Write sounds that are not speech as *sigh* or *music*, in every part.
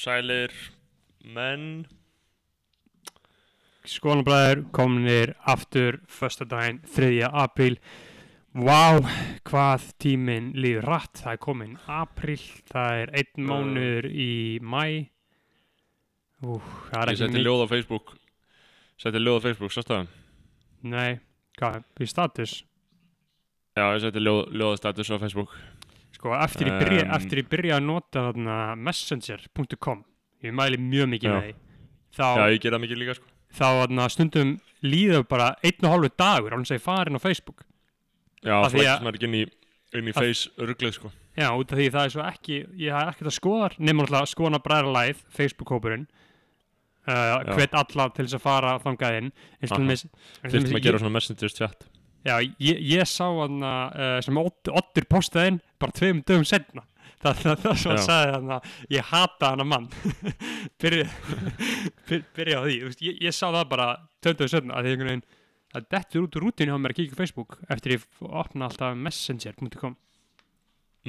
sælir menn. Skólanabræður kominir aftur föstudaginn 3. apríl. Vá, hvað tíminn líður rætt það er komin apríl það er einn mánuður í mæ Ú, það er Ég ekki mikið. ljóð á Facebook. Seti ljóð á Facebook, sástu það? Nei, hvað, í status? Já, ég seti ljóð, ljóðastatus á Facebook Sko, eftir ég byrja, Um. eftir ég byrja að nota þarna messenger.com ég mæli mjög mikið Já. með því þá, Já, ég ger það mikið líka sko þá þarna, stundum líður bara einn og hálfu dagur þess að ég farin á Facebook Já, að- flækist maður ekki inn í, inn í Af- face ruglið sko Já, út af því það er svo ekki, ég haf ekkert að skoða nema alltaf skoðan að bræða live, Facebook-hópurinn uh, Já. hvet alla til þess að fara þangað inn eins og Aha. með, Þurftum að gera svona messengers chat Já, ég, ég sá hann uh, sem Odd- Oddur postaði inn bara tveim dögum setna það, það, sem hann Já. sagði hann að ég hata hann að mann. *laughs* Byrja, byr, byrja á því ég, ég sá það bara tveim dögum setna að því einhvern veginn að dettur út úr rútinu á mér að kíkja á Facebook eftir ég opna alltaf messenger.com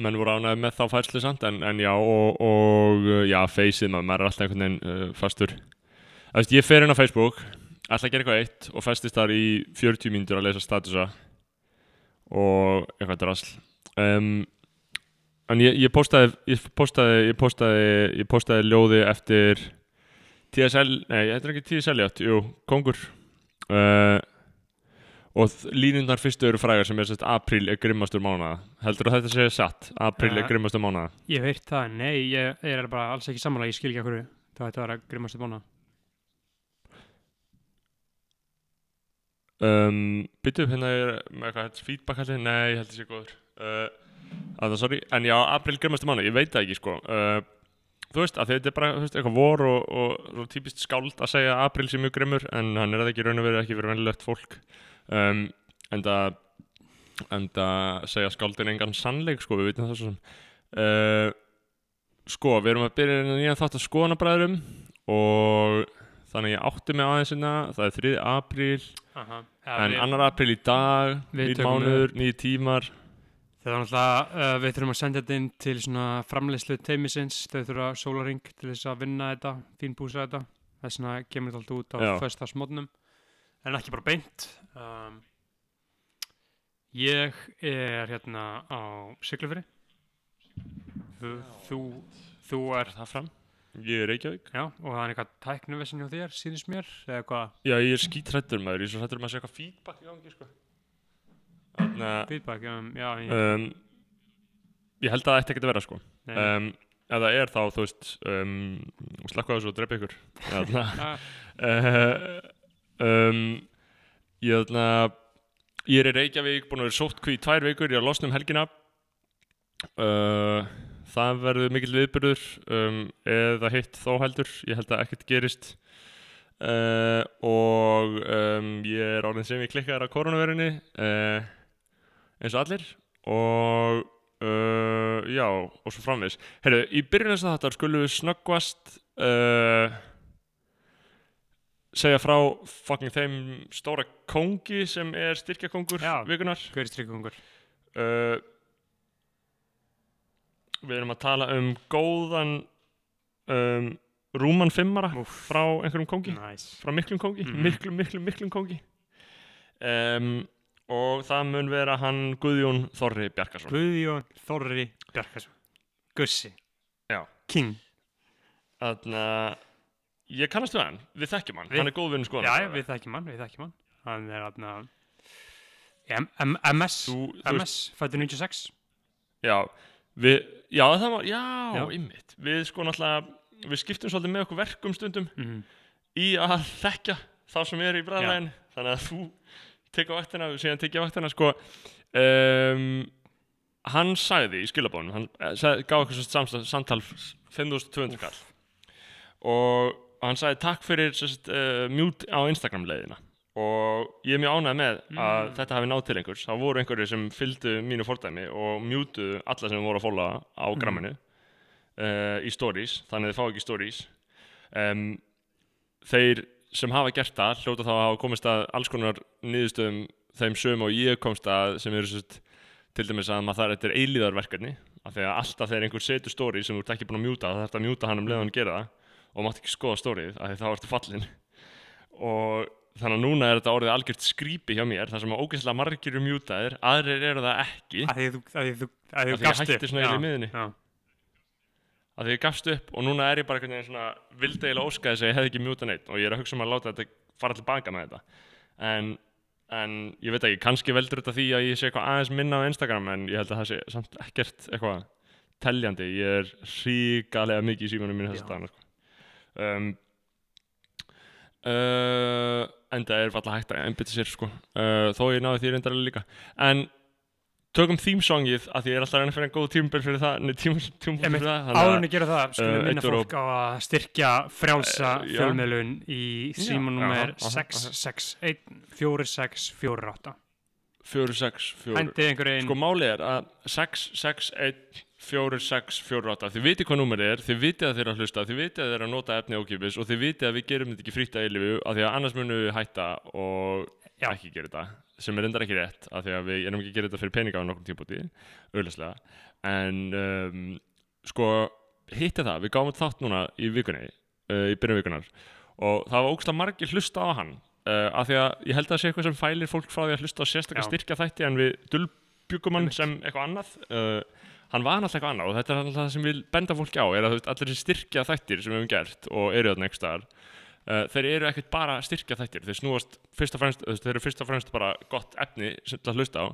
Menn voru ánægði með þá færslu samt En, en já, og, og já, faceið maður er alltaf einhvern veginn uh, fastur. Það veist, ég fer inn á Facebook Ætla að gera eitthvað eitt Og festist þar í 40 mínútur að lesa statusa Og eitthvað drasl um, En ég, ég postaði Ég postaði Ég postaði, ég postaði ljóði eftir TSL Nei, þetta er ekki TSL játt Jú, Kongur uh, Og línundar fyrstu eru frægar sem er sérst apríl er grimmastur mánaða. Heldur þú að þetta sé satt? Apríl Ja. er grimmastur mánaða. Ég hef heyrt það, nei, ég, ég er bara alls ekki samanlega, ég skil ekki að hverju það ætti að vera grimmastu bóna Um, Byttu upp hérna er með eitthvað feedback allir? Nei, ég held að sé góður. Uh, að það, sorry. En já, apríl grimmastur mánaða, ég veit það ekki sko. Uh, þú veist, að þetta er bara þú veist, eitthvað vor og, og, og típist skáld að segja að apríl sé mjög grimmur en hann er það ekki í raun og verið ekki fyrir venilegt fólk. Um, en það en það segja skáldin engan sannleik sko, við veitum það svo sem uh, sko, við erum að byrja hérna nýjan þátt að skoðanabræðurum og þannig ég átti mig aðeins hérna, það er 3. apríl Aha. En 2. apríl í dag tökum mánuður, nýjir tímar Það er náttúrulega, uh, við þurfum að senda þetta inn til svona framleiðslu teimisins, þau þurfa sólaring til þess að vinna þetta, fínbúsa þetta, þess vegna kemur þetta alltaf út á Já. föstasmótnum, en ekki bara beint. Um, ég er hérna á Siglufri, þú, þú, þú er, það fram ég er Reykjavík. Já, og það er eitthvað tæknuvissin hjá þér, síðist mér, eða hvað, já, ég er skítrættur maður, ég er svo hrættur um að segja eitthvað feedback í gangi sko. Þannig að feedback, um, já, ég, um, ég held að það ætti ekki að vera sko. Nei, um, ef það er þá, þú veist um, slakka á þessu og drepa ykkur. Þarna, *laughs* ah, uh, um, ég þarna ég er í Reykjavík, búin að vera sótt í tvær vikur, ég er að losna um helgina. Uh, það verður mikill viðbyrður um, eða hitt þó heldur. Ég held að ekkert gerist. Uh, og um, ég er orðin sem ég klikkaður á koronaverunni uh, eins og allir. Og uh, já, og svo framvegis. Heyrðu, í byrjun þess að þetta skulum við snöggvast segja frá fucking þeim stóra kongi sem er styrkjakongur vikunar hver er strykkungur? Við erum að tala um góðan um, rúman fimmara Úff. frá einhverjum kongi. Nice. frá miklum kongi, Mhm. miklum, miklum, miklum kongi. Um, og það mun vera hann Guðjón Þorri Bjarkarsson Guðjón Þorri Bjarkarsson Gussi. Já. King. Þannig að ég kannast við hann, við þekkjum hann. Við- hann er góð vinn skoðan Já, við þekkjum hann, við þekkjum hann. Hann er aðna MS þú, þú MS, fættur 96 já, við, já það var, já, Já. ymmit við sko náttúrulega, við skiptum svolítið með okkur verkum stundum mm í að þekkja þá sem er í bræðlægin þannig að þú tekja vaktina og síðan tekja vaktina sko. Um, hann sagði í skilabónum hann eh, sagði, gaf okkur svo samstæð, samtal 5200 kall. Og hann sagði takk fyrir sest, uh, mute á Instagram leiðina og ég er mjög ánægð með að Mm. þetta hafi náð til einhvers það voru einhverju sem fylgdu mínu fordæmi og mutuðu alla sem voru að fóla á Mm. gramminu uh, í stories, þannig að þið fá ekki stories um, þeir sem hafa gert það hljóta þá að hafa komist að alls konar niðurstöðum þeim sögum og ég komst að sem eru sérst, til dæmis að maður þar þetta er eilíðarverkefni af því að alltaf þegar einhver setur story sem þú ert ekki búin að mjúta það þarf að mjúta hann um leiðan að gera það og mátt ekki skoða storyð af því þá ertu fallin og þannig að núna er þetta orðið algjört skrýpi hjá mér þar sem að ógeðslega margir eru mjútaðir aðrir eru það ekki. Að því þú, að því þú, að því þú gafst upp. Já, að því ég gafst upp og núna er ég bara einhvern veginn svona óska þess að ég hefði ekki mjúta neitt og ég er að hugsa um að láta þetta fara tilbaka með þetta. En, en ég veit ekki, kannski veldur þetta því að ég sé eitthvað aðeins minna á Instagram en ég held að það sé samt ekkert eitthvað teljandi, ég er ríkalega mikið í símanum mínu þess Já. að dagana sko. um, uh, enda er alltaf hægt að einbytta sér sko. uh, þó ég náði því reyndarlega líka en tökum þýmsongið að því ég er alltaf reyna að finna góð tímabil fyrir það, fyrir það þannig að- en gera það, skulum uh, minna fólk á að styrkja frjálsa Eh, já. fjölmiðlun í símanúmer aha, aha, 661 4648 fjóru, sex, fjóru Hændið einhverjum sko máli er að 6, 6, 1 4, 6, 4, 8 þið viti hvað númer er, þið viti að er að hlusta þið viti að er að nota efni ókipis og þið viti að við gerum þetta ekki frýtt að eilifu af því að annars munum við hætta og Já. ekki gera þetta sem er endar ekki rétt af því að við erum ekki að gera þetta fyrir peninga á nokkur tímpúti auðvitað en um, sko hitti það, við gáum þátt núna í vikunni uh, í byrjun vikunar og það var ógslag margir hlusta á hann uh, af því að ég held að það sé eitthvað sem fælir fólk frá því að hlusta á sérstaklega styrkja þætti en við dulbjugum hann sem eitthvað annað uh, hann var alltaf eitthvað annað og þetta er alltaf það sem við benda fólki á er að veist, allir þessi styrkja þættir sem við höfum gert og eru þarna einhvers staðar uh, þeir eru ekkert bara styrkja þættir þeir snúast fyrst og fremst, þeir eru fyrst og fremst bara gott efni sem til að hlusta á.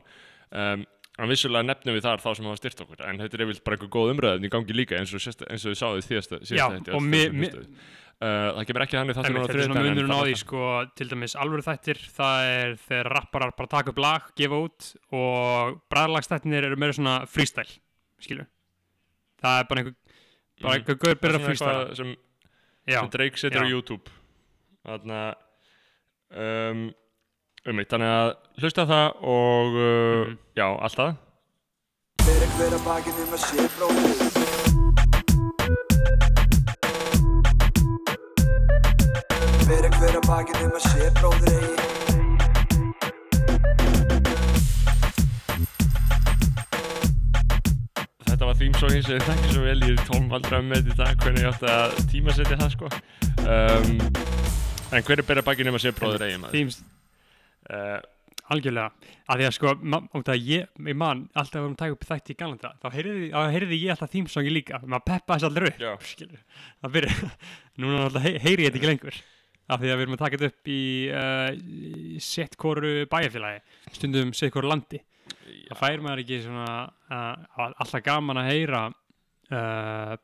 Um, en vissulega nefnum við þar þá sem hafa styrt okkur en þetta er yfirleitt bara eitthvað góð umræðin í gangi líka eins og, sérst, eins og við sáðu í síðasta, Já, síðasta þætti, og öll mi- þeir sem mi- hlustuðu. uh, það kemur ekki þannig þáttur Einmitt, núna á Þetta er svona munurinn á það því sko, til dæmis alvöru þættir það er þegar rapparar bara taka upp lag gefa út og bræðlagstættinir eru meira svona freestyle skilju það er bara einhver bara Mhm. einhver gaur byrjar Það að eitthvað sem sem Drake setur á. YouTube þarna um, um eitt, þannig að hlusta á það og uh, Mhm. já, alltaf Fyrir hver að bakið um að sé bróðir Fyrir hver að bakið um að sé bróðir eigi þýmsókin sem ég þekki svo vel ég tóm aldrei með þetta hvernig ég átti að tímasetja það sko. Um, en hver er byrja bakinn um að sé bróður eigin maður? Themes, uh, algjörlega. Að því að sko, ma- út af ég, ég man alltaf að erum að taka upp þætti í galanda þá heyrði, þá heyrði ég alltaf þýmsongi líka. Maður peppa þess allir upp skilur. það byrja, *laughs* núna alltaf hey, heyri ég þetta ekki lengur. Af því að við erum að taka þetta upp í, uh, í sett hvoru bæjarfélagi stundum sett hvoru landi það fær maður ekki svona uh, alltaf gaman að heyra uh,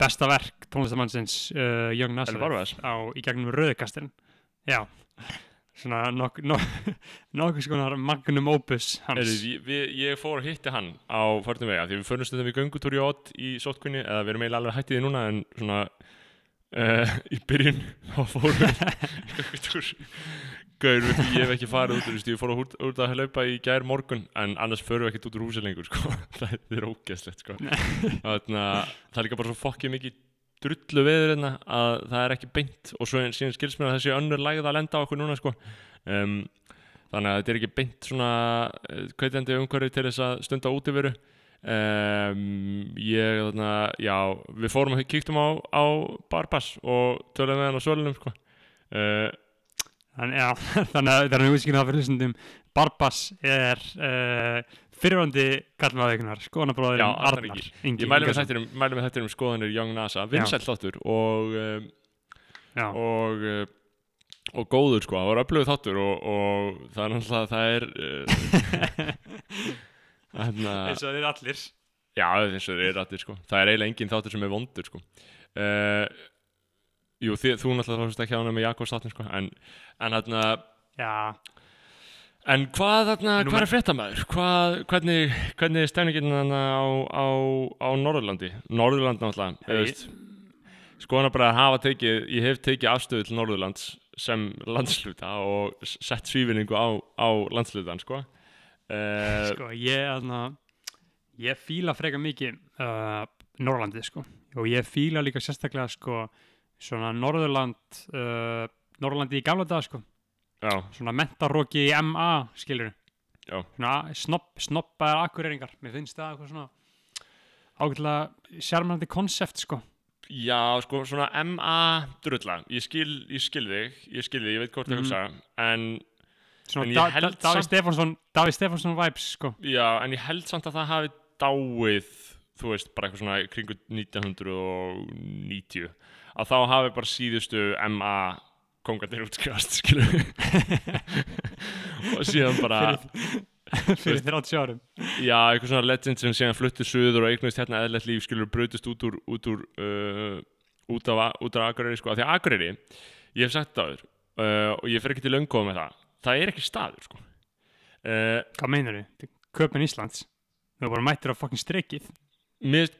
besta verk tónlistamannsins uh, Young Elvar Nazareth á, í gegnum rauðkastin já. Svona nok, *laughs* nokkuð skonar magnum opus hans. Ég, við, ég fór að hitti hann á förnum vega því við förum stundum í göngutúri í Ott í sótkunni eða við erum eiginlega alveg hættið því núna en svona uh, í byrjun þá fórum í Gaur, við, ég hef ekki farið út úr, veist, ég fór út, út að hlaupa í gær morgun en annars förum við ekkert út úr húsi lengur sko. *laughs* það er ógeðslegt sko. Að það er líka bara svo fokkið mikið drullu veður hérna að það er ekki beint og svo síðan skilst mér að þessi önnur lægð að lenda á okkur núna sko. um, þannig að þetta er ekki beint svona eh, hvetjandi umhverfi til þess að stunda útiveru um, ég þarna, já, við fórum og kíktum á, á Barbass og töluðum með hann á sölunum sko. uh, Þannig, já, *laughs* þannig að það er útskýrða það fyrir hlustundum Barbas er uh, fyrirvandi kallmaðugunar, skoðanabróðurinn Já, Arnar. Ég mæli með mæli með þættinum skoðanir Young NASA, vinsæll þáttur og um, og uh, og góður sko, það var öflögu þáttur og, og það er náttúrulega það er *laughs* þarna, eins og þeir allir. Já eins og þeir eru allir sko. Það er eiginlega engin þáttur sem er vondur sko. Uh, jú þið, þú náttúrulega hlust ekki á hana með Jakobs þáttin sko en, en þarna Já, en hvað þarna, hvað er fréttamaður? Hvað, hvernig, hvernig er stefningin þarna á, á, á Norðurlandi? Norðurland náttúrulega hey. veist, skoðan bara að hafa tekið ég hef tekið afstöðu til Norðurlands sem landsluta og sett svífinningu á, á landslutan sko. Uh, sko, ég aðna, ég fíla freka mikið uh, Norrlandi, sko. Og ég fíla líka sérstaklega, sko svona Norðurland uh, Norrlandi í gamla dag, sko. Já, svona mentaróki í MA, skilur Já. svona snopp, snoppaðar akkureringar mér finnst það eitthvað svona ágætlega sjarmandi konsept sko. Já, sko, svona MA drulla, ég skil, ég skil þig, ég skil þig, ég veit hvort þið Mhm. hugsa, en En ég da, da, held Davíð samt- Stefánsson vibes sko. Já, en ég held samt að það hafi dáið, þú veist, bara eitthvað svona kringu 1990, að þá hafi bara síðustu MA kongarnir útskjást, *laughs* og síðan bara, fyrir 30 árum. Já, eitthvað svona legend sem síðan fluttu suður og eignast hérna eðlert líf, skilur, brutist út úr, út úr, uh, út af, út af Akureyri, sko, af því að Akureyri, ég hef sagt það áður, uh, og ég fer ekki til löngu með það, það er ekki staður, sko. Uh, Hvað meinar þið? Köpen Íslands. Erum bara mættir á fucking streikið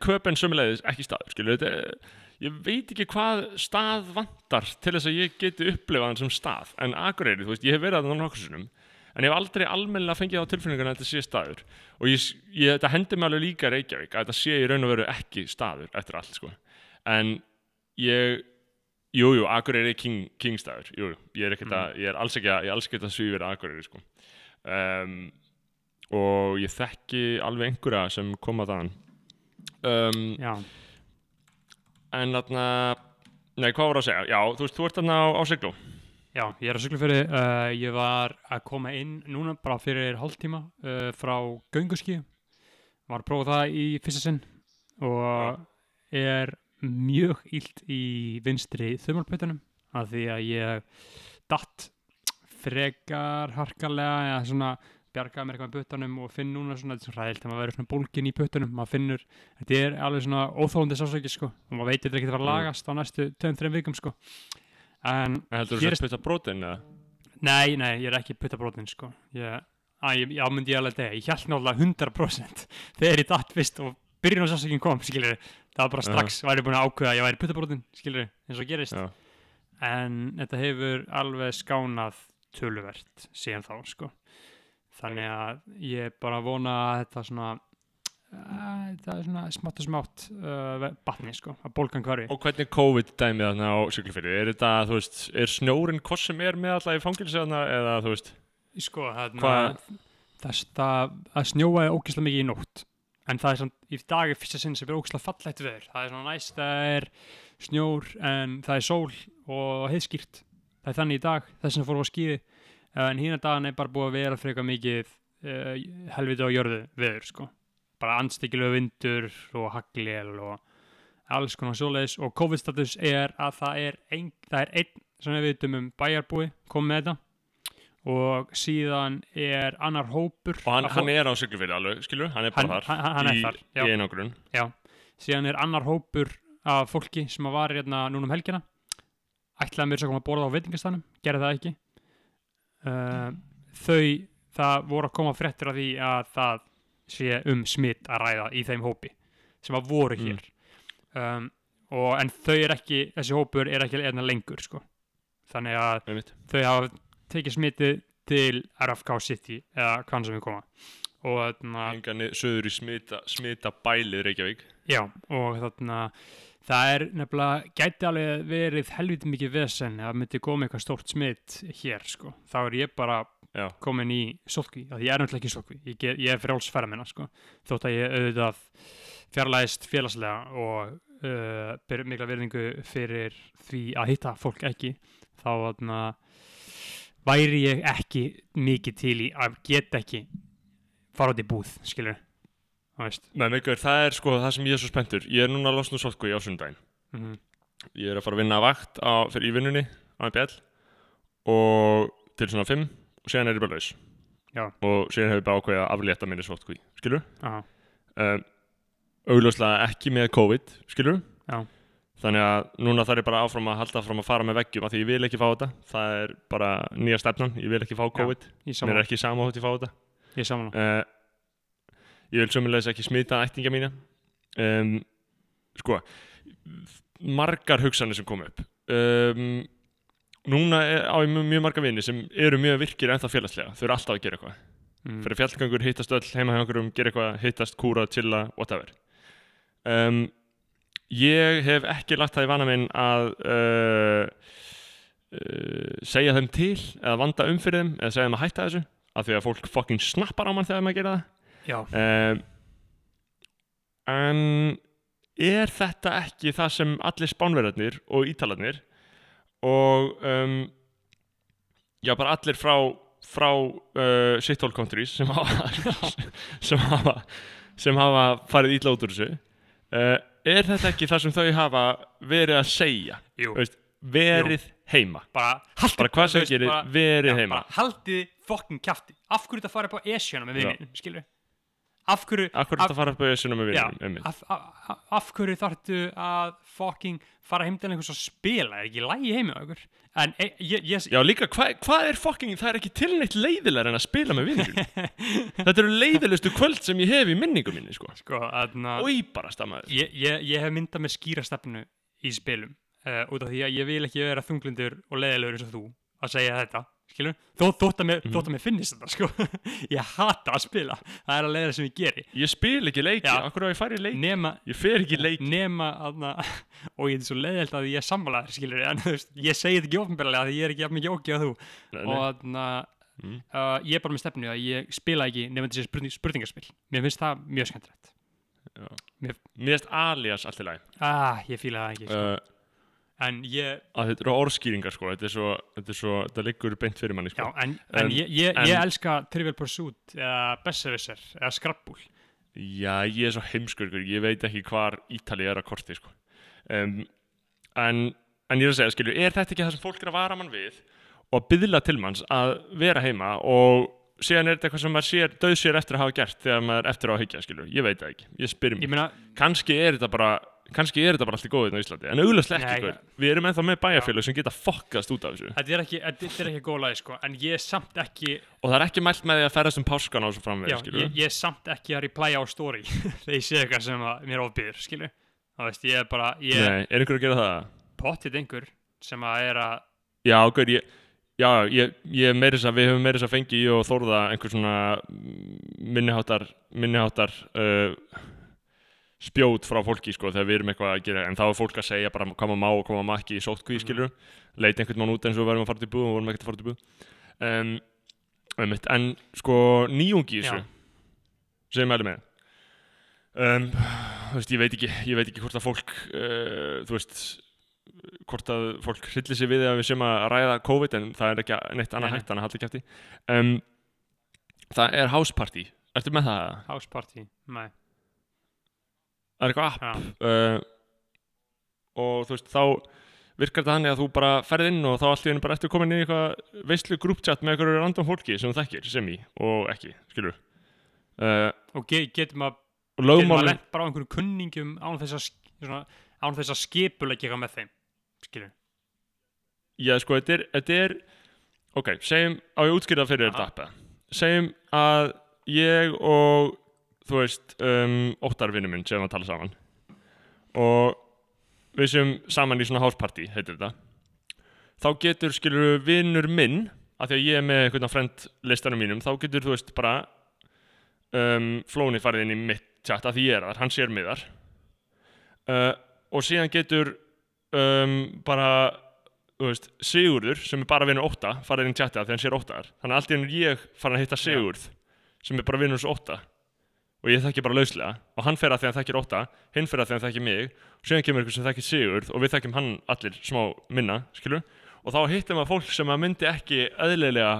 köpen sömulegðis ekki staður skilur, þetta, er- ég veit ekki hvað stað vantar til þess að ég geti upplifað hann sem stað, en Akureyri, þú veist, ég hef verið að það nokkuð sinnum, en ég hef aldrei almennilega fengið á tilfinninguna að þetta sé staður. Og ég, ég, þetta hendur mig alveg líka Reykjavík að þetta sé í raun og veru ekki staður eftir allt, sko, en ég Jú, jú, Akureyri er king, kingstaður, jú, jú, ég er ekkert að, ég er alls ekki að, ég er alls ekki að svífira Akureyri, sko. Um, og ég þekki alveg einhverja sem koma þaðan. Um, Já, en þarna, nei, hvað voru að segja? Já, þú veist, þú ert þarna á, á Sigló. já, ég er að sykla fyrir uh, Ég var að koma inn núna bara fyrir hálftíma uh, frá gönguski Var að prófa það í fyrsta sinn og er mjög illt í vinstri þumalpötunum af því að ég datt frekar harkalega eða svona bjargaði mér eitthvað með puttanum og finn núna svona, þetta er svona ræðilt þegar maður verður svona bólgin í puttanum, maður finnur þetta er alveg svona óþólandi sásöki sko. Og maður veit þetta ekki að fara að Mm. lagast á næstu 2-3 vikum sko. En En heldur þú að spytta brotin, eða? nei, nei, ég er ekki puttabrótin sko. Ég, að, ég, já, myndi ég alveg degja ég held náttúrulega 100% þegar ég datt fyrst og byrjun á sásökin kom skilur það var bara strax, væri búin að ákveða að ég væri puttabrótin skilur eins og gerist. Já. en þetta hefur alveg skánað töluvert síðan þá sko þannig að ég bara vona að þetta svona að þetta er svona smátt og smátt uh, batni sko, að bólgan hverfi. Og hvernig COVID dæmið þarna á Siglufyrði? Er þetta, þú veist, er snjórin hvað sem er með alltaf í fangilsi þarna, eða, þú veist, sko, þarna Hvað- þess að að snjóaði ógislega mikið í nótt. En það er samt, í dag er fyrsta sinn sem er ógislega fallegt veður, það er svona næst það er snjór en það er sól og heiðskýrt það er þannig í dag, þess að fórum á skýði en hína dagan er bara búið að vera frekar mikið uh, helviti á jörðu veður sko, bara anstíkilegu vindur og haglél og alls konar svoleiðis. Og COVID-status er að það er ein, það er einn sem við vitum um bæjarbúi kom með þetta. Og síðan er annar hópur og hann, hann er á Siglufyrði alveg, skilur, hann er Hann- bara þar, hann- hann er í, þar, já. í einangrun. síðan er annar hópur af fólki sem var hérna núna um helgina. Ætlaði mér svo að koma að borða á veitingastanum gerði það ekki uh, þau, það voru að koma fréttir af því að það sé um smitt að ræða í þeim hópi sem að voru Mm. hér um, og en þau er ekki þessi hópur er ekki hérna lengur sko. þannig að Einmitt. þau hafa tekið smittið til RFK City eða hvaðan sem við koma og þarna Engan söður í smita, smita bælið Reykjavík. Já, og þarna það er nefnilega, gæti alveg verið helviti mikið vesen það myndi koma eitthvað stórt smitt hér, sko. Þá er ég bara Já. komin í sótkví, að ég er náttúrulega ekki sótkví, ég, ég er frjálsferða minna, sko. Þótt að ég auðvitað fjarlæðist félagslega og uh, ber mikla verðingu fyrir því að hitta fólk ekki, þá þarna væri ég ekki mikið til í að geta ekki fara út í búð, skilur. Nei, Mikael, það er sko það sem ég er svo spenntur. Ég er núna að losna úr sótkví á sundaginn. Mm Ég er að fara að vinna að vakt á, fyrir í vinnunni á MBL og til svona 5 og síðan er ég bara laus. Já. Og síðan hefur ég bara ákveðið að aflétta minni sótkví, skilur? Um, augljóslega ekki með COVID, skilur? Já. Þannig að núna þarf ég bara áfram að halda fram að fara með veggjum af því ég vil ekki fá þetta. Það er bara nýja stefnan, ég vil ekki fá COVID. Ég Mér er ekki sama hótt ég fá þetta. ég saman. Ég vil sömulegis ekki smita ættinga mína. Um, sko margar hugsanir sem kom upp. Um, núna er, á ég mjög, mjög marga vini sem eru mjög virkir ennþá félagslega, þau eru alltaf að gera eitthvað. Mm. fyrir fjallgangur, hittast öll, heima hjá einhverjum gera eitthvað, hittast, kúra, chilla, whatever. Um, ég hef ekki lagt það í vana minn að uh, uh, segja þeim til eða vanda um fyrir þeim eða segja þeim að hætta þessu af því að fólk fucking snappar á mann þegar maður gera það um, en er þetta ekki það sem allir spánverðarnir og ítalarnir og um, já bara allir frá frá uh, shithole countries sem hafa sem hafa sem hafa farið ítla út úr þessu uh, er þetta ekki það sem þau hafa verið að segja? Jú, Veist, verið heima. Bara haldið bara hvað sem gerir verið Já, heima. haldið fokkin kjafti. Af hverju þetta farið upp á Esjuna af hverju Akkur er þetta fara upp á jössuna með einmitt. af, af, af hverju þarftu að fokking fara heim til einhvers að spila? Er ekki lægi heimi á ykkur? En e, ég, ég, Já líka, hvað hva er fucking, það er ekki tilneitt leiðilegar en að spila með vinnum *laughs* Þetta eru leiðilegustu kvöld sem ég hef í minningum minni sko. Sko aðna, Ói bara stammaður ég, ég, ég hef myndað með skýra stefnu í spilum uh, út af því að ég vil ekki vera þunglindur og leiðilegur eins og þú að segja þetta skilur, þó, þótt að mér, þótt að mér finnist þetta sko. *laughs* Ég hata að spila, það er að leiða sem ég geri. Ég spil ekki leiki, Já. akkur á ég farið leiki? Nema, Ég fer ekki leiki. nema aðna, *laughs* og ég er svo leiðilt að ég er sammálaður skilur, en ég segi þetta ekki ofnbærlega því ég er ekki jafn mikið ógið að þú. Nei, og nei. aðna, Mm. uh, ég er bara með stefnu að ég spila ekki nema þessi spurning, spurningaspil. Mér finnst það mjög skemmtilegt. Mér finnst alias allt í lagi. Ah, ég fíla það ekki sko. uh, en ég, að Þetta eru orðskýringar sko. Þetta er svo, þetta er svo, þetta liggur beint fyrir manni já, sko en, en, En- ég, ég, en- ég elska Trivial Pursuit eða Besserwisser eða Scrabble Já, ég er svo heimskur Ég veit ekki hvar Ítali er að korti sko. Um, en, en ég er að segja, skilju Er þetta ekki það sem fólk er að vara mann við og að byðla til manns að vera heima og síðan er þetta eitthvað sem maður sér, döð sér eftir að hafa gert þegar maður er eftir að higgja, skilju, ég veit það ekki. Ég spyr mér, kannski er þetta bara kannski er þetta bara allt í góðið á Íslandi en auglastlega Nei, ekki, sko, við erum ennþá með bæjarfélag sem geta fokkast út af þessu. Þetta er ekki, þetta er ekki góð lagi sko, en ég er samt ekki og það er ekki mælt með því að ferðast um páskan á þessu já, framveg, skilju ég, ég er samt ekki að replæja á story *laughs* þegar ég sé eitthvað sem að mér ofbyr skilur, þá veist, ég er bara ég Nei, er einhver að gera það? pottit einhver sem að er að Já, gaur, ég, já, ég, ég meiri þess að við höfum meiri þess að fengi í og þórða einhver svona minniháttar, minniháttar uh, spjót frá fólki, sko, þegar við erum eitthvað að gera, en þá er fólk að segja bara hvað maður má og hvað maður má ekki í sótkví, Mhm. skilur, leit einhvern mann út eins og við verðum að fara til búð og vorum ekkert að fara til búð. Um, einmitt, en sko, nýjungi þessu, sem mæli með, um, þú veist, ég veit ekki, ég veit ekki hvort að fólk, uh, þú veist, hvort að fólk hryllir sig við að við sem að ræða COVID en það er ekki neitt annað Nei, nei. hægt annað haldi kæfti um, það er house party ertu með það? house party, nei það er eitthvað app uh, og þú veist þá virkar þetta þannig að þú bara ferð inn og þá allt í henni bara eftir komin í eitthvað veistlu grúptjatt með eitthvað random fólki sem þú þekkir sem í og ekki, skilur. Uh, og ge getum að getum að lent bara á einhverjum kunningum án þess að svona, án þess að skipulegja eitthvað með þeim skilur, Já, sko, þetta er, ok, segjum, á ég að útskýra það fyrir þetta appa segjum að ég og þú veist, um, óttarvinnu minn sem að tala saman. Og við séum saman í svona house party, heitir þetta. Þá getur, skilur vinnur minn, af því að ég er með einhvern frend listanum mínum, þá getur, þú veist, bara um, flóni farið inn í mitt chat, af því ég er þar, hann sér miðar uh, og síðan getur um, bara þú veist, Sigurður sem er bara vinnur ótta farið inn í chati af því hann sér óttar þannig að allt í hennu ég farin að hitta Sigurð sem er bara vinnur ótta og ég þekki bara lauslega. Og hann fer að því að hann þekkir ótta hinn fer að því að hann þekkir mig. Og síðan kemur ykkur sem þekkir Sigurð og við þekkjum hann allir smá minna, skilur og þá hittum við fólk sem að myndi ekki eðlilega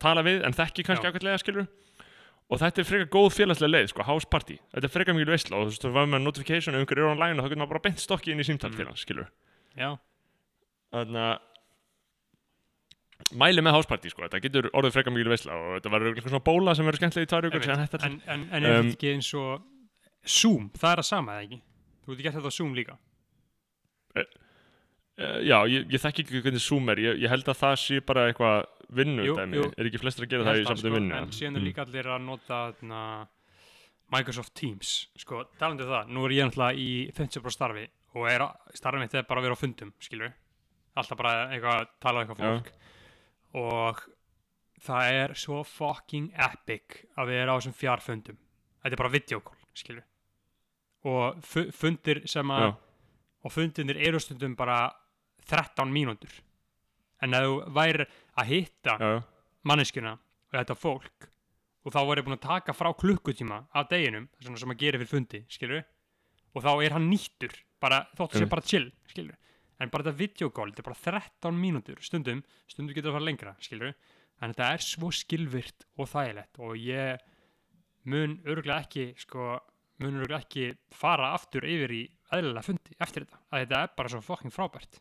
tala við en þekki kannski ákveðlega, skilur og þetta er frekar góð félagslega leið, sko, house party. Þetta er frekar mikil veistla og þú veist, þú var með notification ef einhver er online og þá getur maður bara beint stokki inn í símtal Mm. til hans, skilur já, Þannig að mæli með hásparti sko, þetta getur orðið frekar mikil veisla og þetta verður eitthvað svona bóla sem verður skemmtilega í tvær ykkur en, en, en, er Um, þetta ekki eins og Zoom, það er að sama eða ekki? Þú ekki gert þetta á Zoom líka. Uh, Já, ég, ég þekki ekki hvernig Zoom er, ég, ég held að það sé bara eitthvað vinnu Jú, dæmi, jú. er ekki flestir að gera það í það, sambandi vinnu? en síðan er Mm. líka allir að nota þarna, Microsoft Teams. Sko, talandi um það, nú er ég náttúrulega í 50 bara starfi og er, starfið mitt er bara að vera á fundum, skilur alltaf bara eitthvað að tala um eitthvað Já. Og það er svo fucking epic að við erum á þessum fjarfundum. Þetta er bara videokól, skilur og fu fundir sem að og fundinir eru stundum bara 13 mínútur. En ef þú væri að hitta manneskjuna og þetta fólk og þá ég búin að taka frá klukkutíma af deginum, svona sem að gera fyrir fundi, skilur og þá er hann nýttur bara, þótt sé bara chill, skilur en bara þetta videogól, þetta er bara 13 mínútur stundum, stundum getur það að fara lengra skilur, en þetta er svo skilvirt og þægilegt og ég mun örgulega ekki sko, mun örgulega ekki fara aftur yfir í eðlilega fundi eftir þetta, að þetta er bara svo fucking frábært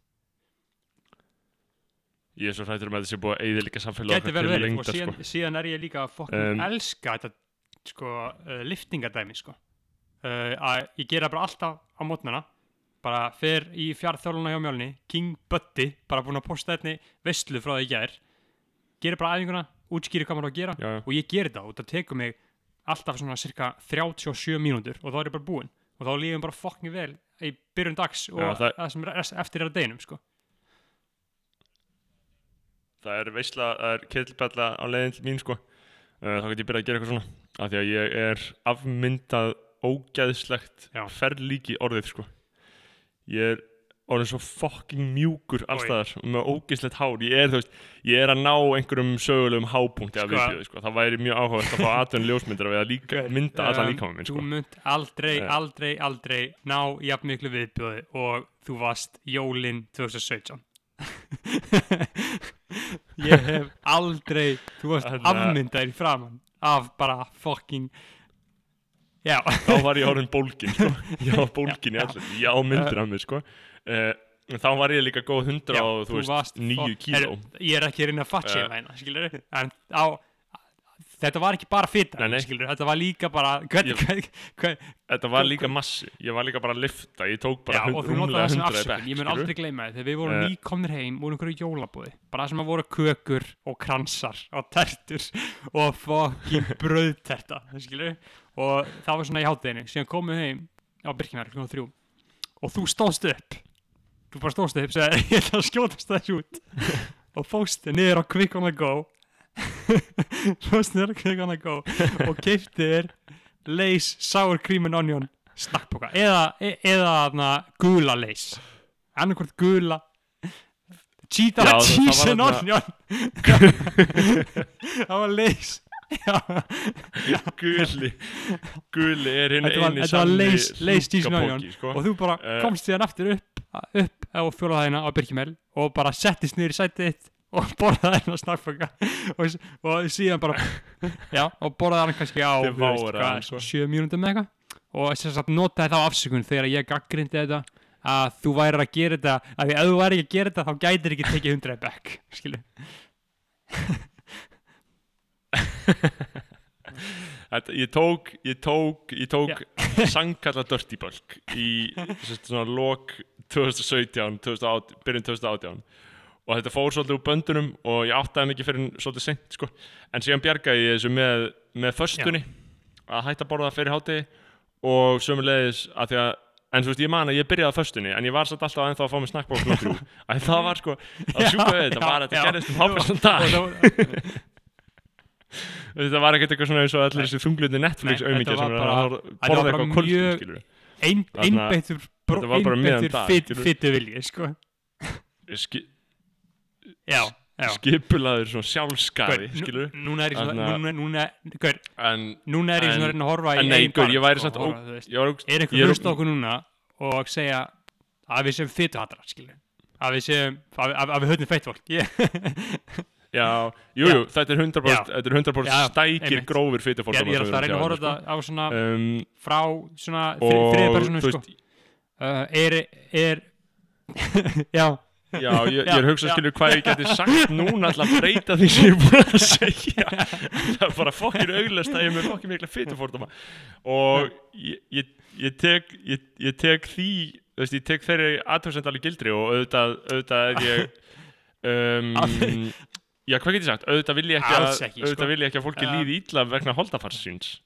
Ég er svo hrættur með að þetta sé búið að eyðilega samfélag geti vel verið og síðan, sko. síðan er ég líka að fucking Um, elska þetta sko, uh, liftingadæmi sko. uh, að ég gera bara alltaf á mótnana bara fer í fjárþjáluna hjá mjölni King Buddy, bara búin að posta einni veistlu frá það í gær gerir bara æfinguna, útskýri hvað maður á að gera Já, já. og ég gerir það og það tekur mig alltaf svona cirka 37 mínútur og þá er ég bara búinn og þá lífum bara fucking vel í byrjun dags og Já, það- það sem rest, eftir er að deginum sko. Það er veisla, það er kettlbella á leiðin mín sko uh, Þá get ég byrjað að gera eitthvað svona af Því að ég er afmyndað ógæðslegt ferlíki orðið sko Ég er orðin svo fucking mjúkur allstaðar með ógæðslegt hár ég er, þú veist, ég er að ná einhverjum sögulegum hápunkti af Sko- viðbjöðu sko. Það væri mjög áhugavert að fá atvinni ljósmyndar við að líka mynda allan Um, líkamann minn Þú sko. munt aldrei, Eh. aldrei, aldrei ná jafn miklu viðbjóði og þú varst jólin 2017 *laughs* Ég hef aldrei þú varst Þannig að- afmyndaðir í framann af bara fucking Já, þá var ég orðin bólgin sko. *laughs* ég var bólgin í Já, allir ég á myndir af mér sko. uh, þá var ég líka góð 100 já, og þú veist, nýju fuck- kíló ég er ekki reyna að fatta Eh. uh, skilur en á Þetta var ekki bara fita, Nei, nei. skilur, þetta var líka bara hvern, Ég- hvern, hvern, þetta var líka massi, ég var líka bara að lifta ég tók bara Já, hund, rúmlega notaði það sem 100 í afsökun, bekk ég mun aldrei gleyma þið þegar við vorum Eh. nýkomnir heim úr einhverju jólabúði bara það sem að voru kökur og kransar og tertur og fokkin *laughs* brauðterta skilur og það var svona í hátteginu síðan komum við heim á Birkimæri klukkan þrjú. Og þú stóðst upp. Þú bara stóðst upp og sagði *laughs* ég ætla að skjótast þessu út. *laughs* Og fóst niður á Quick on the Go niður á Quick on the Go. Og keiptir Lays Sour Cream and Onion snakkpoka. Eða, e eða þarna gula Lays. Annarkvort gula cheetah Já, cheese and onion. *laughs* Það var Lays. Já, guli. Guli er hinn eini and hlunkapoki, sko. og þú bara Eh. komst síðan aftur upp upp á fjólaðina á Birkimel og bara settist í sætið og borðaði hennar snakkpoka og, og síðan bara já, og borðaði hann kannski á sko. sjö mínútum með eitthvað. Og sem sagt notaði þá afsökun þegar ég gaggrindi þetta að þú værir að gera þetta að því ef þú væri að gera þetta þá gætir ekki tekið hundra í bekk *laughs* skilu Þetta, ég tók ég tók, ég tók *laughs* sangkalla Dirty Bulk í svona lok 2017 2018, byrjun 2018 og þetta fór svolítið úr böndunum og ég áttaði mikið fyrir svolítið sent sko. en síðan bjargaði ég þessu með, með föstunni að hætta að borða fyrir hátti og sömulegis að því að en þú veist ég man að ég byrjaði að föstunni en ég var satt alltaf ennþá að fá mig snakkbók klokk þrjú að það var sko að sjúka við þetta var að þetta gerðist um hápessan dag Og *laughs* þetta var ekkert eitthvað svona eins og allir þessi þunglundi Netflix þetta sem að borða eitthvað Þarna- einbeittur einbeittur fitu vilji sko. Já, já. Skipulaður svona sjálfskaði skilur nú- núna er ég svona núna, núna, gaur, en, núna er ég svona En- að horfa í en nei, gaur, ég væri ógst- er einhver hlust á okkur núna og segja að við séum fituhattar skilur að við séum, að, við höfnum feitt fólk. Ég, *laughs* já, jú, jú, þetta er 100% Já. þetta er 100% Já, stækir grófir fyrir ég, ég er alltaf að reyna að horfa þetta á svona um, frá svona og þriða personu þú sko. Uh, er, er *laughs* já, já, ég, ég er að hugsa Já, já. skilur hvað ég geti sagt núna alltaf breyta því sem ég er búin að segja? *laughs* Það er bara fokkir auglast að ég er með fokkir mikla fytufordama og ég, ég, ég tek ég, ég tek því þú veist, ég tek þeirri aðtömsend alveg gildri og auðvitað, auðvitað er ég um, *laughs* já, hvað get ég sagt? Auðvitað vil ég ekki að, ekki, auðvitað sko. vil ég ekki að fólki líði illa vegna holdafarsins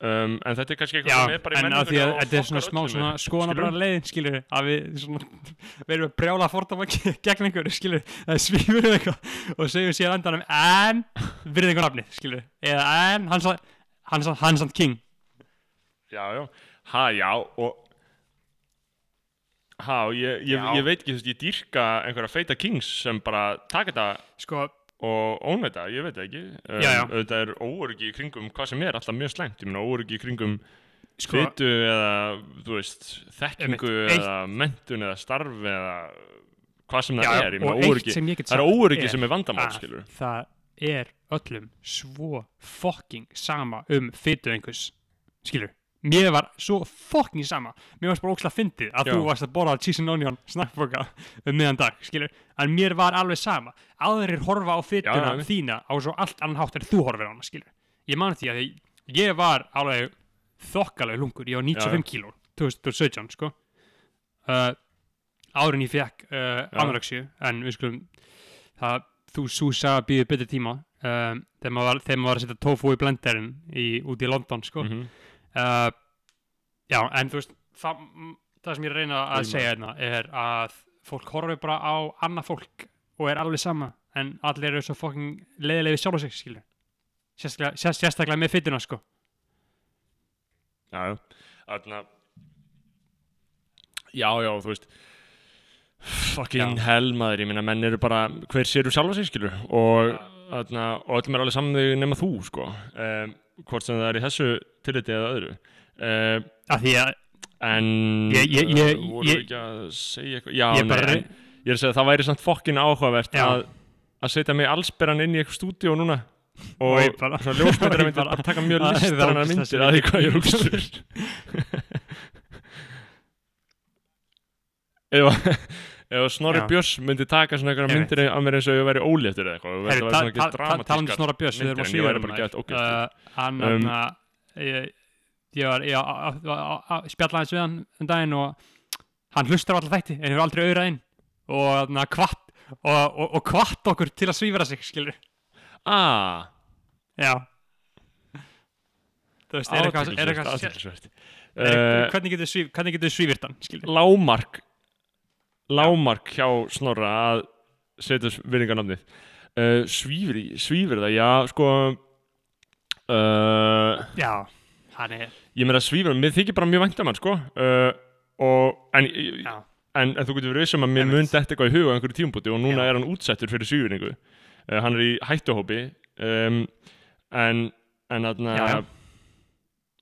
um, en þetta er kannski eitthvað sem er bara í en að því menningunni að og þetta er svona smá svona skilurðu? leiðin skilur að við *laughs* erum að brjála fordama gegn einhverju skilur það svífur við eitthvað. Og segjum síðan endanum en virðið einhver nafni skilur eða en hans hans hans hans king. Já, já, ha, já og ha, og ég, ég, ég veit ekki, þú veist, ég dýrka einhverja feita kings sem bara taka þetta sko og óna þetta, ég veit það ekki. Um, Já, já. auðvitað er óöryggi í kringum hvað sem er alltaf mjög slæmt, ég meina óöryggi í kringum sko, fytu eða, veist, þekkingu. Eitt- eða mentun eða starf eða hvað sem það já, er, ég meina óöryggi. sem ég það er óöryggi sem er vandamál, skilur það er öllum svo fucking sama um fytu einhvers skilur, mér var svo fucking sama, mér varst bara ókslega fyndið að Já. þú varst að borða cheese and onion snakkboka um miðan dag, skilur en mér var alveg sama, aðrir horfa á fytuna Já, já, þína á svo allt annan hátt en þú horfir á hana, skilur ég man því að ég, ég var alveg þokkalega lungur, ég var 95 kíló 2017, sko uh, árin ég fekk uh, Já. anorexju, en við skulum það, þú súsa býður betur tíma um, þegar maður var, þegar maður var að setja tofu í blenderinn í, út í London sko. Mhm. Uh, já, en þú veist það, það sem ég reyna að Reyna. segja hérna er að fólk horfir bara á annað fólk og er alveg sama en allir eru svo fokking leiðilega við sjálf sig skilur sérstaklega, sér, sérstaklega með fytuna sko. Já, þarna Já, já, þú veist fucking Já. hell maður, ég meina menn eru bara hver séru sjálfa sig, skilur og, og öllum er alveg saman þig nema þú, sko. Um, hvort sem það er í þessu tilliti eða öðru. Um, af því að en Ég- ég- ég- uh, voru ég- ekki að segja eitthvað? Já, ég nei, bara en ég er að segja að það væri samt fokkin áhugavert Já. að, að setja mig allsberan inn í eitthvað stúdíu núna. Og Og ég bara- svona ég myndir bara- að taka mjög *laughs* Það er listrannar ógeðslega myndir að því hvað ég hugsa. *laughs* ef, ef Snorri. Björns myndi taka svona einhverja myndir af mér eins og ég væri óléttur eða eitthvað og Herri, þetta ta- væri svona ta- ekki ta- talandi um Snorra Björns, við erum á en ég væri bara Svíðurinn gett ógeðslegur uh, hann ég, ég var ég, a- a- a- spjallaði hans við hann um daginn og hann hlustar á alla þætti en hefur aldrei auðrað inn. Og, kvart, og, og, og kvart okkur til að svífara sig skilur. Ah, já. Þú veist, er eitthvað, eitthvað hvernig getur svíf, hvernig getur svífirt hann skilur? Lámark lámark hjá Snorra að setja virðingarnafnið uh, svífur, svífur það, já sko uh, já, hann er ég meina svífur, mér þykir bara mjög vænt um hann sko uh, og en, en, en þú getur verið vissum að mér Einmitt. mun þetta eitthvað í huga á einhverju tímpúti og núna Já. er hann útsettur fyrir svífurningu hann er í hættuhópi um, en en, já.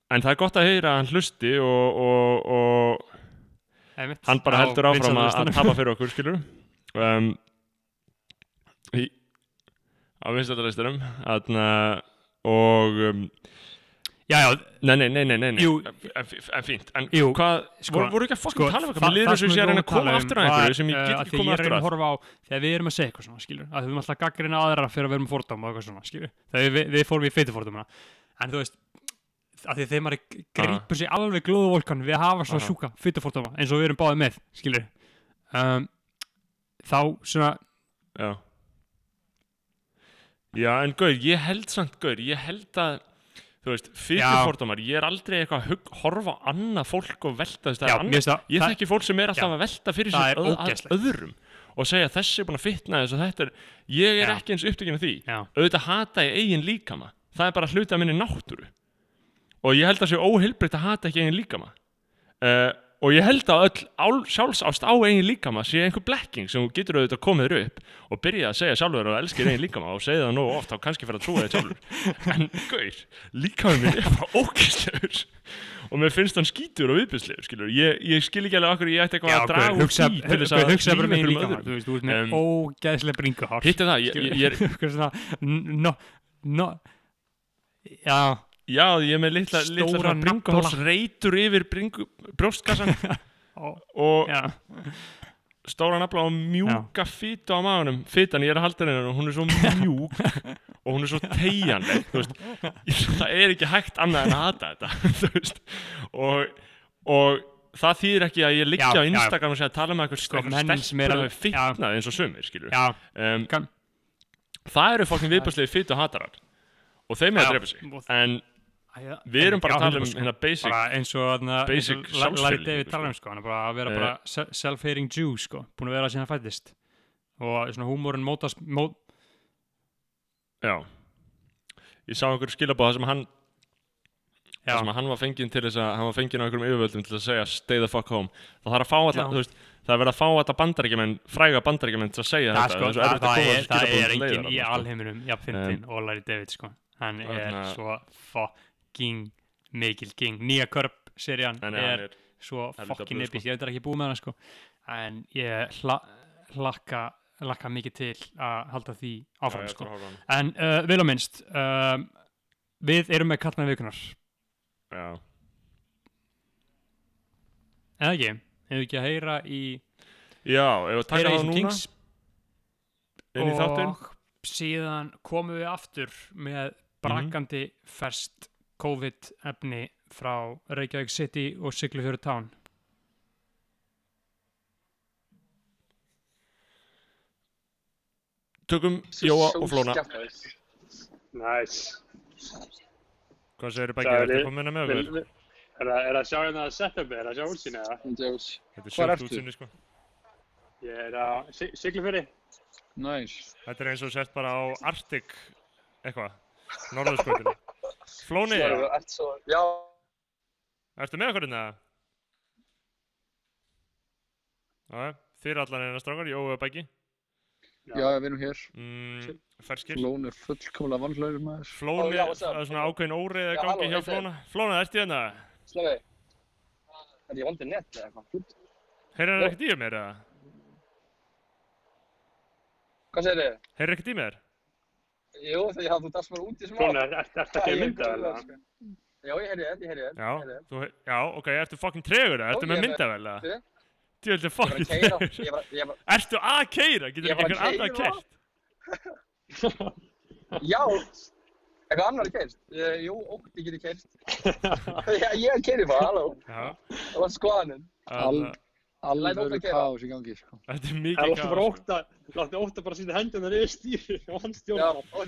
en það er gott að heyra að hann hlusti og, og, og einmitt, hann bara heldur áfram að, að tapa fyrir okkur skilur um, í, á vinstættalisturum og um, já, já, nei, nei, nei, nei, nei. Jú. En, fínt. En Jú, hvað, sko, voru, ekki að fokkin sko, tala um eitthvað? og sem sé að reyna að koma að aftur að um einhverju var, sem ég uh, get að ekki er aftur að. að horfa á þegar við erum að segja eitthvað svona skilur að við erum alltaf gaggrina aðra fyrir að við erum svona skilur þegar við, við fórum í feitufordómana en þú veist að því þegar maður grípur sig alveg glóðu volkan við að hafa svona Aha. sjúka feitufordóma eins og við erum báðið með skilur um, þá svona já. Já en gaur, ég held samt gaur ég held að þú veist, fordómar, ég er aldrei eitthvað að horfa annað fólk og velta já, það, Ég þekki fólk sem er alltaf Já. að velta fyrir sér öð, öðrum og segja þessi er búin að fitna þess og þetta er ég er Já. ekki eins upptökin af því. Auðvitað hata ég eigin líkama það er bara hluti af minni náttúru og ég held að sé óheilbreytt að hata ekki eigin líkama. Uh, og ég held að öll ál, sjálfsást á eigin líkama sé einhver blekking sem getur auðvitað komið þér upp og byrja að segja sjálfur að þú elskir eigin líkama og segja það nógu oft þá kannski fyrir að trúa þér sjálfur. *laughs* En gaur, líkama minn er bara ókýrslegur og mér finnst hann skítur og viðbjörslegur skilur, ég, ég skil ekki alveg okkur ég ætti eitthvað að draga úr því til þess að hugsa bara með einhverjum öðrum. Þú veist, þú ert með Um, ógæðslega bringuhár hitt er það, ég, ég, er *laughs* no, no, já, Já, ég er með litla, litla bringuháls reytur yfir bringu, brjóstkassan *laughs* og já. stóra nafla og mjúka fýtu á maðunum fytan, ég er að halda henni *laughs* og hún er svo mjúk og hún er svo tegjanleg þú veist, ég, það er ekki hægt annað en að hata þetta *laughs* þú veist, og, og það þýðir ekki að ég liggja Já, á já. Instagram og segja að tala með eitthvað stelpur er við fitnað eins og já, um, það eru fólkin viðbjörnslegi fytu hatarar og þeim er Já, að drepa sig. Og- en við erum bara að tala um 100%. hérna basic eins og basic David sko. sko, að vera Eh. bara se- self-hating Jew sko, búin að vera síðan hann fættist. Og svona húmórin mótast mót, Já. Ég sá einhver skilabóð sem hann já, þar sem að hann var fenginn til þess að hann var fenginn á einhverjum yfirvöldum til að segja stay the fuck home. Það þarf að fá alla, Já. þú veist það er verið að fá alla bandaríkjamenn, fræga bandaríkjamenn til að segja það, þetta. sko, það, að það, er, það er enginn í alheiminum jafnfyndin og Larry David sko. Hann er svo fucking mikil king. Nia Körp serían hann er er, svo blöð, episk, ég veit ekki búið með hana sko. En ég hla, hlakka hlakka mikið til að halda því áfram já, sko. að en uh, vil á minnst um, við erum með kallmenn vikunar Já, eða ekki, hefur ekki að heyra í já, ef við taka það núna? Kings? Inn í þáttinn? Og síðan komum við aftur með brakandi ferst COVID efni frá Reykjavík City og Siglufjörður Town Tökum Jóa og Flóna Næs. Hvað segir Sagði- ertu að koma inn með okkur? Er það að sjá hérna setupið, er það að sjá útsýni eða? Þetta er ertu? útsinni sko Ég er á Si- Siglufirði. Næs. Þetta er eins og sett bara á Arctic eitthvað, norðurskotinu Flóni, Svo, ert svo, já, ertu með okkur hérna? Já, þið er allan eina strákar, Jóa og Beggi já, við erum hér. mm, Ferskir Flón er fullkomlega vannlaður maður. Flóni, það er svona ákveðin óriðið Já, gangi hjá. Flóna Flóna, ertu hérna? Slefi. Er ég vandi nett eða eitthvað? Heyrir það ekkert í mér eða? Hvað segir þið? Heyrir ekkert í mér? Jú, þegar ég hafði þú dast bara út í smá. Flóna, er þetta ekki að Ég mynda góður, eða? sko. Já, ég heyrði þetta, ég heyrði þetta. Já, þú, he- já, ok, ertu fucking tregur eða? Ertu með myndavel eða? Þið? Þú að keira, tregur ég var, ég var, Ertu að keira? Getur ekki var að einhver annar keyra. keirt? *laughs* já, eitthvað annar keirst. Eh, Jú, ótti getur keirst. Ég keiri *laughs* *laughs* bara, halló. Já, Það var skoðaninn. Að keyra. kaos í gangi, sko. þetta er Það mikið láttu bara kaos, sko. ótta, láttu bara að setja hendunar yfir stýri og hann Já, stjórnar. Og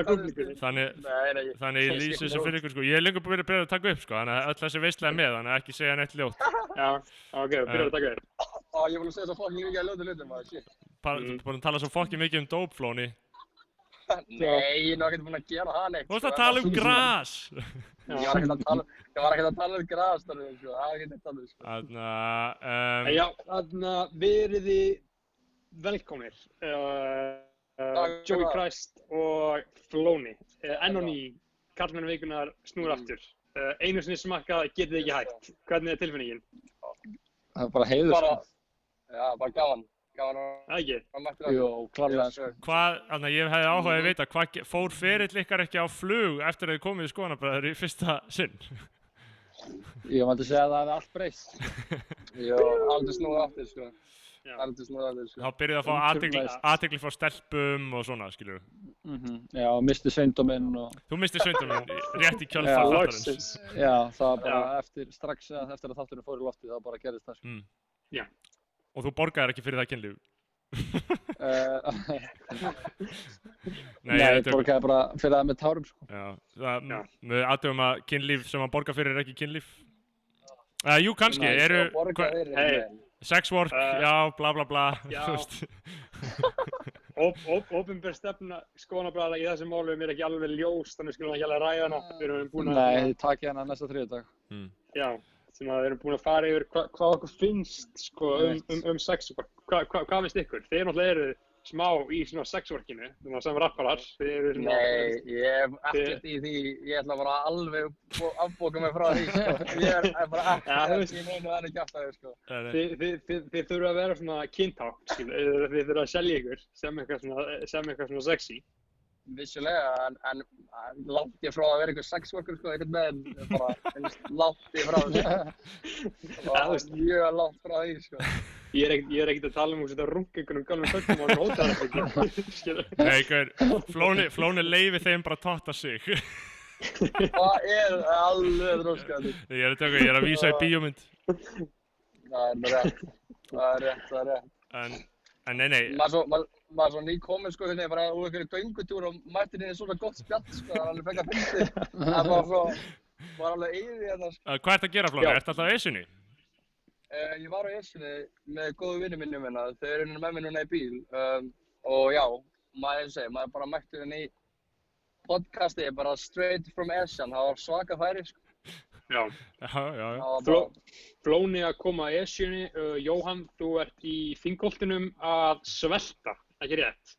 að kúplingunni. Þannig, Nei, nei, ég- lýsi þessu fyrir ykkur sko Ég er lengur búin að byrja að taka upp sko Þannig að öll þessi veistlega með Þannig að ekki segja neitt ljótt *laughs* Já, ok, byrjar að taka þér. Á, ég vil að segja svo fokkin mikið að ljóta hlutum, maður, shit. Bara, Mm. Þú búin að tala svo fokkin mikið um dópflóni Nei, ég er nú ekkert búin að gera það neitt. Þú varst sko, að tala um það- gras Ég var ekkert að tala, ég var ekkert að tala um þannig, sko, það var ekkert að tala um, sko. Þannig En að Já, þannig að veriði velkomnir. Uh, uh, Joey. Christ og Flóni. Uh, enn og ný, kallmennu vikunar snúr Mm. aftur. Uh, einu sinni smakkað, getið ekki hægt. Hvernig er tilfinningin? Það er bara heiður, sko. já, bara gaman, gaman að Það ekki? að mættu Jú, klárlega, Yes, sko. hvað, þannig að ég hefði áhugaði að vita Hvað fór ferill ykkar ekki á flug Eftir að þið komið í skoðanabræður í fyrsta sinn Ég mætti segja að það hefði allt breyst. *laughs* Jú, aldrei snúið aftur, sko. Já. Aldrei snúið aftur, sko. Þá byrjuði að fá athygli frá stelpum og svona skilur Mm Já, misti sveindóminn og... Þú misti sveindunum rétt í Já, kjölfar þáttarins. Já, það var bara eftir, strax að- eftir að þátturinn fór í loftið, þá bara gerðist það, sko. mm. Já. Og þú borgaðir ekki fyrir það kynlíf Nei, Nei, ég ég tök- borgaði bara fyrir það með tárum, sko. Já, það, Já. við aðtöfum að kynlíf sem að borga fyrir er ekki kynlíf uh, Jú, kannski, Nei, eru Hey. einhvern veginn. sex work, Uh, já, bla bla bla *laughs* já. Ópenbær *laughs* stefna skoðanabræðar í þessum málum er ekki alveg ljós, þannig skulum við ekki alveg ræða hana. Við erum búin að... Nei, þið takið hana næsta þriðdag. mm. Já, sem að við erum búin að fara yfir hva, hvað okkur finnst sko, um, um, um sexwork. Hva, hva, hvað finnst ykkur? Þeir náttúrulega eru smá í svona að sem rapparar. Nei, ég hef ekkert í því, ég ætla bara alveg að afbóka mig frá því, sko. *laughs* Ég er er bara Já, þú ekkert í neinu þannig kjáftæði, sko. Þið, þið, þið, þið þurfa að vera svona þið þið þurfa að selja ykkur sem eitthvað svona, sem eitthvað svona sexy. Vissulega, en, en en langt ég frá að vera einhver sexworker, sko, einhvern veginn, bara, langt ég frá *laughs* þú Bara mjög langt frá því, sko. Ég er ekkert, ég er ekkert að tala um að setja runga einhvern gamlega fötum á hann hótaðarfengi, *laughs* skil. Nei, gaur, flóni, flóni leifi þeim bara að totta sig Það er alveg dróskandi. Ég er að, tökja, ég er að vísa í bíómynd Það er rétt, það er rétt, það er rétt. En, en nei, nei Maður svo, maður, maður svo nýkominn, sko, hérna, bara úr einhverju göngutúr og mættir inn í svona gott spjall, sko, það er alveg fekk að fyndi. Það er bara svo, var alveg yfir hérna, sko. Uh, Hvað ert að gera, Flóni? Já. Ertu alltaf á esjunni? Uh, ég var á Essunni með góðu vinnu minnum minna, þau eru hérna með mér núna í bíl um, og já, maður og segja, maður bara mætti hérna í podcasti bara straight from Esjan, það var svaka færi, sko. Já. Já, já, já var Flóni að koma að Esjunni, uh, Jóhann, þú ert í þingoltinum að svelta, ekki rétt?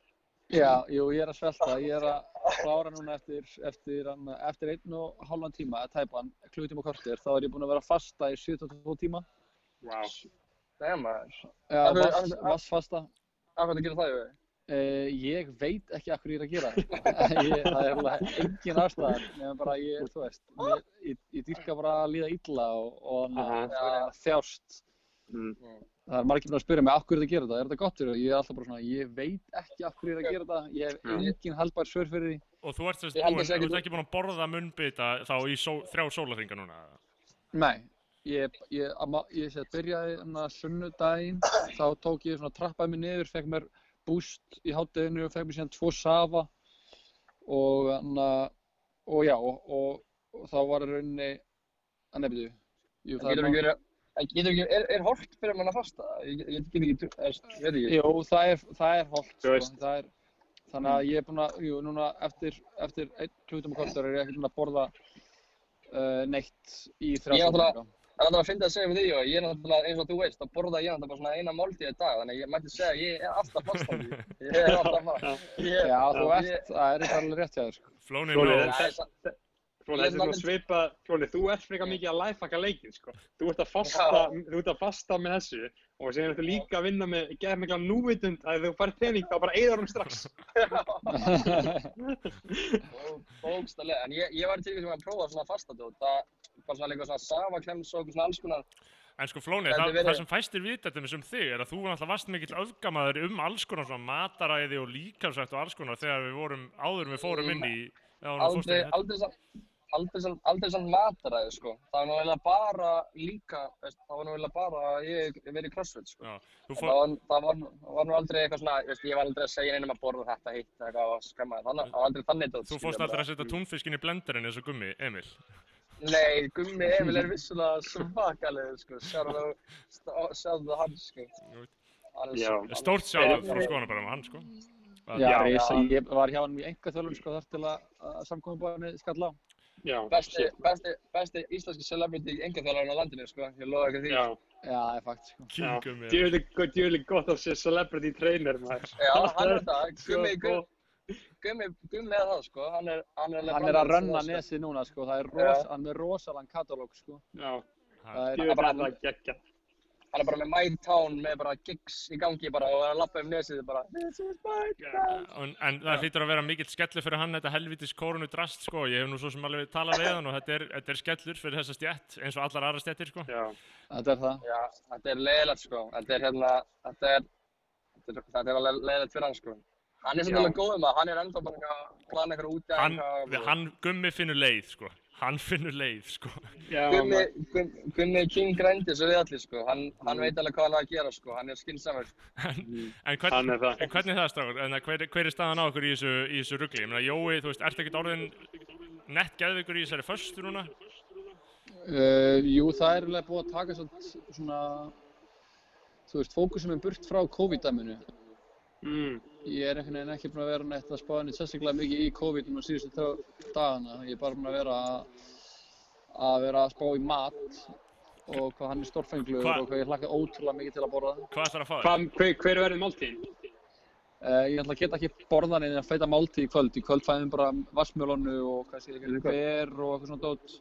Já, jú, ég er að svelta. Ég er að, klára núna eftir, eftir, hann- eftir einn og hálfan tíma, eða tæpan, klukkutíma og kortir, þá er ég búinn að vera að fasta í 72 tíma. Það er maður. Já, hverju- vass, af- af- hvernig gerir það, Jói? Uh, ég veit ekki af hverju ég er að gera það. *laughs* ég, það er alveg engin ástæðar, nefnum bara ég, þú veist, ég, ég, ég dýrka bara að líða illa og, og hann Aha. að þjást. Mm. Það er margir að spyrja mig af hverju þetta gera þetta, er þetta gott fyrir það? Ég er alltaf bara svona, ég veit ekki af hverju ég er að gera þetta, ég hef engin haldbær svör fyrir því. Og þú ert, búin, að þú ert ekki búin að borða munnbita þá í só, þrjá sólarringa núna? Nei, ég, ég, amma- ég sé að byrjaði hana sunnudaginn, þá tók ég svona trappaði mig niður, fekk mér boost í hátteginu og fekk mér síðan tvo safa og hana, og já, og, og, og þá var í rauninni, að nefndu, jú, Það en getur ekki, er, er holt fyrir mann að fasta? Ég, ég, ég get ekki, ég veit ekki. Jú, það er, það er holdt, sko, það er, þannig að ég er búinn að, jú, núna eftir, eftir einn klukkutum og kortur er ég ekki búinn að borða uh, neitt í Ég þrjá náttúrulega- Það er náttúrulega að finna að segja við því. Ég er náttúrulega, eins og þú veist, að borða ég náttúrulega bara svona eina máltíð í dag, þannig að ég mætti segja að ég er alltaf fastandi. *laughs* Ég er alltaf fastandi. Já, þú ég- ert, það er eitthvað alveg rétt hjá þér, sko. Flóni Knows. þetta- Það er Ég svona svipa, Flóni, þú ert frekar mikið að lifehacka leikinn, sko. Þú ert að fasta, þú ert að fasta með þessu og síðan ertu líka að vinna með, geða mikla núvitund að ef þú fær pening þá bara eigðar hún strax. Bó- *laughs* Bókstaflega, en ég, ég var til sem að prófa svona fastadót, það var svona líka svona savaklems og svona alls konar. En sko Flóni, það, það sem fæstir vita til um þig er að þú náttúrulega varst mikill öfgamaður um alls konar svona mataræði og líkamsrætt og alls konar þegar við vorum, áður en við fórum inn í já, þú fórst inn Aldrei, í aldrei samt, aldrei samt, aldrei samt mataræði, sko. Það var nú eiginlega bara líka, veist, það var nú eiginlega bara að ég verið í crossfit, sko. Já, þú Það fór, var, það, var, það var nú aldrei eitthvað svona, veist, ég var aldrei að segja neinum að borða þetta hitt eitthvað og skemma það. Það var aldrei þannig dót. þú fórst aldrei að setja túnfiskin í blenderinn eins og gummi, Emil. Nei, Gummi Emil er vissulega svakalegur, sko. Sjáðu sjáðu hann, sko. Stórt sjálf frá skoðanabærum bara með hann, sko. Já, Já, ég, já. ég var hjá hann í enga þjálfum sko þar til að, að samkominnbáðinni skall á. Besti, besti, besti íslenski celebrity engaþjálfarinn á landinu, sko. Ég lofa ekki því. Já, Já, það er fakt sko. já. King Gummi. Djöfulig djöfulig gott að sé celebrity trainer, maður. Já, hann er það. Gummi, Gummi. Gummi, er það, sko. Hann er, hann er, Hann er að rönna nesið núna sko, það er rosalega katalóg sko. Já, Það er, það geggja. Hann er bara með My Town með bara gigs í gangi bara og er að lappa um nesið bara This is my town. En, en það hlýtur að vera mikill skellur fyrir hann þetta helvitis kórunu drast sko ég hef nú svo sem alveg talað við hann og þetta er, þetta er skellur fyrir þessa stjætt eins og allar aðra stjættir sko Já, þetta er það. Já, þetta er leiðilegt sko. Þetta er hérna, þetta er, þetta er, alveg leiðilegt fyrir hann sko. Hann er svolítið góð um það, hann er ennþá bara að plana eitthvað út hann, hann gummi finnur leið sko hann finnur leið sko maður. Gummi, Gummi King grændi svo við allir sko. Hann, hann veit alveg hvað hann er að gera sko. Hann er skinsamur. en, Hann hvern, er það. en hvernig er það strákur en hver, hver er staðan á okkur í þessu, í þessu rugli ég meina Jói, þú veist, ertu ekkert orðin nett geðvikur í þessari föstu núna Uh, jú, það er alveg búið að taka svona, svona þú veist, fókusum er burt frá COVID-dæminu. Mm, Ég er einhvern veginn ekki búinn að vera neitt að spáða neitt sérstaklega mikið í COVID núna síðustu þrjá dagana. Ég er bara búinn að vera að, að vera að spá í mat og hvað hann er stórfenglugur Hva- og hvað ég hlakka ótrúlega mikið til að borða. hvað ætlar að fá þér? Hvað, hver, hver verður máltíðin? Uh, ég ætla að geta ekki borðan en að feita máltíð í kvöld. Í kvöld fæðum bara vassmjölonu og hvað sé ég, ber og eitthvað svona dót.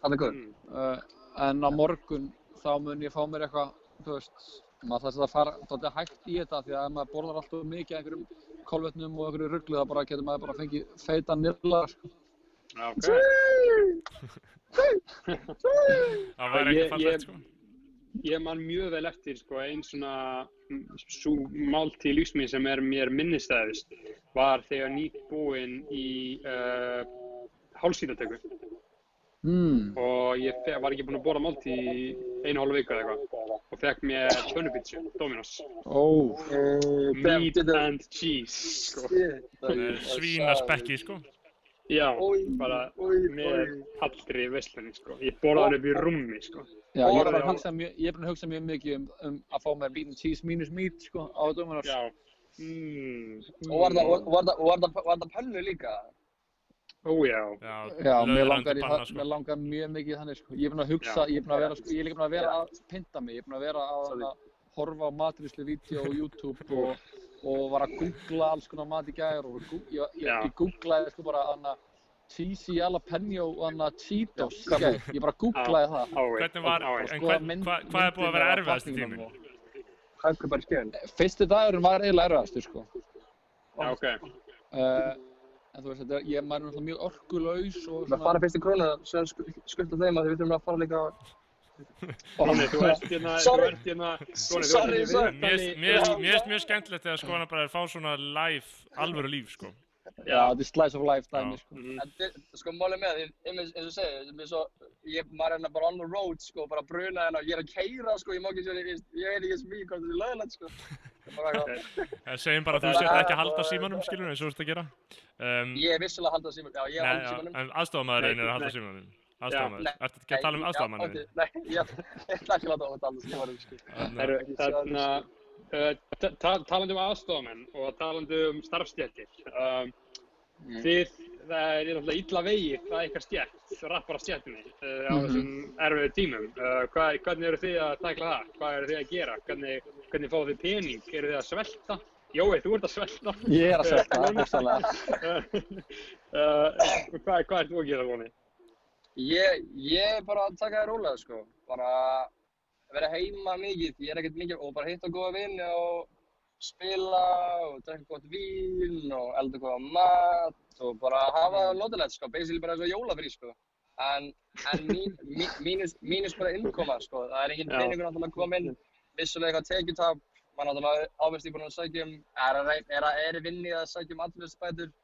Það er góð. Mm, Uh, en á morgun þá mun ég fá mér eitthvað, þú veist, maður þarf að fara dálítið hægt í þetta því að ef maður borðar alltaf mikið af einhverjum kolvetnum og einhverju rugglu þá bara getur maður bara fengið feita nýrlar, sko. já, ok. það var ekki fallegt sko Ég man mjög vel eftir sko, einn svona svo máltíð lífsmín sem er mér minnistæðist var þegar nýbúinn í uh, hálsýtatöku Mm. og ég var ekki búinn að borða máltíð í einu hálfu viku eða eitthvað og fekk mér pönnupítsu, Dominos Ó, meat and cheese sko. Svínaspekki sko já, bara með oj. allri veslunni sko. ég borðaði hann upp í rúmi sko. já, ég er er búinn að hugsa mjög mikið um, um að fá mér bean and cheese minus meat, sko, á Dominos. já mm, Og var það, og var það, pönnu líka? Ó já mér langar, í, panna, það, sko. mér langar mjög mikið þannig, sko. Ég er búinn að hugsa, Já. ég er búinn að vera, sko, ég er líka búinn að vera að pynta mig, ég er búinn að vera að, að horfa á matrislu vídeo á *laughs* YouTube og, og var að googla alls konar mat í gær og ég, ég, ég googlaði sko bara hana cheesy jalapeno og hana Cheetos í gær, ég bara googlaði það. Hvernig var, en hva, hvað er búið að vera erfiðast í tíminn? og- Hækku bara skjöfin. Fyrsti dagurinn var eiginlega erfiðastur sko Já, ok. En þú veist, þetta, ég maður er náttúrulega mjög orkulaus og Það fara fyrst í krónu, sem skulda þeim að við þurfum að fara líka Flóni, þú ert hérna, þú ert hérna, Flóni, þú ert Sorry, hérna sorry. Mér finnst mjög, skemmtilegt þegar skoðan bara er fá svona live, alvöru líf sko. Já, þetta er slice of life dæmi sko Mhm. Þetta er, sko, málið með því, eins eins og segið, sem svo, ég, maður er hérna bara on the road, sko, bara bruna hérna, ég er að keira, sko, ég má ekki sér, ég, ég veit ekki sem mikið hvað þetta er lögilegt, sko. Eitthvað, Eh, Segjum bara að þú sért ekki að halda símanum, skilur, eins og þú ert að gera. Um, ég er vissulega að halda síman, já, ég er að halda símanum. en aðstofamæðurinn er að halda símanum. Aðstofamæður. Ertu ekki að tala um aðstofamæðurinn? Nei, ég *laughs* ég ætla ekki að halda símanum, ta- ta- talandi um aðstofamenn og talandi um starfstjættir, um, þið, það er náttúrulega illa vegið, það er ykkar stjætt, rappara stjættinni uh, á Mhm. þessum erfiðu tímum. Hvað, hvernig eru þið að tækla það? Hvað eru þið að gera? Hvernig, hvernig fáðu þið pening? Eru þið að svelta? Jói, þú ert að svelta. Ég er að svelta, *laughs* bústaðlega uh, *laughs* hvað, hvað ert þú að gera, Lóni? Ég, ég er bara að taka það rólega, sko, bara vera heima mikið, ég er ekkert mikið, og bara hitta góða vini og spila og drekka gott vín og elda góða mat og bara hafa það notalegt, sko, basically bara eins og jólafrí, sko. En, en mín, mín, mínus, mínus bara innkoma, sko, það er Já. peningur náttúrulega að koma inn, vissulega eitthvað tekjutap, maður náttúrulega ávist búin að sækja um, er að, er að, er að vinni að sækja um atvinnsbætur. Uh,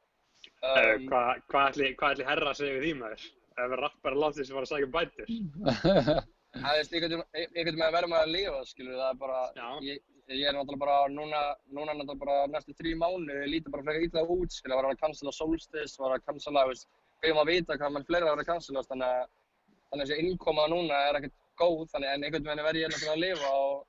Um, hvað, hvað ætli, hvað ætli herra að segja við því maður? Ef við rappara landsins sem var að sækja um bætur? Það einhvern veginn með að verðum að lifa, skilur, það er bara, ég, ég er náttúrulega bara, núna, núna náttúrulega bara næstu þrjú mánu, ég líti bara frekar illa út, skilur, var að cancela Solstice, var að cancela, veist, við erum að vita hvað mann fleira var að cancela, þannig að, þannig að þessi innkoma núna er ekkert góð, þannig en einhvern veginn verð ég náttúrulega að lifa og,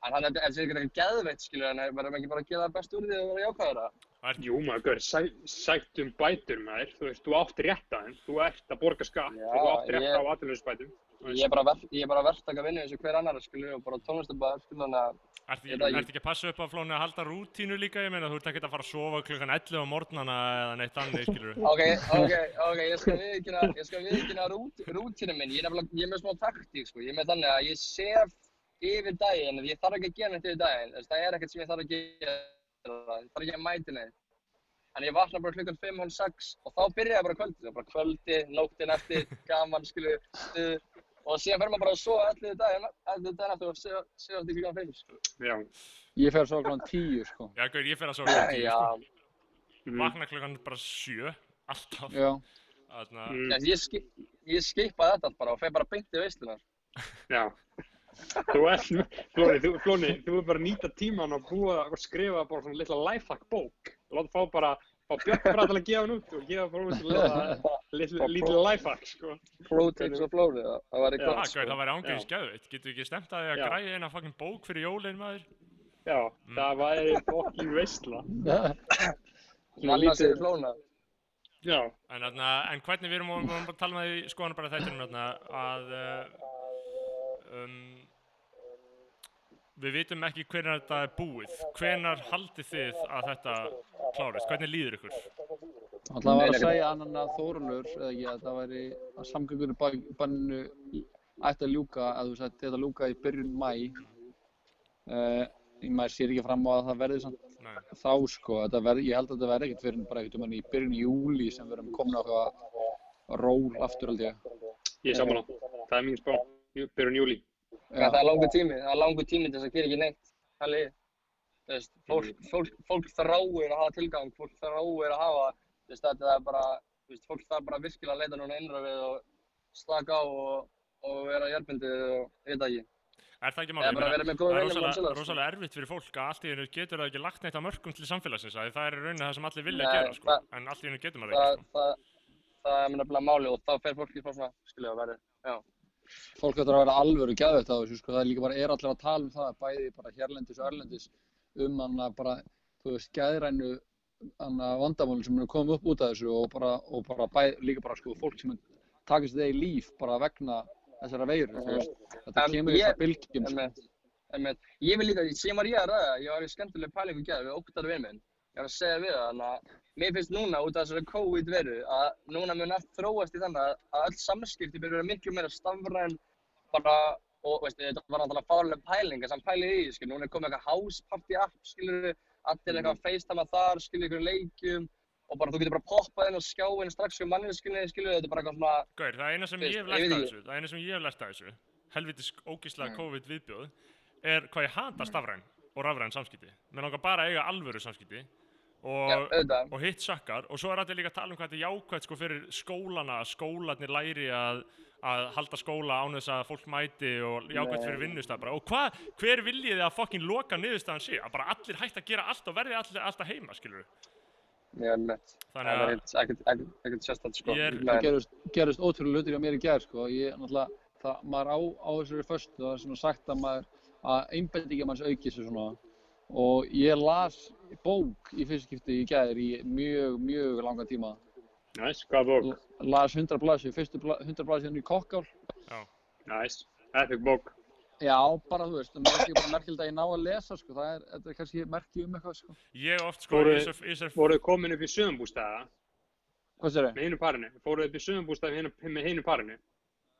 en þannig að þetta er ekkert ekkert geðveitt, skilur, en verðum ekki bara að gera það best úr því og vera jákvæður það. Jú maður, sæ, sætt um bætur maður, þú veist, þú átt rétt að þeim, þú ert að borga skatt Já, og þú átt rétt ég- á atvinnuleysbætum. Ég er bara, ver, ég er bara verktaka vinnu eins og hver annar, skilur, og bara tónlistabæður, skilur, þannig að Ertu ekki, ekki. að passa upp á flónu að halda rútínu líka? Ég meina, þú ert ekki að fara að sofa klukkan 11 á morgnana eða neitt annir, skilur *laughs* Ok, ok, ok, ég skal viðkynna, ég skal viðkynna rút, rútinu minn, ég er nefnilega, ég er með smá taktík, sko, ég er með þannig að ég sef yfir daginn, ég þarf ekki að gera neitt yfir daginn, þess, það er ekkert sem ég þarf að gera, ég þarf ekki að mæti neitt. En ég vakna bara klukkan 5, hálf 6 og þá byrja ég bara kvöldið, bara kvöldi, nóttin eftir, *laughs* gaman, skilu, stuð, og síðan fer maður bara að sofa allir daginn, allir daginn eftir og sefa sefa til klukkan 5, sko. Já. Ég fer svo klokkan tíu sko Já, gaur, ég fer að sofa klukkan 10, Já, sko. Mm. Vakna klukkan bara 7, alltaf. Já, Þarna, Mm. ég, ski, ég skipa þetta allt bara og fer bara beint í veislunar. *laughs* Já. Þú ert, Flóni, þú, Flóni, þú er bara að nýta tíman og búa og skrifa bara svona litla lifehack bók. Láta fá bara, fá Björn bara til að gefa hann út og gefa bara út litla, lifehack, sko. Pro tips og flóri, það það væri gott, það sko. væri ángæðis geðveitt. Getur við ekki stemt að því að græja eina fucking bók fyrir jólinn, maður? Já, það væri fokkin veistla. *laughs* Manna sig flóna. Já. En, þarna, en hvernig við erum, við erum bara að tala með því skoðan bara þættinum þarna, að uh, um, við vitum ekki hvernig þetta er búið. Hvenar haldið þið að þetta klárist? Hvernig líður ykkur? alltaf var að segja annan að Þórulur eða ekki að það væri að samgöngur bannu ætti að ljúka að þú veist þetta ljúka í byrjun mæ uh, maður sér ekki fram á að það verði samt Nei. þá sko, þetta verði, ég held að þetta verði ekkert fyrir bara ekkert um hann í byrjun júli sem við erum komin á eitthvað ról aftur held ég Ég er saman á. Það er mín spá. Byrjun júli. Það er langur tími, það er langur tími til þess að gera ekki neitt. Það er þú veist, fólk, fólk, fólk þráir að hafa tilgang, fólk þráir að hafa, þú veist, þetta er bara, þú veist, fólk þarf bara virkilega að leita núna innra við og slaka á og, og vera hjálpindið og veit það ekki. Er það ekki málið? Það er rosalega, rosalega erfitt fyrir fólk að allt í hennu getur það ekki lagt neitt á mörgum til samfélagsins að það er í rauninni það sem allir vilja Nei, gera sko. það- en allt í hennu getur maður Það, ekki sko. það, það er nefnilega máli og þá fer fólk í svona, skilja að verði, já. Fólk ætlar að vera alvöru gæðveitt á þessu sko, það er líka bara, er allir að tala um það bæði bara hérlendis og erlendis um hann að bara, þú veist, gæðrænu vandamálinn sem eru komið upp út af þessu og bara, og bara bæði, líka bara sko, fólk sem takast þeir í líf bara vegna þessara veiru, þú veist, þetta kemur í það bylgjum, sko. Ég vil líka, sem var ég að ræða, ég var í skemmtileg pælingu gæði við óttar minn, ég var að segja við það, þannig að mér finnst núna út af þessari COVID veru að núna mun allt þróast í þannig að öll samskipti byrja að vera miklu meira stafræn bara, og veist, þetta var náttúrulega fárlega pæling, þess að hann pælið í, skil, núna er komið eitthvað house party app, skilur allir eitthvað að facetama þar, skilur ykkur leikjum og bara þú getur bara poppað inn á skjáin strax fyrir manninskinni, skilur, þetta er bara eitthvað svona, Gaur, það eina sem Veist, ég hef ég lært veit af ekki. þessu, það eina sem ég hef lært af þessu, helvitis ógíslega Mm. COVID viðbjóð, er hvað ég hata stafræn og rafræn samskipti. Mér langar bara að eiga alvöru samskipti og, auðvitað, og hitt sakkar og svo er allir líka að tala um hvað þetta er jákvæmt sko fyrir skólana, að skólarnir læri að, að halda skóla án þess að fólk mæti og jákvæmt fyrir vinnustaf bara. Og hvað, hver viljið þið að fokkin loka niðurstaðan sé? Að bara allir hægt að gera allt og verði allir alltaf heima, skilur mjög nett, það Þannig að ekkert, sérstætt, sko. Er- Það gerist, gerist ótrúlega hlutir hjá mér í gær sko. Ég, náttúrulega, það, maður á, á þessari föstu, það er svona sagt að maður, að einbendinga manns auki sig svona. Og ég las bók í fyrst skipti í gær í mjög, mjög langa tíma. Næs, hvað bók? L- Las 100 blaðsjö, fyrstu bla, 100 blaðsjö í kokkál. já, Næs, epic bók. Já, bara þú veist, mér er ekki bara merkild að ég ná að lesa sko. Það er, þetta er kannski merki um eitthvað sko. ég oft sko, Fóru- í þessar- í þessar Fóruð komin upp í sögumbústæða Hvað sér með hinu parinu? Fóruð upp í sögumbústæða með með hinu parinu?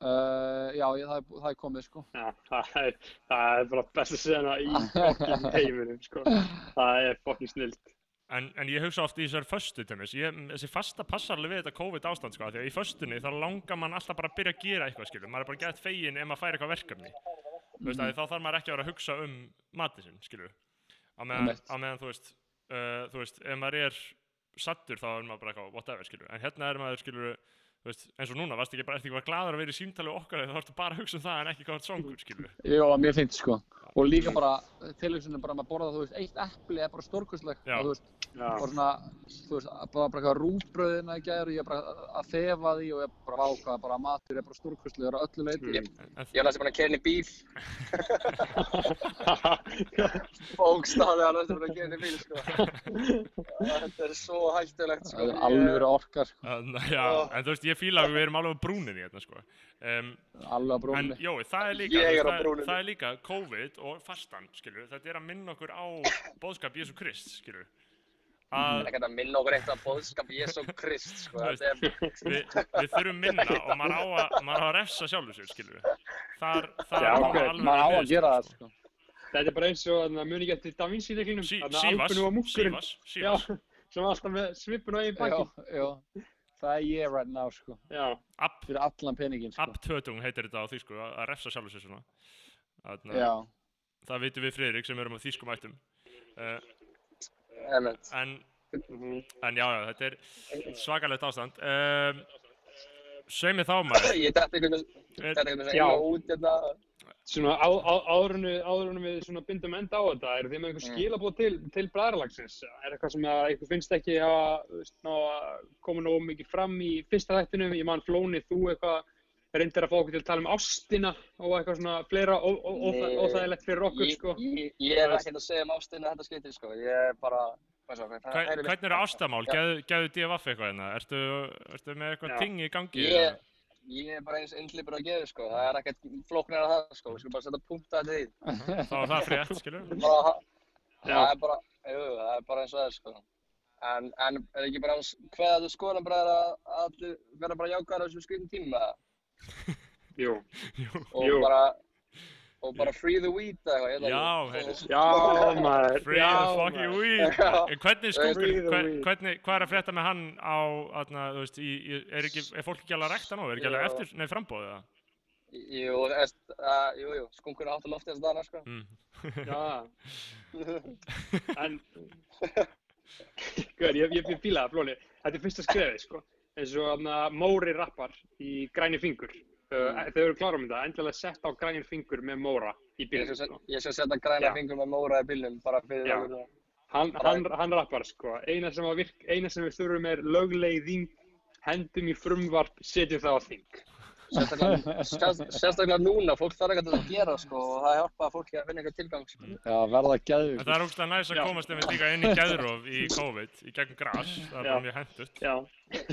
Uh, já, ég, það, er, það er komið sko. Já, það er, það er bara besta sena í *laughs* fokkin heiminum, sko. Það er fokkin snilt. En, en ég hugsa oft í þessar föstu til mér, ég, þessi fasta passar alveg við þetta COVID ástand sko, af því að í föstunni þá langar mann alltaf bara að byrja að gera eitthvað skilur, maður er bara gett fegin ef maður fær eitthvað verkefni, þú veist, þá þarf maður ekki að vera að hugsa um matið sinn, skilur, á meðan, Einmitt. á meðan þú veist, uh, þú veist, ef maður er sattur þá er maður bara eitthvað whatever, skilur, en hérna er maður, skilur, veist, eins og núna, varst ekki bara, ekki bara gladur að vera í símtali okkar, þá ertu bara að hugsa um það en ekki hvað er songur, skilur. Jó, mér finnst sko. Og líka bara, tilhugsunum bara að maður borða, þú veist, eitt epli er bara stórkustleg. Já. Og þú veist, og svona, þú veist, bara, bara eitthvað rúbröðina í gær og ég er bara að þefa því og ég er bara vákað, bara matur er bara stórkustlegur á öllu leiti. Ég, En, ég er næstu búin að í bíl, *laughs* bókstafið að næstu búin að í bíl, sko. Þetta er svo hættulegt, sko. Það er alveg orkar, sko. en, já, en þú veist, ég fíla að við erum alveg á brúninni hérna, sko. Um, Alveg að En jói, það er líka, þú er það, það er líka COVID og fastan, skilur, þetta er að minna okkur á bóðskap Jésu Krist, skilur. Að Ekkert að minna okkur eitt af bóðskap Jésu Krist, sko. Þetta er, við, við þurfum minna og maður á að, maður á að refsa sjálfur sér, skilur. Þar, þar Já, koma ok, alveg Maður á að niðurstöður, gera það, sko. sko. Þetta er bara eins og að muni ekki eftir Da Vinci-leiklinum. Sí, Já, Sívas, *laughs* sem var alltaf með svipun á eigin Já, baki. já. Það er ég right now, sko. Já, App, Fyrir allan peningin, sko. Abtötung heitir þetta á því, sko, að refsa sjálfur sér svona. Já. það vitum við Friðrik sem erum á þýskum ættum. Uh, emitt. en, mhm. en já, já, þetta er svakalegt ástand. Um, Sveimi þá maður. Ég dætti einhvern veginn, þetta einhvern veginn Já. illa út, hérna. Svona á, á, áðurinu, áðurinu við svona bindum enda á þetta, er þið með einhver Mm. skilabóð til, til bræðarlagsins? Er eitthvað sem að eitthvað finnst ekki að, þú veist, ná að koma nógu mikið fram í fyrsta þættinum? Ég man Flóni, þú eitthvað reyndir að fá okkur til að tala um ástina og eitthvað svona fleira óþægilegt fyrir okkur, sko. ég, ég er ekkert að segja um ástina þetta skiptir, sko. Ég er bara, Hvernig eru ástamál? Gæðu, gæðu DFF eitthvað hérna? Ertu, ertu með eitthvað ting í gangi? Ég? Ég er bara eins innlipur að gefa, sko. Það er ekkert flóknir að það, sko. Við skulum bara setja punkt að því. *laughs* Þá er það frétt, skilur? Bara, það er bara, jú, það er bara eins og það sko. En, en er ekki bara hans hvaða skoðan bara er að að allir vera bara jákvæðar á þessum skrifum tímum eða? Jú. Og Jú. bara, og bara free the weed eða eitthvað. Já, maður. Free já, the fucking weed. *laughs* En hvernig skúkur, hvernig, hvað er að frétta með hann á, atna, þú veist, í, í, er, ekki, er fólk ekki alveg að rekta nú? Er ekki alveg eftir, nei, frambóðið það? Jú, eðst, uh, jú, jú, skunkur átt að lofti þess dana, sko. Mm. *laughs* *laughs* Já, en Guður, ég, ég, ég fíla það, Flóni Þetta er fyrsta skrefið, sko eins og þarna Móri rappar í Græni fingur. Þau eru klára um þetta, endilega sett á Græni fingur með Móra í sko. ég skal setja græna Já. fingur með móra í bílnum bara fyrir það. hann, hann, hann rappar, sko. Eina sem, virk, eina sem við þurfum er lögleiðing hendum í frumvarp, setjum það á þing Sérstaklega, *laughs* sérst- sérstaklega núna, fólk þarf eitthvað til að gera, sko, og það hjálpa fólki að finna eitthvað tilgang, sko. Já, verða gæðvík. það er næs að Já. komast einmitt líka inn í gæðróf í COVID, í gegnum gras, það er bara mjög hendut. Já,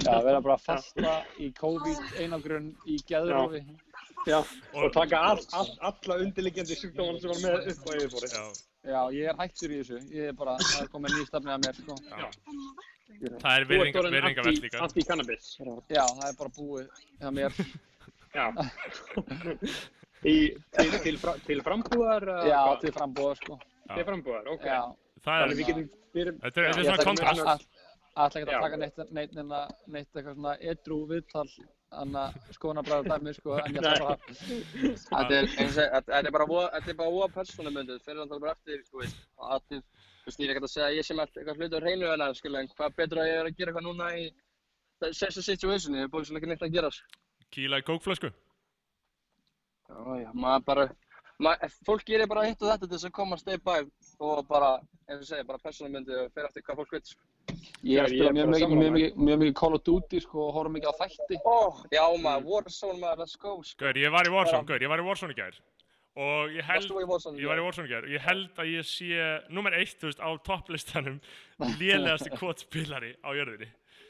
Já, vera bara fasta í COVID einangrun í gæðrófi. Já, og taka all, all, alla undirliggjandi sjúkdóman sem var með upp á yfirborðið. Já, Já, ég er hættur í þessu. Ég er bara, það er komið ný stefni að mér, sko. já. Það er Þú ert virðinga, orðin virðingarvert anti- líka. anti-cannabis. Já, það er bara búið hjá mér. Já. Í, til, til, fra, til frambúðar? Já, hvað? til frambúða, sko. Til frambúðar, ok. Já. Það Þannig er, við getum fyrir... þetta er, er svona kontrast. all- ætla ekki Já. að taka neitt, neitt, neitt, neitt eitthvað svona edru viðtal anna skoðanabræður dæmi sko en ég ætla bara Þetta er, eins og segja, þetta er bara voða- þetta er bara óa persónumöndið, fyrir hann tala bara eftir, þú veist, að þið, þú veist, ég er ekkert að segja að ég sem alltaf eitthvað hlutur hreinu en það, skilja, en hvað betra ég er að gera eitthvað núna í þessu situationi, það er búin sem ekki neitt að gera, sko. Kíla í kókflösku. Já, já, maður bara, maður, fólk gerir bara hitt og þetta til þess að koma stay by og bara, eins og segja, bara persónumöndið og fyrir eftir hvað fólk veit, sko. ég er að Ég er spila mjög mikið mjög mikið mjög mikið Call of Duty sko og horfa mikið á þætti Ó, já maður, Warzone maður, let's go, sko. Gaur, ég var í Warzone, gaur, ég var í Warzone í gær. Og ég held, ég var í? Warzone í gær. og Ég held að ég sé, nummer eitt, þú veist, á topplistanum, lélegasti *laughs* kvotspilari á jörðinni.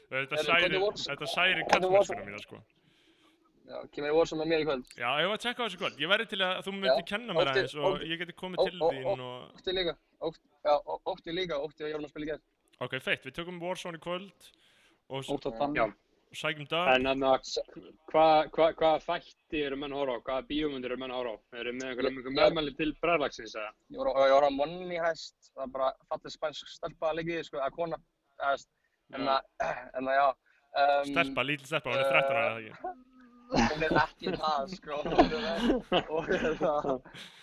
Þetta særi, særi Warzone- mína, sko. Já, kemur í Warzone með mér í kvöld. Já, ég var að tjekka á þessu kvöld. Ég væri til að þú myndir Já, kenna mér ótti- aðeins og ótti- ég geti komið til þín og... Ótti líka, ótti, ótti líka, ótti að ég var að spila í gær. Ok, feitt, við tökum Warzone í kvöld og s- ótt á þannig Já. og sækjum dag. En þannig að hvað hva, hva þætti eru menn að horfa á? Hvaða bíómyndir eru menn að horfa á? Eru með einhverjum einhver meðmæli til bræðlagsins eða? Ég voru, að Money Heist, það bara fallið spænsk stelpa sko. Um, *clears throat* Stelpa, lítil stelpa, hún er 13 ára, eða ekki? *laughs* Hún er ekki það, sko, er það, og hérna,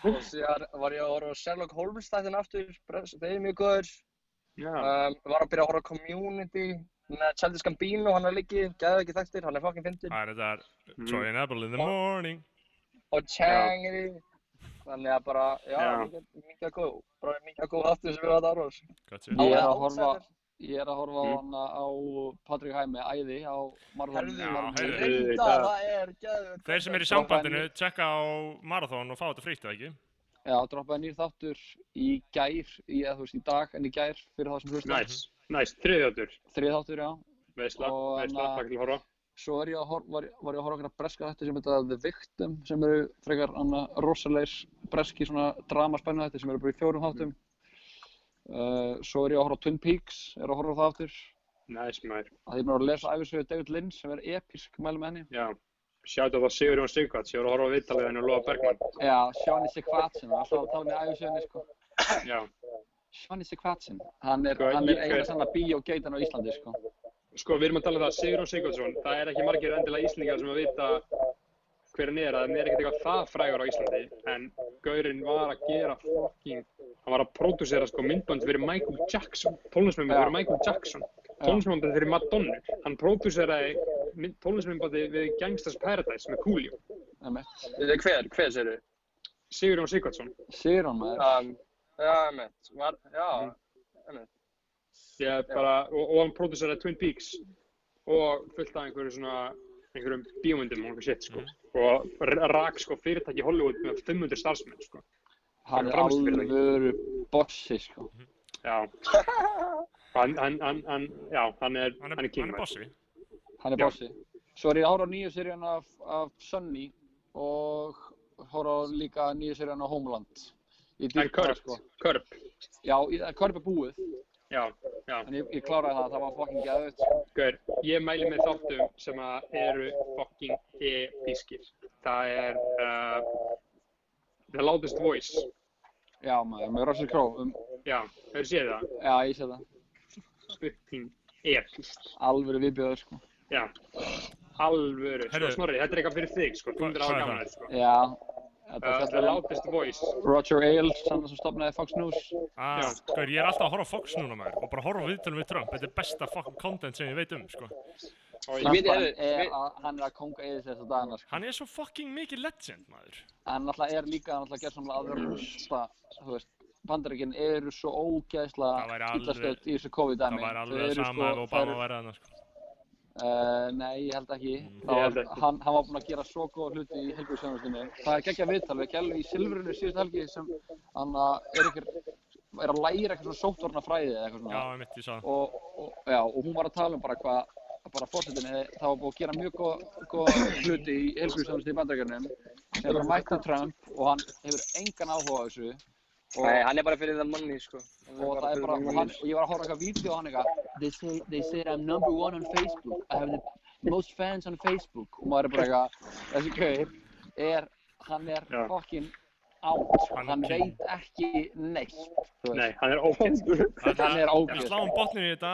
og síðan var ég að horfa á Sherlock Holmes þættin aftur, þeir eru mjög góður, um, var að byrja að horfa á Community, með Childish Gambino, hann er liggi, gæði ekki þekktir, hann er fucking fyndin, Það er þetta er. Troy and Apple in the morning. og Chang er í, þannig að bara, já, mikið, mikið góð, bara mikið góð aftur sem við erum að er að horfa outsider. Ég er að horfa á Mm. hana á Patrik Hæmi æði á heyrðu. reynda, það er gæður. Þeir sem eru í sambandinu, tjekka á Marathon og fá þetta frítt, eða ekki? já droppaði nýr þáttur í gær í eða þú veist í dag en í gær fyrir það sem hlusta Næs, næs, þriðjátur. þrið þáttur já Veisla, veisla, takk til að horfa. svo er ég að horfa var, ég- var ég að breska þetta sem þetta The Victim sem eru frekar anna rosalegir breski svona dramaspennu þetta sem eru bara í fjórum þáttum uh, svo er ég að horfa á Twin Peaks er að horfa á það aftur Næs, maður. að ég er að lesa æfisögu David Lynch sem er episk mælum henni Já. Sjátt á það Sigur Jón Sigvarts, ég voru að horfa á viðtalið henni og Lóa Bergman. já, Shawnee Sekvatsin alltaf að tala með æfisögunni sko Já. Shawnee Sekvatsin hann er, Sko, hann er ég- eina sanna bíógeitan á Íslandi sko Sko, við erum að tala um það, Sigur Jón Sigvartsson, það er ekki margir endilega Íslingar sem að vita hver hann er, að hann er ekkert eitthvað það frægur á Íslandi, en Gaurinn var að gera fucking, hann var að pródúsera sko myndband fyrir Michael Jackson, tónlismyndband fyrir Michael Jackson, tónlismyndband fyrir Madonna, hann pródúseraði tónlismyndbandi við Gangsters Paradise með Coolio, Einmitt. Hver, hver sér þau? Sigur Jón Sigvartsson, Sigrún maður. Um, já, einmitt, var, já, einmitt. ég bara, og, og hann pródúseraði Twin Peaks og fullt af einhverju svona, einhverjum bíómyndum og einhver shit sko, og r- rak sko fyrirtæki í Hollywood með 500 starfsmenn sko, hann er alvöru bossi sko. Já, hann, hann, hann, hann, já, hann er, Hann er, hann er king hann er bossi. hann er Já. bossi. Svo er ég að horfa á nýju seríun af, af Sunny og horfa á líka nýju seríun af Homeland. Ég En Körp, sko. Körp, já, Körp er búið. Já, já, en ég, ég kláraði það, það var fucking geðveikt sko. gaur, ég mæli með þáttum sem að eru fucking episkir. Það er uh, The Loudest Voice, já maður, með Russell Crowe um, já, hefur séð það, já, ég sé það, fucking epist, alvöru viðbjöður sko já, alvöru, sko, Snorri, þetta er eitthvað fyrir þig, sko, 100 hvað ára er gaman það? þetta, sko. já, þetta Uh, The Loudest Voice, Roger Ailes, hann sem stopnaði Fox News Ah, gaur, ég er alltaf að horfa Fox núna maður og bara horfa á viðtölum við Trump. Þetta er besta fucking content sem ég veit um, sko. Heyrðu, er við- að hann er að konga eða þess dagana sko Hann er svo fucking mikið legend, maður. en náttúrulega er líka náttúrulega gerðsamlega að rústa, þú veist, bandaríkinn eru svo alveg- illastödd í þessu COVID-dæmi. Það væri alveg sama sko- ef Obama væri þarna, sko. Uh, nei, ég held ekki. Mm. Ég held var, ekki. hann, hann var búinn að gera svo góða hluti í helbriðsjónastunni. Það er geggja viðtal við Kelly í Silfrinu síðust helgi sem hann uh, er, ykkur, er að læra eitthvað svona sóttvarna fræði eða eitthvað Já, svona. ég mitt, ég sá það. Og, og, já, og hún var að tala um bara hvað bara fórsetinni, það var búið að gera mjög góða hluti í helbriðsjónastunni í bandaríkjörnum er bara mættur Trump og hann hefur engan áhuga á þessu. Og, Nei, hann er bara fyrir það manni, sko. Og það er bara, og, hann, og ég var að horfa eitthvað vídeo á hann eitthvað. They, say, they said I'm number one on Facebook. I have the most fans on Facebook. Og maður er bara eitthvað þessi gaur er, hann er Já. Out Hann hann veit ekki neitt. Nei, hann er ógeð. hann er Við ógeð sláum botninu í þetta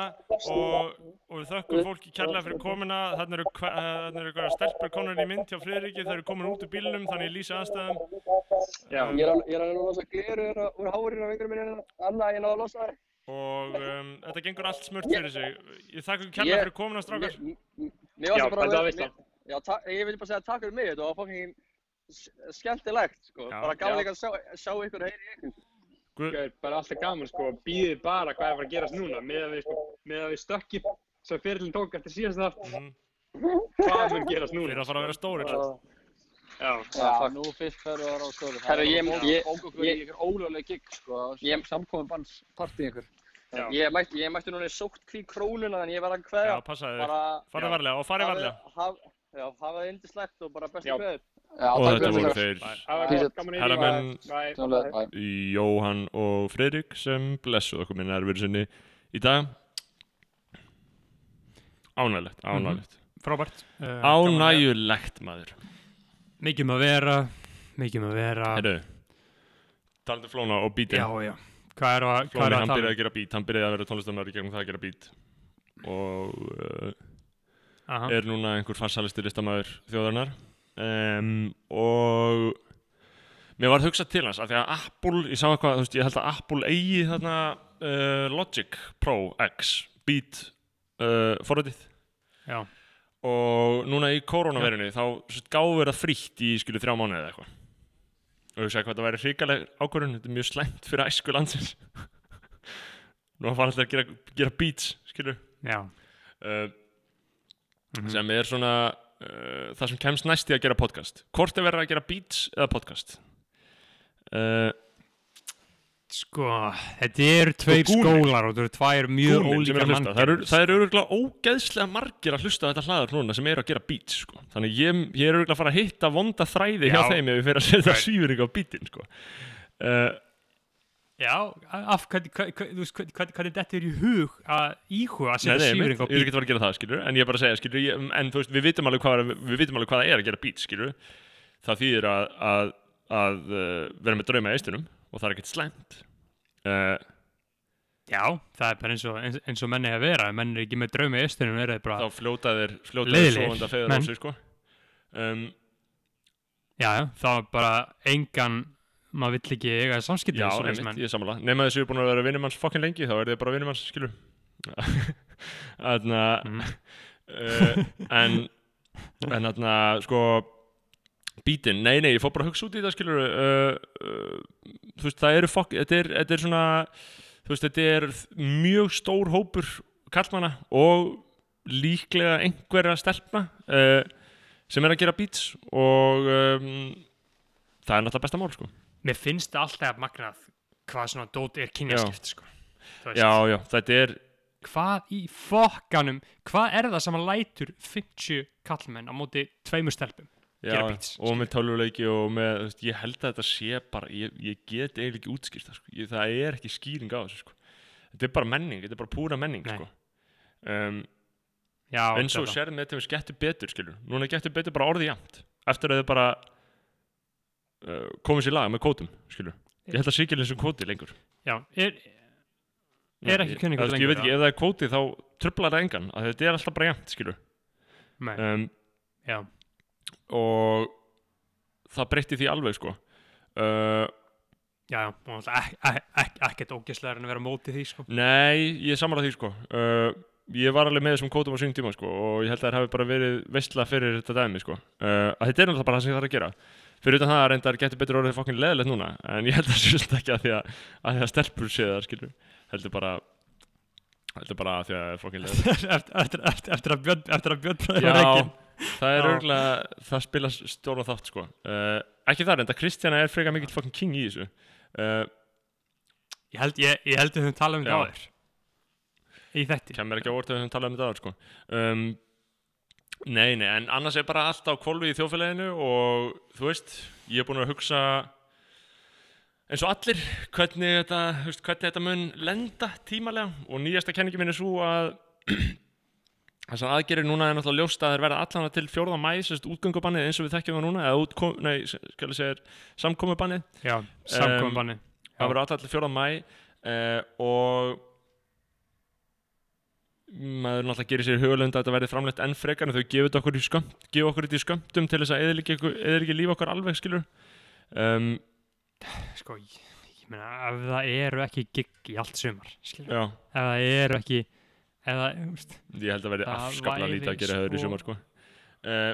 og, og við þökkum fólki kærlega fyrir komuna. Þannig eru, eh, þarna eru eitthvað stelpur konar í mynd hjá Friðriki, þau eru komin út úr bílnum, þannig ég lýsi aðstæðum. Já, Ég er er að losa glerur úr hárinu á vingurum minni, annað en ég náðu að losa það. Og um, þetta gengur allt smurt fyrir sig. Ég þakka ykkur kærlega fyrir komuna, strákar. Já, þetta var ta- ég vil bara segja takk fyrir mig, þetta var fucking s- skemmtilegt, sko. Já. Bara gaman Já. líka að sjá, sjá ykkur heyri ykkur. Guð, Gauð, bara alltaf gaman sko, býðið bara hvað er að fara að gerast núna með að við, sko, með að við stökkið sem fyrirlin tók eftir síðast þátt, mhm, hvað mun gerast þeir núna? eru að fara að vera stórir. Já, Já, nú fyrst ferðu að vera á stóri Herru, ég- ég- Bók okkur í ég- ykkur ólögleg gig, sko Ég- Samkomin banns partí ykkur já. Ég mætti, ég mætti núna í sótt kví krónuna, þannig ég var að kveðja. Já, passaði þig. Bara, Farið varlega og farið varlega. haf, já, hafa það indislegt og bara bestu Já. Já, Og takk þetta fyrir voru þeir Herramenn. Jóhann og Friðrik sem blessuð okkur minna erfyrir sinni í dag. Ánægilegt, ánægilegt. Frábært. Uh, að- Ánægilegt, maður. Mikið um að vera, mikið um að vera. Herru, talandi um Flóna og bítinn. Já, já. Hvað er að, Flóni, hann tala byrjaði um? að gera bít, hann byrjaði að vera tónlistamæður í gegnum það að gera bít og uh, Aha. er núna einhver farsalisti listamæður þjóðarnar um, og mér var hugsað til hans af því að Apple, ég sá eitthvað, þú veist, ég held að Apple eigi þarna uh, Logic Pro X Beat uh, forritið. Já. og núna í koronaverunni þá gáðu verið frítt í skilu þrjá mánuði eða eitthvað. Og ég sagði hvað þetta væri hrikaleg ákvörðun þetta er mjög slæmt fyrir æsku landsins. *laughs* Nú fara alltaf að gera, gera beats skilu uh, Mhm. sem er svona uh, það sem kemst næst í að gera podcast hvort er verið að gera beats eða podcast uh, Sko, þetta eru tveir Gúni. skólar og þetta eru tvær mjög að hlusta. það eru, örgulega ógeðslega margir að hlusta þetta hlaðar núna sem eru að gera beats sko. þannig ég, ég er örgulega að fara að hitta vonda þræði hjá Já. þeim ef ég fer að setja Right. svífuring á beatin sko. uh, Já, af hvernig, hvernig, hvernig, hvernig, þetta er í hug að íhuga að Nei, setja nei, sífring mitt, á ég er ekki að fara að gera það, skilur En ég er bara að segja, skilur ég, En þú veist, við vitum alveg hvað, við vitum alveg hvað það er að gera beat, skilur Það þýðir að, að, að uh, vera með drauma í eistunum Og það er ekkert slæmt. Uh, Já, það er bara eins og, eins, eins og menni að vera. Ef menn er ekki með draumi í östunum, er það bara, Þá fljóta þér, fljóta þér Leiðilegir, sofanda feður á sig, sko. Um, já, það er bara engan, maður vill ekki eiga samskipti Já, einmitt, ég er sammála. Nefn að þessu er búin að vera vinnumanns fokkin lengi Þá er þið bara vinnumanns, skilur. *laughs* Þannig að Mm. uh, En En þannig að, sko Bítin, nei, nei, ég fór bara að hugsa út í það, skilur uh, uh, Þú veist, það eru fokk þetta er, þetta er svona Þú veist, þetta er mjög stór hópur kallmanna og líklega einhverja stelpna sem er að gera beats og um, það er náttúrulega besta mál, sko Mér finnst það alltaf magnað hvað svona dót er kynjaskipt, sko. Já, já, þetta er Hvað í fokkanum, hvað er það sem að lætur 50 kallmenn á móti tveimur stelpum? já, beats, og með tölvuleiki og með, veist, ég held að þetta sé bara, ég, ég get eiginlega ekki útskýrt það, sko. það er ekki skýring á þessu, sko. þetta er bara menning, þetta er bara púra menning, sko. um, Já, og þetta. sérð með þetta getur betur, skilur, núna getur betur bara orðið jæmt, eftir að þau bara uh, komið sér laga með kótum, skilur, ég held að sé ekki eins og kvóti lengur. Já, er, Er ekki veist, lengur, Ég veit ekki, ef það er kvóti þá trublar það engan, að þetta er alltaf bara jæmt, skilur, um, og það breytti því alveg, sko. Uh, já, ekkert ógæslegar en að vera á móti því, sko. Nei, ég er sammála því sko. Uh, Ég var alveg með þessum kótum á sínum tíma sko og ég held að það hafi bara verið veistla fyrir þetta dæmi sko. Uh, að þetta er náttúrulega bara það sem ég þarf að gera fyrir utan það að reyndar getur betur orðið fokkin leðilegt núna en ég held að það sést ekki að því að, að því að stelpur séu það skilur heldur bara heldur bara að því að það er fokkin leðilegt eftir, *laughs* eftir, eftir, eftir að Björn, Björn Já, reikin. það er örgulega það spila stóra þátt sko. Uh, ekki það reynda, Kristjana er frekar mikill fokkin king í þessu. Uh, Ég held, ég, ég held að höfum talað um þetta áður. Í þetta. kemur ekki á orðið að við höfum talað um þetta áður, sko. Um, Nei, nei, en annars er bara allt á kvolfi í þjóðfélaginu og þú veist, ég er búin að hugsa eins og allir hvernig þetta, veist, hvernig þetta mun lenda tímalega og nýjasta kenningi minn er svo að *clears throat* þessar aðgerir núna er náttúrulega ljóst að þeir verða allan til 4. mæ, sérst útgöngubannið eins og við þekkjum það núna, eða útkom, nei, skal ég segja samkomubannið, Já, samkominbanni það verður allan til 4. mæ uh, og maður náttúrulega gerir sér hugulund að þetta verði framleitt enn frekar en þau gefur okkur í skömmt, gefa okkur í skömmtum til þess að eða ekki lífa okkar alveg skilur um, Sko, ég, ég meina, ef það eru ekki gig í allt sumar skilur. já, ef það eru ekki ef það, veist, ég held að verði væri lítið að gera höfður í sumar sko. Uh,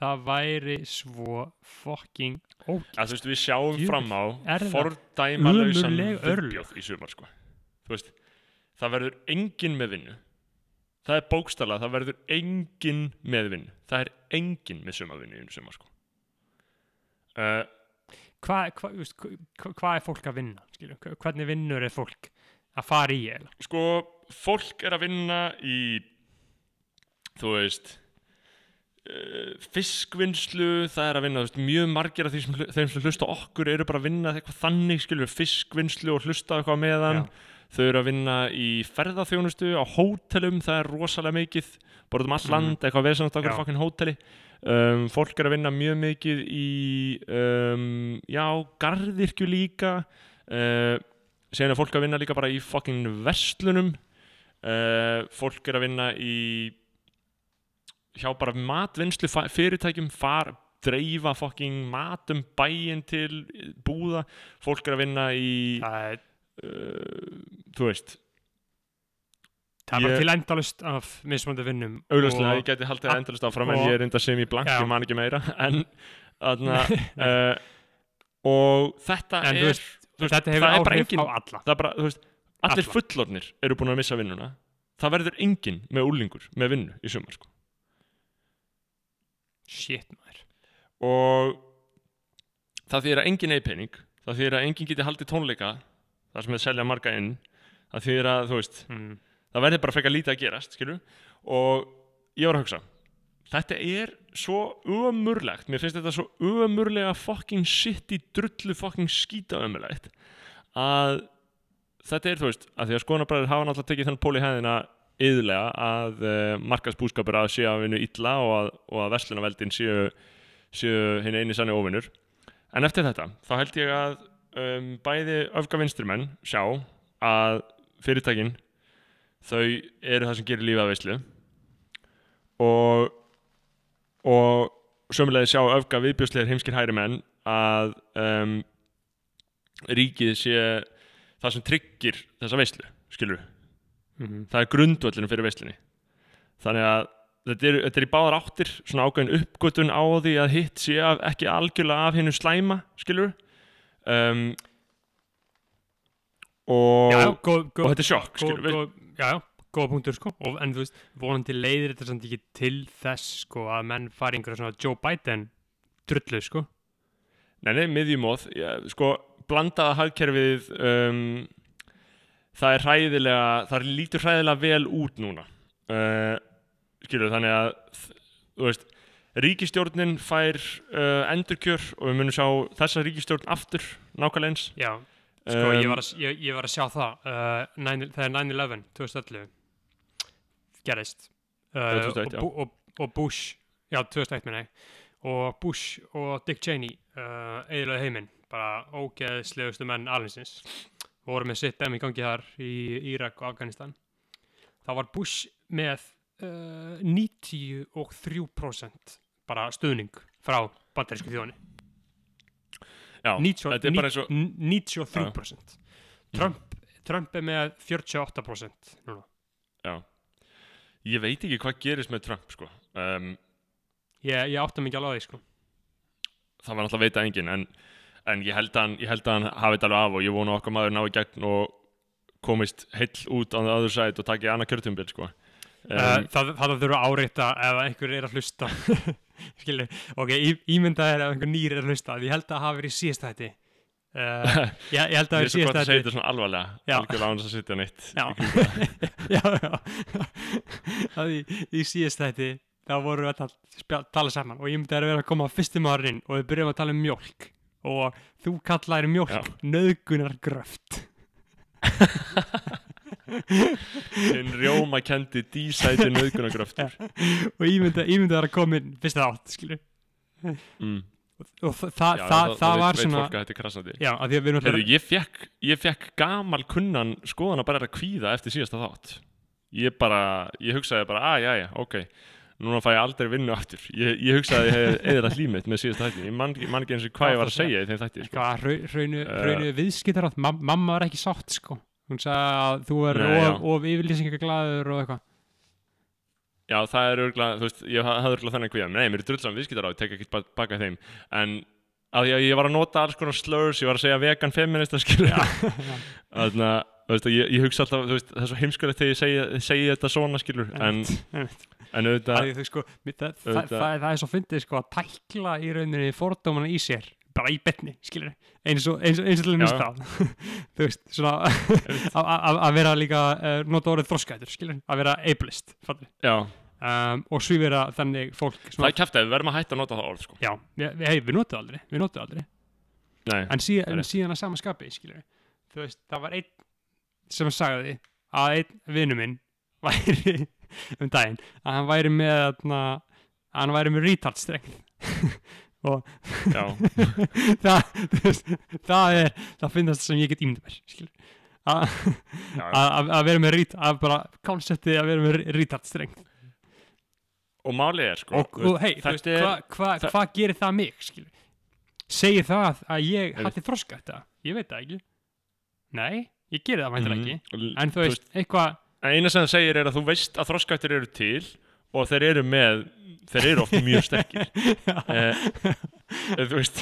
það væri svo fucking óg að þú veist við sjáum Djöfull, fram á örlög. viðbjóð í sumar sko. Þú veist, það verður engin með vinnu. Það er bókstala, það verður engin með vinnu. Það er engin með sumarvinnu í sumar sko. Uh, hvað hva, hva, hva er fólk að vinna skilur? Hva- hvernig vinnur er fólk að fara í eiginlega? Sko, fólk er að vinna í þú veist uh, fiskvinnslu það er að vinna, veist, mjög margir af þeim sem hlusta okkur eru bara að vinna eitthvað þannig, skilur, fiskvinnslu og hlusta eitthvað meðan, þau eru að vinna í ferðaþjónustu, á hótelum það er rosalega mikið, bara út um all Mhm. land eitthvað veðsamt á okkur Já. fokkin hóteli. Um, fólk er að vinna mjög mikið í um, já, garðirkju líka. Uh, er fólk að vinna líka bara í fokkin verslunum. Uh, fólk er að vinna í hjá bara matvinnslu fyrirtækjum far, dreifa fokkin matum bæinn til búða. Fólk er að vinna í það er, uh, þú veist það bara Ég- til endalust af mismöndu vinnum og- ég geti haldið endalist áfram en og- ég er enda sem í blank, Já. ég man ekki meira *laughs* en aðna uh, *laughs* og þetta En er veist, veist, þetta hefur áhrif engin- á alla bara, veist, allir Alla. fullornir eru búin að missa vinnuna það verður enginn með úlingur með vinnu í sumar sko. shit maður og það þýðir að enginn eigi pening það þýðir að enginn geti haldið tónleika þar sem þeir selja marga inn það þýðir að, þú veist, mm. það verður bara frekar lítið að gerast, skilju og ég var að hugsa þetta er svo ömurlegt mér finnst þetta svo ömurlega fucking shit í drullu fucking skýta ömurlegt að þetta er, þú veist, að því að skoðanabræður hafa náttúrulega tekið þannig pól í hæðina yðurlega að uh, markaðsbúskapur að sé að vinna illa og að, og að verslunaveldin séu, séu hinn eini sannig óvinnur en eftir þetta, þá held ég að um, bæði öfgavinstrimenn sjá að fyrirtækin þau eru það sem gerir lífið að veislu. Og og sömulegði sjá öfga viðbjóslegar heimskir hæri menn að um, ríkið sé það sem tryggir þessa veislu, skilur Mm. það er grundvöllinu fyrir veislunni. Þannig að þetta er, þetta er í báðar áttir svona ákveðin uppgötun á því að hitt sé af, ekki algjörlega af hennu slæma skilur um, og, já, góð, góð, og þetta er sjokk góð, já, góða punktur sko og, en þú veist, vonandi leiðir þetta samt ekki til þess sko að menn fari einhverja svona Joe Biden drullu sko Nei, nei, miðjumóð, sko, blandaða hagkerfið, um, það er hræðilega, það lítur hræðilega vel út núna. Uh, skilur, þannig að, þú veist, ríkistjórnin fær uh, endurkjör og við munum sjá þessa ríkistjórn aftur, nákvæmlega eins. já, sko Um, ég, var að, ég, ég var að sjá það uh, 9, þegar 9-11 2011 gerist uh, 2001, já. og, og, og Bush já 2001 minna ég og Bush og Dick Cheney uh, eðlaði heiminn, bara ógeðslegustu menn alvegnsins voru með sitt dem í gangi þar í Írak og Afganistan þá var Bush með uh, 93% bara stuðning frá bandarísku þjóðinni. Já, 90, þetta er bara eins og, n- 93% Trump, Trump er með 48% núna. Já, ég veit ekki hvað gerist með Trump, sko. Um, ég, ég átta mikið alveg á því sko. það var náttúrulega að veita enginn, en, en ég held að hann, að hafi þetta alveg af og ég vona að okkar maður ná í gegn og komist heill út á það öðru sæt og takið annað kjörtumbil, sko. Um, um, það, það þurfa að áreita ef einhver er að hlusta *laughs* ok, í, ímynda er ef einhver nýr er að hlusta, ég held að það hafi verið síðast þetta uh, *laughs* ég, ég held að Ég það er svo hafi gott að segja þetta svona alvarlega Já. algjörlega án þess að setja neitt Já. það. *laughs* já, já að í, í síðast þetta þá voru við að tala saman og ég myndi að vera að koma fyrstum árin og við byrjum að tala um mjólk og þú kallaðir mjólk Já. nöðgunar gröft hinn rjóma kendi dísæti nöðgunagröftur og ég myndi að koma inn fyrst átt mm. og þa þa Já, það, það var svona já, alltaf ég fekk, ég fekk gamal kunnan skoðan að bara er að kvíða eftir síðasta þátt. Ég bara, ég hugsaði bara að já já, ok, núna fæ ég aldrei vinnu aftur, ég, ég hugsaði eða hlýmitt með síðasta þætti, ég man, man ekki eins og hvað ég var að það- segja í þeim þætti sko. hraunu, hraunu, hraunu viðskiptar átt mamma var ekki sátt sko hún sagði að þú er Nei, of, of yfirlýsingaglæður og eitthvað. Já, það er örgulega, þú veist, ég hafði örgulega þannig kvíða. Nei, mér er drullsamt viðskiptar á, ég tek ekki ba- baka þeim. En að að ég var að nota alls konar slurs, ég var að segja vegan feminista skilur *laughs* þannig að þú veist, ég, ég hugsa alltaf, þú veist, það er svo heimskulegt þegar ég segi, segi þetta svona skilur en, en auðvitað sko, það, það, það, það er svo fyndið sko, að tækla í rauninni fordómana í sér bara í betni, skilur eins og, eins og, eins og til að mista *laughs* þú veist, svona að- að að vera líka, uh, nota orðið þroskætur skilur, að vera ableist um, og svífira þannig fólk það svona, er kæftið, við verðum að hætta að nota það orð sko. já, við, hey, við notum aldrei við notum aldrei, nei, en Það er en síðan að sama skapi skilur, þú veist, það var einn sem sagði að einn vinnu minn væri *laughs* um daginn, að hann væri með að hann væri með retard strength *laughs* já, *laughs* það, það er það finnast sem ég get ímyndið mér að vera með rít að bara konseptið að vera með retard strengt og málið er sko, og, og hei, hvað hva, það- hva gerir það mig skilur? segir það að ég hætti þroska þetta? Ég veit það ekki. Nei, ég gerir það mæntir Mhm. ekki. En þú veist, eitthvað eina sem það segir er að þú veist að þroskættir eru til og þeir eru með þeir eru oft mjög sterkir. *laughs* Eh, þú veist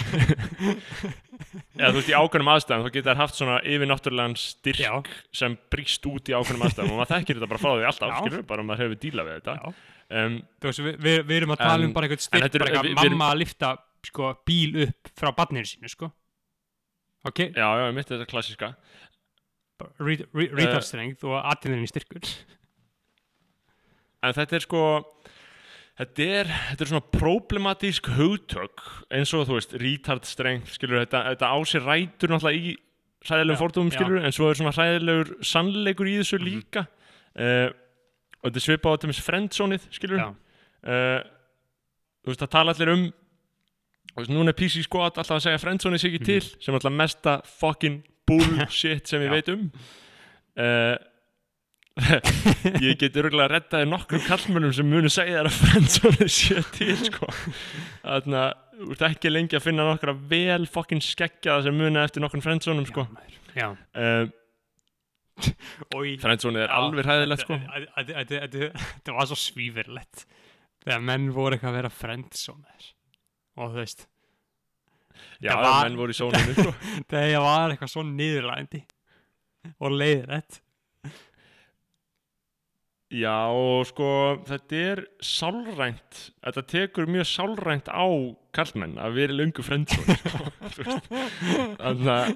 *laughs* eða þú veist í ákveðnum aðstæðum þá geta þær haft svona yfirnáttúrulegan styrk já, sem bríst út í ákveðnum aðstæðum. Og maður þekkir þetta bara frá því alltaf, skilur, bara maður hefur dílað við þetta. Um, þú veist, við, við, við erum að tala En- um bara eitthvað styrk, bara eitthvað við erum- mamma að lifta sko, bíl upp frá barninu sínu sko. Ok, Já, já, mitt þetta klassiska re- re- retard strength og aðtæðinni styrkur En þetta er sko Þetta er, þetta er svona problematísk hugtök eins og þú veist, retard strength skilur, þetta, þetta á sér rætur náttúrulega í fordómum já. skilur, en svo er svona hræðilegur sannleikur í þessu Mhm. líka uh, og þetta svipað á þetta með friendzónið skilur uh, þú veist, það tala allir um þú veist, núna er PC Squad alltaf að segja friendzónið sig ekki til sem alltaf mesta fucking bullshit sem ég Mhm. Já. veit um uh, *laughs* ég get örgulega að redda þér nokkrum kallmönnum sem munu segja þér að friendzónið sé til sko. þannig að þú ert ekki lengi að finna nokkra vel fucking skeggjaða sem muna eftir nokkrum friendzónum sko. já, uh, friendzónið er Já, alveg hræðilegt sko. þetta- var svo svífirlegt þegar menn voru eitthvað að vera friendzónir og þú veist já, það menn voru í sóninu sko. *laughs* ég var eitthvað svo niðurlægandi og leiðrætt já sko þetta er sálrænt þetta tekur mjög sálrænt á kallmenn að vera lungu friendzóni sko. *laughs* Þannig að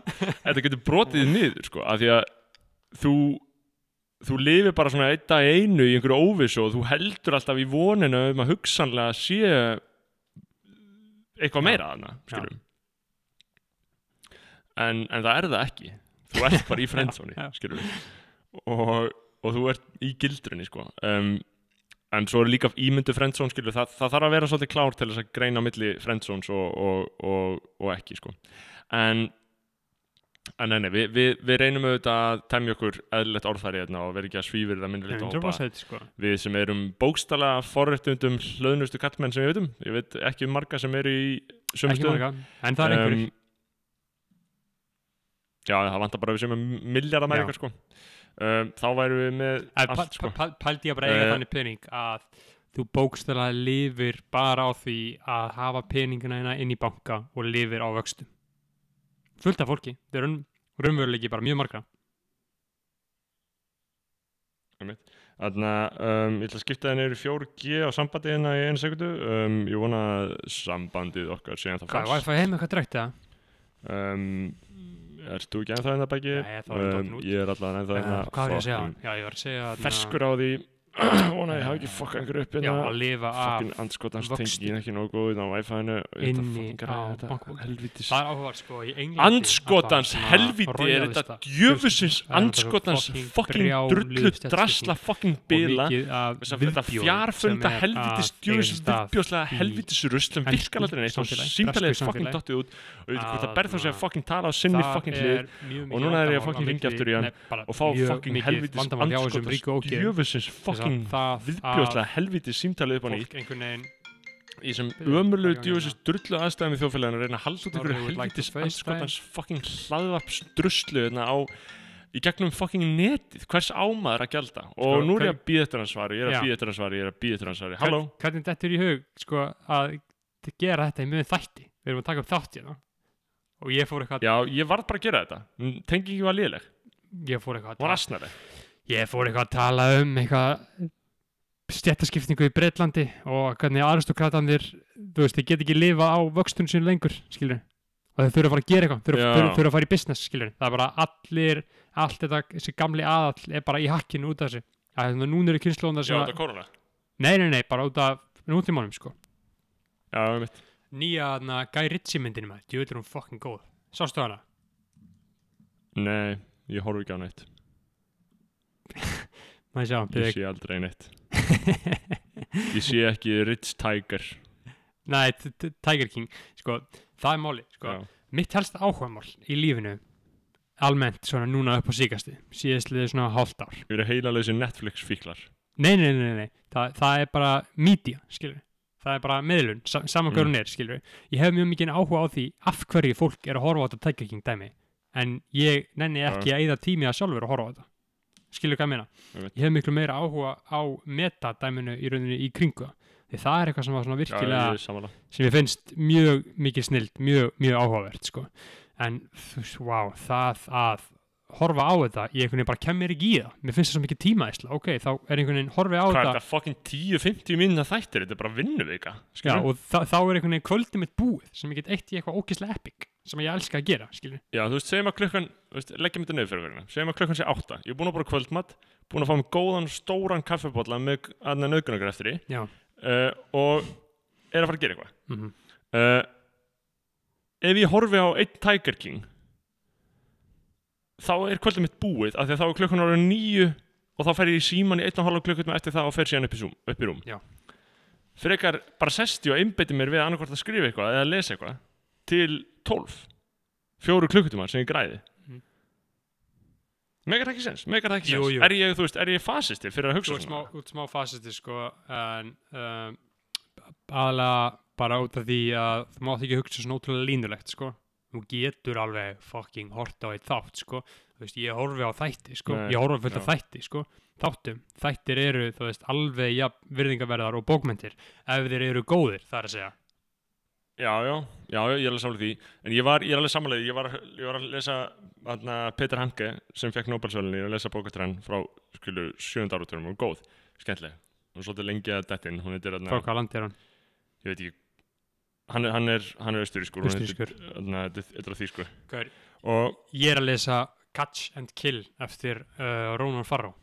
þetta getur brotið niður sko, af því að þú þú lifir bara svona dag í einu í einhverju óvissu og þú heldur alltaf í voninu um að hugsanlega sé eitthvað meira þarna skilum en, en það er það ekki. Þú ert bara í *laughs* já. skilum og, og þú ert í gildrunni sko. Um, en svo er líka ímyndu friendzone skilur það, það þarf að vera svolítið klár til þess að greina milli friendzones og, og, og, og ekki sko. En En nei, nei, við, við, við reynum auðvitað að temja okkur eðlilegt orðfæri hérna og vera ekki að svífir það minnur litt hópa 100% sko. Við sem erum bókstala forréttundum hlöðnustu kallmenn sem við veitum ég veit ekki um marga sem eru í sömu ekki stöðum en það er einhverjir. Um, Já, það vantar bara við sem er miljardar með Já. eitthvað sko um, Þá værum við með allt sko. pæ- pæ- pældi ég bara eiga Eh. þannig pening að þú bókstæðlega lifir bara á því að hafa peningina inn í banka og lifir á vöxtum. Fullt af fólki, það er raunveruleiki bara mjög margra. Þannig að um, ég ætla að skipta það í 4G á sambandi hérna í einu sekundu um, Ég vona að sambandið okkar sé ennþá Hvað, fast Wi-Fi heim eitthvað drækt eða? um, Ert þú ekki ennþá hérna bæki? Nei, þá er dottinn út. Ég er allavega ennþá hérna Uh, hvað var ég að segja? Já, ég var að segja þarna- Ferskur á því Ó nei, ég hafa ekki fokka einhver upp hérna. Að lifa af Fokkin tengin ekki nógu góð á og ég ætla að Inni á þetta. helvítis það er áhugað sko í Englandi svona helvíti er þetta djöfusins fucking fokkin drullu drasla fokkin og bila. að þetta fjarfunda sem helvítis að eiga djöfus sér stað viðbjóðslega í helvítis rusl sem virkar aldrei neitt og símtalið er fokkin dottið út. Og Að berð þá sér na- fokkin tala á sinni fokkin hlið. og núna er ég að á hringja milli- aftur í hann og fá fokkin andskotans ógeðum. djöfusins að fokkin viðbjóðslega helvítis símtalið upp á að nýtt. fólk einhvern veginn í Byrju, ömurlegu hvað djúfisins drullu aðstæðum í þjóðfélaginu að reyna að halda út ykkur FaceTime. anskotans fucking hlaðvarps druslu hérna á í gegnum fucking netið. Hvers ámaður að gjalda? Og Sko, nú er ég að býða eftir hans svari ég er að býða eftir hans svari, ég er að býða eftir hans svari. Halló, Hvern- hvernig þetta er í hug sko að gera þetta í mjög þætti? Við erum að taka upp þátt hérna. Og ég fór eitthvað já ég varð bara að gera þetta. Tengingi var léleg, ég fór eitthvað ég fór eitthvað að tala um eitthvað stjættaskiptingu í Breitlandi og hvernig aristokratandir þú veist, þeir get ekki lifa á vöxtun sín lengur, skilur og þeir þurfa að fara að gera eitthvað, Já. þurfa, þurfa að fara í business, skilur það er bara allir, allt þetta þessi gamli aðall er bara í hakkinu út af þessu. Þannig að núna eru kynnslóðunar já þetta að, korona nei, nei, nei, bara út af nútímanum, sko. Já, ég veit. Nýja hana, Guy Ritchie myndinu maður, er hún fucking góð. Sástu hana? nei, ég horf ekki á ég *laughs* sjá, ég sé aldrei neitt. *laughs* Ég sé ekki Rich Tiger. Nei, Tiger King, sko, það er máli sko. já, mitt helst áhugamál í lífinu almennt svona núna upp á síkasti síðastliðið svona hálft ár. Ég er heilalösi Netflix fíklar nei, nei, nei, nei. Þa, það er bara media, skilur það er bara miðlun, sa saman hver Mm. er, skilur ég hef mjög mikið áhuga á því af hverju fólk er að horfa á þetta Tiger King dæmi. En ég nenni ekki að eyða tími að sjálfur að horfa á þetta skilur hvað ég meina? Ég ég hef miklu meira áhuga á metadæminu í rauninni í kringu það. því það er eitthvað sem var svona já, virkilega ég er samanlega sem ég finnst mjög mikið snild mjög, mjög áhugavert sko. en wow, það að horfa á þetta, ég einhvern veginn bara kem mér ekki í það mér finnst það svo mikið tímaæsla, ok, þá er einhvern veginn horfi á hvað er þetta fucking 10-50 minna þættir? Þetta er bara já, skilurðu? og þá er einhvern veginn kvöldið mitt búið sem ég get eitt í eitthvað ókislega epic sem ég elska að gera, skilur Já, þú veist, segjum að klukkan, leggjum þetta niður fyrir hverjana, segjum að klukkan sé átta, ég er búinn að bara kvöldmatt, búinn að fá mig góðan, stóran kaffibólla með aðna nauðgunagur eftir í uh, og er að fara að gera eitthvað. mm Uh, ef ég horfi á einn Tiger King, þá er kvöldið mitt búið, af því að þá er klukkan ára nýju og þá fer ég í síman í einn og halva klukkutum eftir það og fer síðan upp í, zoom, upp í rúm. Já. Frekar bara sesti og einbeiti mér við að til 12 fjóru klukkutíma sem ég græði Mhm. megar það ekki sens, megar það ekki Jú, sens jú. er ég, þú veist, er ég fasisti fyrir að hugsa smá, þú ert smá fasisti sko, en um, aðalega bara út af því að þú mátt ekki hugsa svona ótrúlega línulegt sko. þú getur alveg fucking hort á eitt þátt sko. þú veist, ég horfi á þætti sko. Nei, ég horfi fullt af já. þætti sko. þáttum, þættir eru þú veist, alveg ja, virðingaverðar og bókmentir ef þeir eru góðir, það er að segja já, já, já, ég er alveg samlega því. En ég, var, ég er alveg samanlega ég var, ég var að lesa aðna, Peter Hanke sem fekk Nobelsvölinu, ég var að lesa bókastur hann frá skilur sjönda áratunum og góð skemmtileg, hún er svolítið lengi að dettin hún heitir, frá aðna, hvað land er hann? Ég veit ekki. Hann er, hann er, hann er austurískur hún Austurrískur. aðna, þetta er á þýsku. Hver? og ég er að lesa Catch and Kill eftir uh, Ronan Farrow.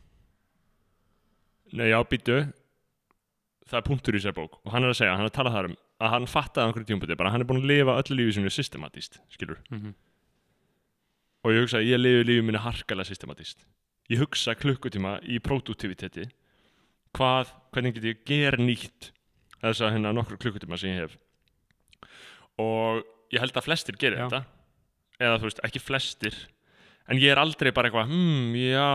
Nei, já, býtu Það er punktur í sér bók. Og hann er að segja, hann er að tala þar um að hann fattaði á einhverjum tímpúti, bara hann er búin að lifa öllu lífi sinu systematíst, skilur mm -hmm. og ég hugsa að ég lifi lífi mínu harkalega systematíst ég hugsa klukkutíma í produktiviteti hvað, hvernig get ég ger nýtt þess að hérna nokkur klukkutíma sem ég hef og ég held að flestir gerir Já. þetta eða þú veist, ekki flestir en ég er aldrei bara eitthvað hmm, já,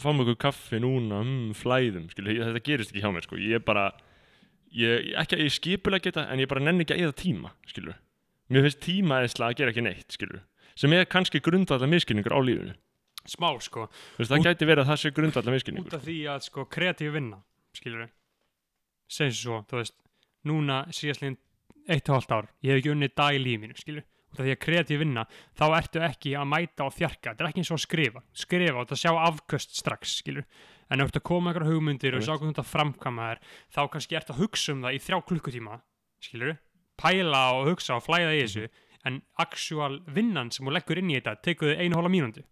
fáum ykkur kaffi núna hmm, flæðum, skilur, þetta gerist ekki hjá mér sko. ég er bara ég, ekki að ég skipulega geta, en ég bara nenni ekki að eða tíma, skilur mér finnst tíma eða að gera ekki neitt, skilur sem er kannski grundvallar miskilningur á lífinu. Smá sko, Þú veist, það Út- gæti verið að það sé grundvallar út miskilningur af því að sko kreatíf vinna skilur segjum svo, þú veist, núna síðastlegin eitt og hálft ár, ég hef ekki unnið dag í lífinu, skilur út af því að kreatíf vinna, þá ertu ekki að mæta og þjarka, þetta er ekki eins og að skrifa. Skrifa og þetta sjá afköst strax, skilur en ef þú ert að koma einhverja hugmyndir og sjá hvernig þetta framkama þær, þá kannski ertu að hugsa um það í þrjá klukkutíma, skilur pæla og hugsa og flæða í þessu en actual vinnan sem þú leggur inn í þetta tekur þið einu hóla mínúndi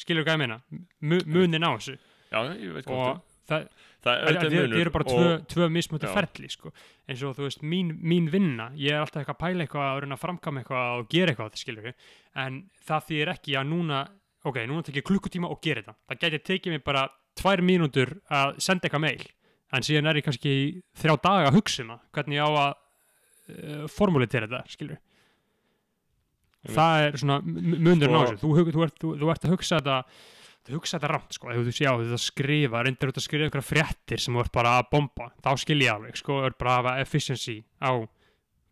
skilur hvað ég meina, Mu- munin á þessu. Já, ég veit hvað það, það munur það eru bara tvö, tvö mismötu ferli sko. eins og þú veist, mín, mín vinna ég er alltaf eitthvað að pæla eitthvað að framkama eitthvað og gera eitthvað, skilur við en það þýðir ekki að núna ok, núna tek ég klukkutíma og gera þetta. Það gæti tekið mér bara tvær mínútur að senda eitthvað mail, en síðan er ég kannski þrjá daga að hugsa um það hvernig ég á að uh, formulitera þetta, skilur það er svona m- munurinn á Sko- þessu. Þú, þú, þú, þú ert að hugsa þetta þú hugsa þetta rámt sko, ef þú sé á ert að skrifa, reyndir út að skrifa einhverja fréttir sem þú ert bara að bomba, þá skil ég alveg sko, þú ert bara að hafa efficiency á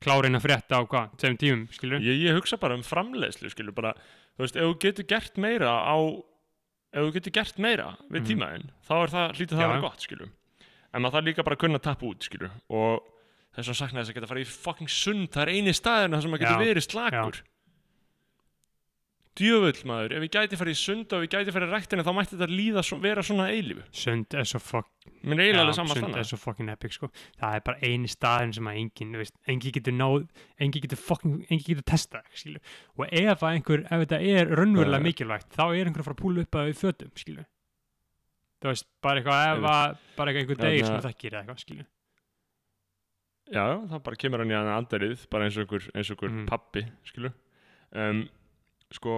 klárin að frétta á hvað, tveim tímum skilur, ég, ég hugsa bara um framleiðslu skilur bara, þú veist, ef þú getur gert meira á ef þú getur gert meira við Mhm. tímaðinn, þá er það hlítið það Já, að vera já. gott skilur en maður þarf líka bara að kunna tappa út skilur og þess að sakna þess að geta farið í fucking sund. Það er eini staðurinn þar sem maður getur Já, verið slakur djöfull maður, ef ég gæti farið í sund og ef ég gæti farið í ræktina þá mætti þetta líða svo, vera svona eilífu. Sund er svo fuck mér er eiginlega alveg Já, saman sund er svo fucking epic sko. það er bara eini staðin sem að enginn þú veist, enginn getur náð enginn getur fucking, enginn getur testað skilur. og ef að einhver, ef þetta er raunverulega mikilvægt, þá er einhver að fara að púla upp að við fötum, skilur þú veist, bara eitthvað ef að, bara eitthvað einhver degir sem þekkir eða eitthvað, skilur já, það bara kemur hann í hann andarið bara eins og einhver, eins og einhver Mhm. pappi um, sko,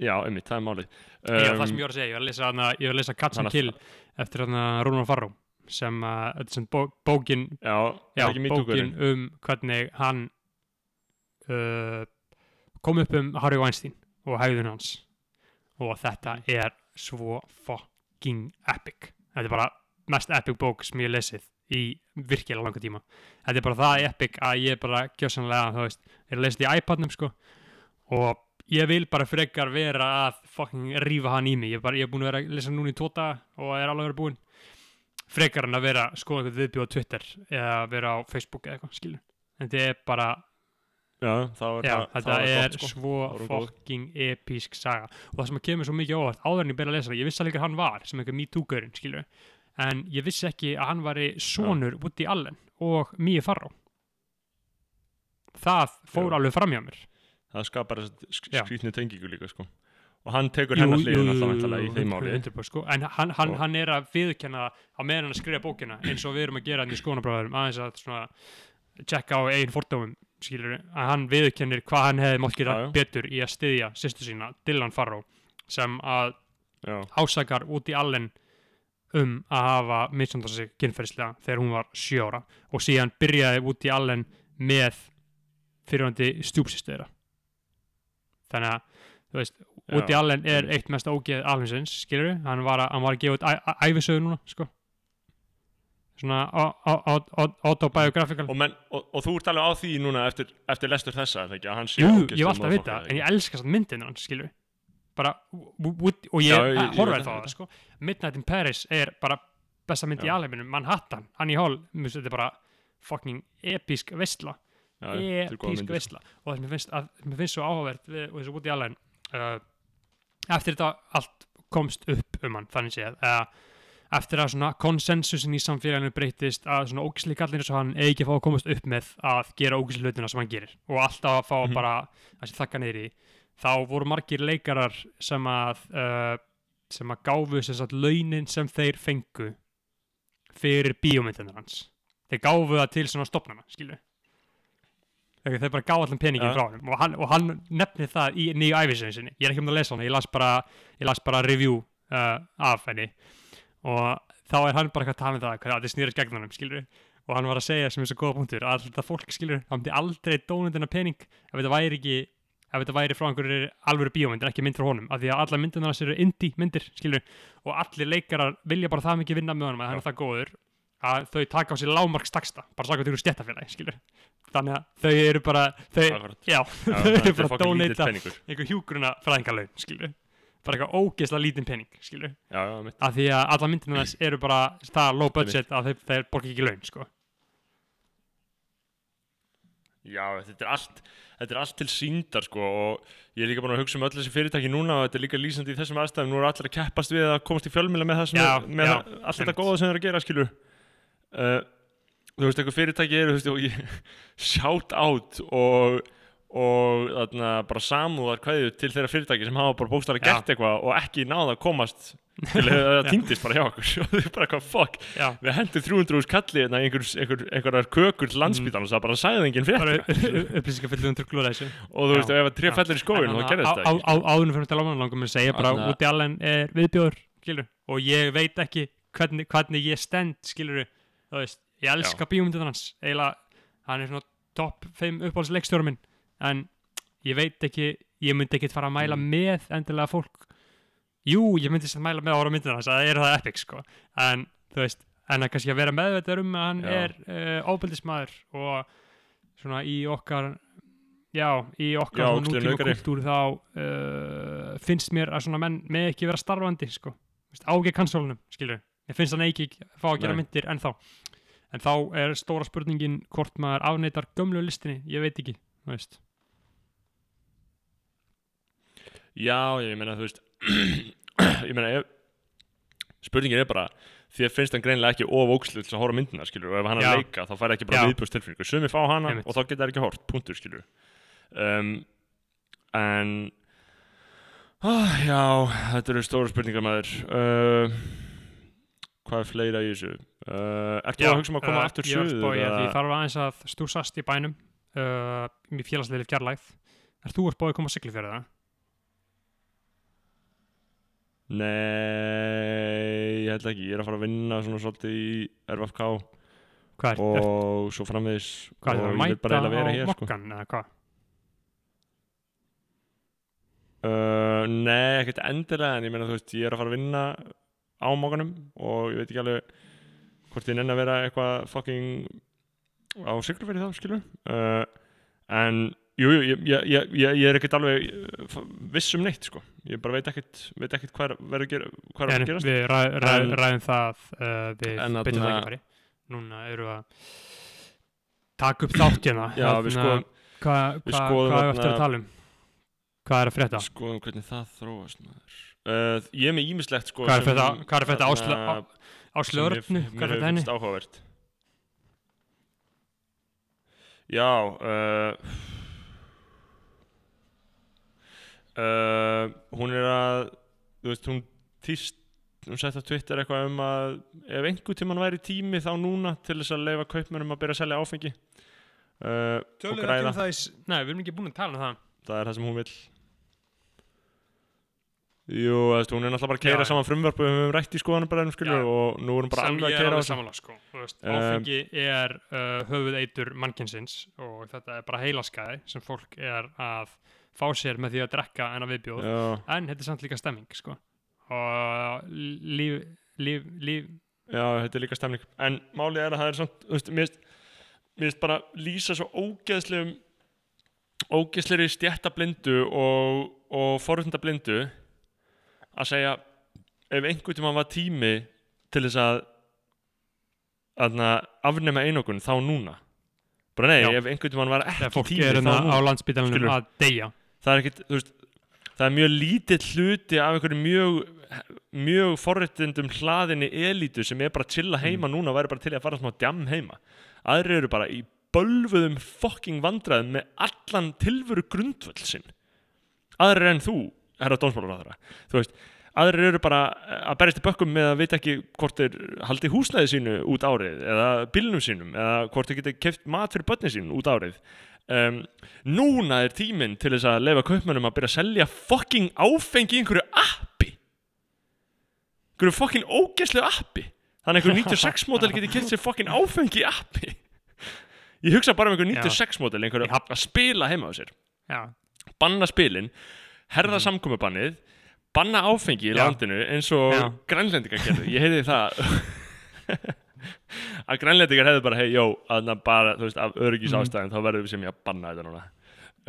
já, einmitt, það er málið. Um, Já, það sem ég var að segja, ég var að lesa, hana, ég var að lesa Katz and Kill eftir Rúnar Farró sem er sem bó, bókin já, já, bókin um hvernig hann uh, kom upp um Harry Weinstein og hægðun hans. Og þetta er svo fucking epic. Þetta er bara mest epic bók sem ég lesið í virkilega langa tíma. Þetta er bara það epic að ég bara gjössanlega, þú veist, er lesa þetta í iPadnum sko og ég vil bara frekar vera að fucking rífa hann í mig, ég er, bara, ég er búin að vera að lesa núna í tóta og er alveg verið búin frekar en að vera að skoða eitthvað viðbjóð á Twitter eða vera á Facebook eða eitthvað skilur en þetta er bara, já, er já, það þetta þá er gott, sko. svo Það er fucking episk saga. Og það sem að kemur svo mikið óvart áður en ég byrja að lesa það, ég vissi alveg að hann var sem eitthvað MeToo-gaurinn skilur en ég vissi ekki að hann væri sonur Woody Allen og Mia Farrow. Það fór Já. alveg fram hjá mér það skapar skrýtnu tengingu líka sko. og hann tekur hennar hliðin alltaf í þeim 100%, sko. en hann, hann, Og- hann er að viðkenna á meðan hann að skrifa bókina eins og við erum að gera hann í skoðanabráðurum aðeins að svona tjekka á eigin fordómum skilur, að hann viðkennir hvað hann hefði mátt gera betur í að styðja sýstu sína, Dylan Farrow sem að já, ásakar út í allen um að hafa misnandar sig kynferðislega þegar hún var sjö ára. Og síðan byrjaði út í allen með fyrirvændi stjúpsistöðra þannig að þú veist, í allen er einmitt. eitt mest ógeð alheimsins, skilur við, hann var að, hann að gefa út æ- æ- ævisögu núna, sko. Svona au- au- au- au- autobiographical. Og, og, og þú ert alveg á því núna eftir, eftir lestur þessa það ekki, hann sé Jú, ég alltaf að vita, en ég elska samt myndin hans, skilur bara, w- w- og ég, horfa þetta á það. það, sko. Midnight in Paris er bara besta mynd í Já. alheiminum, Manhattan, Annie Hall þetta er bara fucking episk þetta er sko. veistla og það sem mér finnst, að, mér finnst svo áhugavert og þessu Woody Allen uh, eftir þetta allt komst upp um hann, þannig séð eða eftir að svona konsensusin í samfélaginu breytist að svona ógisli gallir eins og hann eigi að fá að komast upp með að gera ógisli hlutina sem hann gerir. Og alltaf að fá Mhm. bara að þakka niður í. Þá voru margir leikarar sem að uh, sem að gáfu sem sagt launin sem þeir fengu fyrir bíómyndunar hans. Þeir gáfu það til svona stopnana skilu þeir þeir bara gáðu allan peningin Ja. frá hann og hann, og hann nefni það í nýju æfisöðin sinni. Ég er ekki um að lesa hana, ég las bara, ég las bara review uh, af henni. Og þá er hann bara eitthvað að tala um það hvað það snýrist gegn honum, skilur og hann var að segja sem er svo góða punktur að þetta fólk, skilur, hann myndi aldrei dónundina pening ef þetta væri ekki ef þetta væri frá einhverju alvöru bíómynd en ekki mynd frá honum. Af því að alla myndirna hans eru indie myndir skilur, og allir leikarar vilja bara það mikið vinna með honum að hann er það góður að þau taka á sig lágmarkstaksta bara saka til stjættafélagi, skilur. Þannig að þau eru bara þau, já, Já, *laughs* þau eru er bara að donata einhver hjúgruna fræðingarlaun, skilur. Bara eitthvað ógeðslega lítinn pening, skilur. Já, af því að alla myndina þess eru bara það low budget að þeir, þeir borga ekki laun sko. Já, þetta er allt þetta er allt til síndar sko og ég er líka búin að hugsa um öll þessi fyrirtæki núna og þetta er líka lýsandi í þessum aðstæðum. Nú eru allir að keppast við að komast í fjölmjöla með er, með allt þetta góða sem þeir eru að gera skilur uh, þú veist, eitthvað fyrirtæki eru þú veist, og ég *laughs* shout out og, og þarna bara samúðar kveðju til þeirra fyrirtæki sem hafa bara bókstæðlega Já. gert eitthvað og ekki náða að komast til að það *laughs* týndist bara hjá okkur. *laughs* Og þau bara fuck, Já, við hendum 300 úr kalli í einhver, einhver, einhverjar kökur til landsbítan og það bara sagði enginn fyrir trugglur þessu. Og þú veist, ef að tré Já. fellir í skóin þá gerðist það ekki Áðunum fyrir um hann langum að segja bara Þarna- Woody Allen er viðbjóður og ég veit ekki hvernig, hvernig ég stend skilur þú veist, ég elska bíómyndin hans eiginlega, hann er svona topp 5 uppáhaldsleikstjóra minn en ég veit ekki, ég myndi ekki fara að mæla Mm. með endilega fólk jú, ég myndi samt mæla með ára myndin hans það er það epic sko en þú veist, en að kannski að vera meðveitar um að hann Já. er uh, ábyldismæður og svona í okkar já, í okkar Já, nútíma naukari. kultúr þá uh, finnst mér að svona menn með ekki vera starfandi sko, Vist, ágæð kansólunum skilur, ég finnst hann ekki fá að gera Nei. myndir ennþá en þá er stóra spurningin hvort maður afneitar gömlu listinni, ég veit ekki þú veist, Já, ég meina, þú veist *clears throat* ég meina, ef spurningin er bara því að finnst hann greinilega ekki of ókslu til að horfa á myndina, skilur, og ef hann er að leika þá fær ekki bara Já. viðbjörst tilfinningu, sumi fá hana og þá geta það ekki hort, punktur, skilur um, en ah, já, þetta eru stóra spurningar maður. Uh, hvað er fleira í þessu uh, Ertu að hugsa um að koma uh, aftur að eða- ég þarf aðeins að stúsast í bænum uh, í félagsleili fjarlægð er þú spáði að koma að sigla fyrir það? Nei, ég held ekki, ég er að fara að vinna svona svolítið í RFK er, og svo framvegis hvað og ég vil bara eiginlega vera hér sko. mokkan hvað? uh, Nei, ekkert endilega en ég meina þú veist, ég er að fara að vinna á mókanum og ég veit ekki alveg hvort ég nenni að vera eitthvað fucking á siglufæri þá, skilur uh, en jú, jú, ég, ég, ég, ég er ekkert alveg uh, viss um neitt, sko. Ég bara veit ekkert, veit ekkert hvað er verið að gera hvað er En að gerast. við ræ, ræ, En- ræðum það uh, við byrjum þarna- tækifæri. Núna eru að taka upp *clears throat* við skoðum, hvað er eftir að tala um? Hvað er að frétta? Skoðum hvernig það þróast maður uh, Ég er með ímislegt sko hvað er sem- frétta hvað er er frétta henni? áhugavert. Já uh, uh, Hún er að þú veist, hún týst hún sett á Twitter eitthvað um að ef einhver tímann væri tími þá núna til þess að leifa kaupmönnum að byrja að selja áfengi uh, við ekki græða. um það í nei við erum ekki búin að tala um það. Það er það sem hún vil Jú, þú veist, hún er náttúrulega bara að keira Já, saman frumvarp og við höfum rætt í skoðanabræðum skilur Já. og nú erum bara sem alveg að er keira á þessu. samanlega sko. Þú veist, Um, áfengi er uh, höfuðeitur mannkynsins og þetta er bara heilaskæði sem fólk er að fá sér með því að drekka en að viðbjóð Já, en þetta er samt líka stemming sko. Og líf, líf, líf. Já, þetta er líka stemning En málið er að það er samt, þú veist, mér finnst bara lýsa svo ógeðslegum ógeðslegri stjættablindu og, og forhundablindu að segja ef einhvern tímann var tími til þess að afnema einokun þá núna? Bara nei, Já. ef einhvern tímann var ekki tími er þá hérna núna. deyja. Það er ekkit, veist það er mjög lítill hluti af einhverju mjög mjög forréttindum hlaðinni elítu sem er bara að chilla heima núna og væri bara til að fara smá djam heima. Aðri eru bara í bölvuðum fucking vandræðum með allan tilveru grundvöld sinn. Aðri en þú, herra dómsmálar þú veist, aðri eru bara að berjast í bökkum með að vita ekki hvort þeir haldi húsnæði sínu út árið eða bílnum sínum eða hvort þeir geti keft mat fyrir börnin sín út árið. Um, núna er tíminn til þess að lefa kaupmönnum að byrja að selja fucking áfengi í einhverju appi. Einhverju fucking ógeðslu appi. Þannig að einhverju 96 mótel geti keft sér fucking áfengi í appi. Ég hugsa bara um einhverju 96 mótel einhverju að spila heima á sér. Já, banna spilin herða mm. samkomubannið banna áfengi í landinu eins og grænlendingar gerðu ég heyrði það *laughs* að grænlendingar hefðu bara hei, jó, aðna bara, þú veist, af öryggis Mhm. ástæðin þá verðum við sem ég að banna þetta núna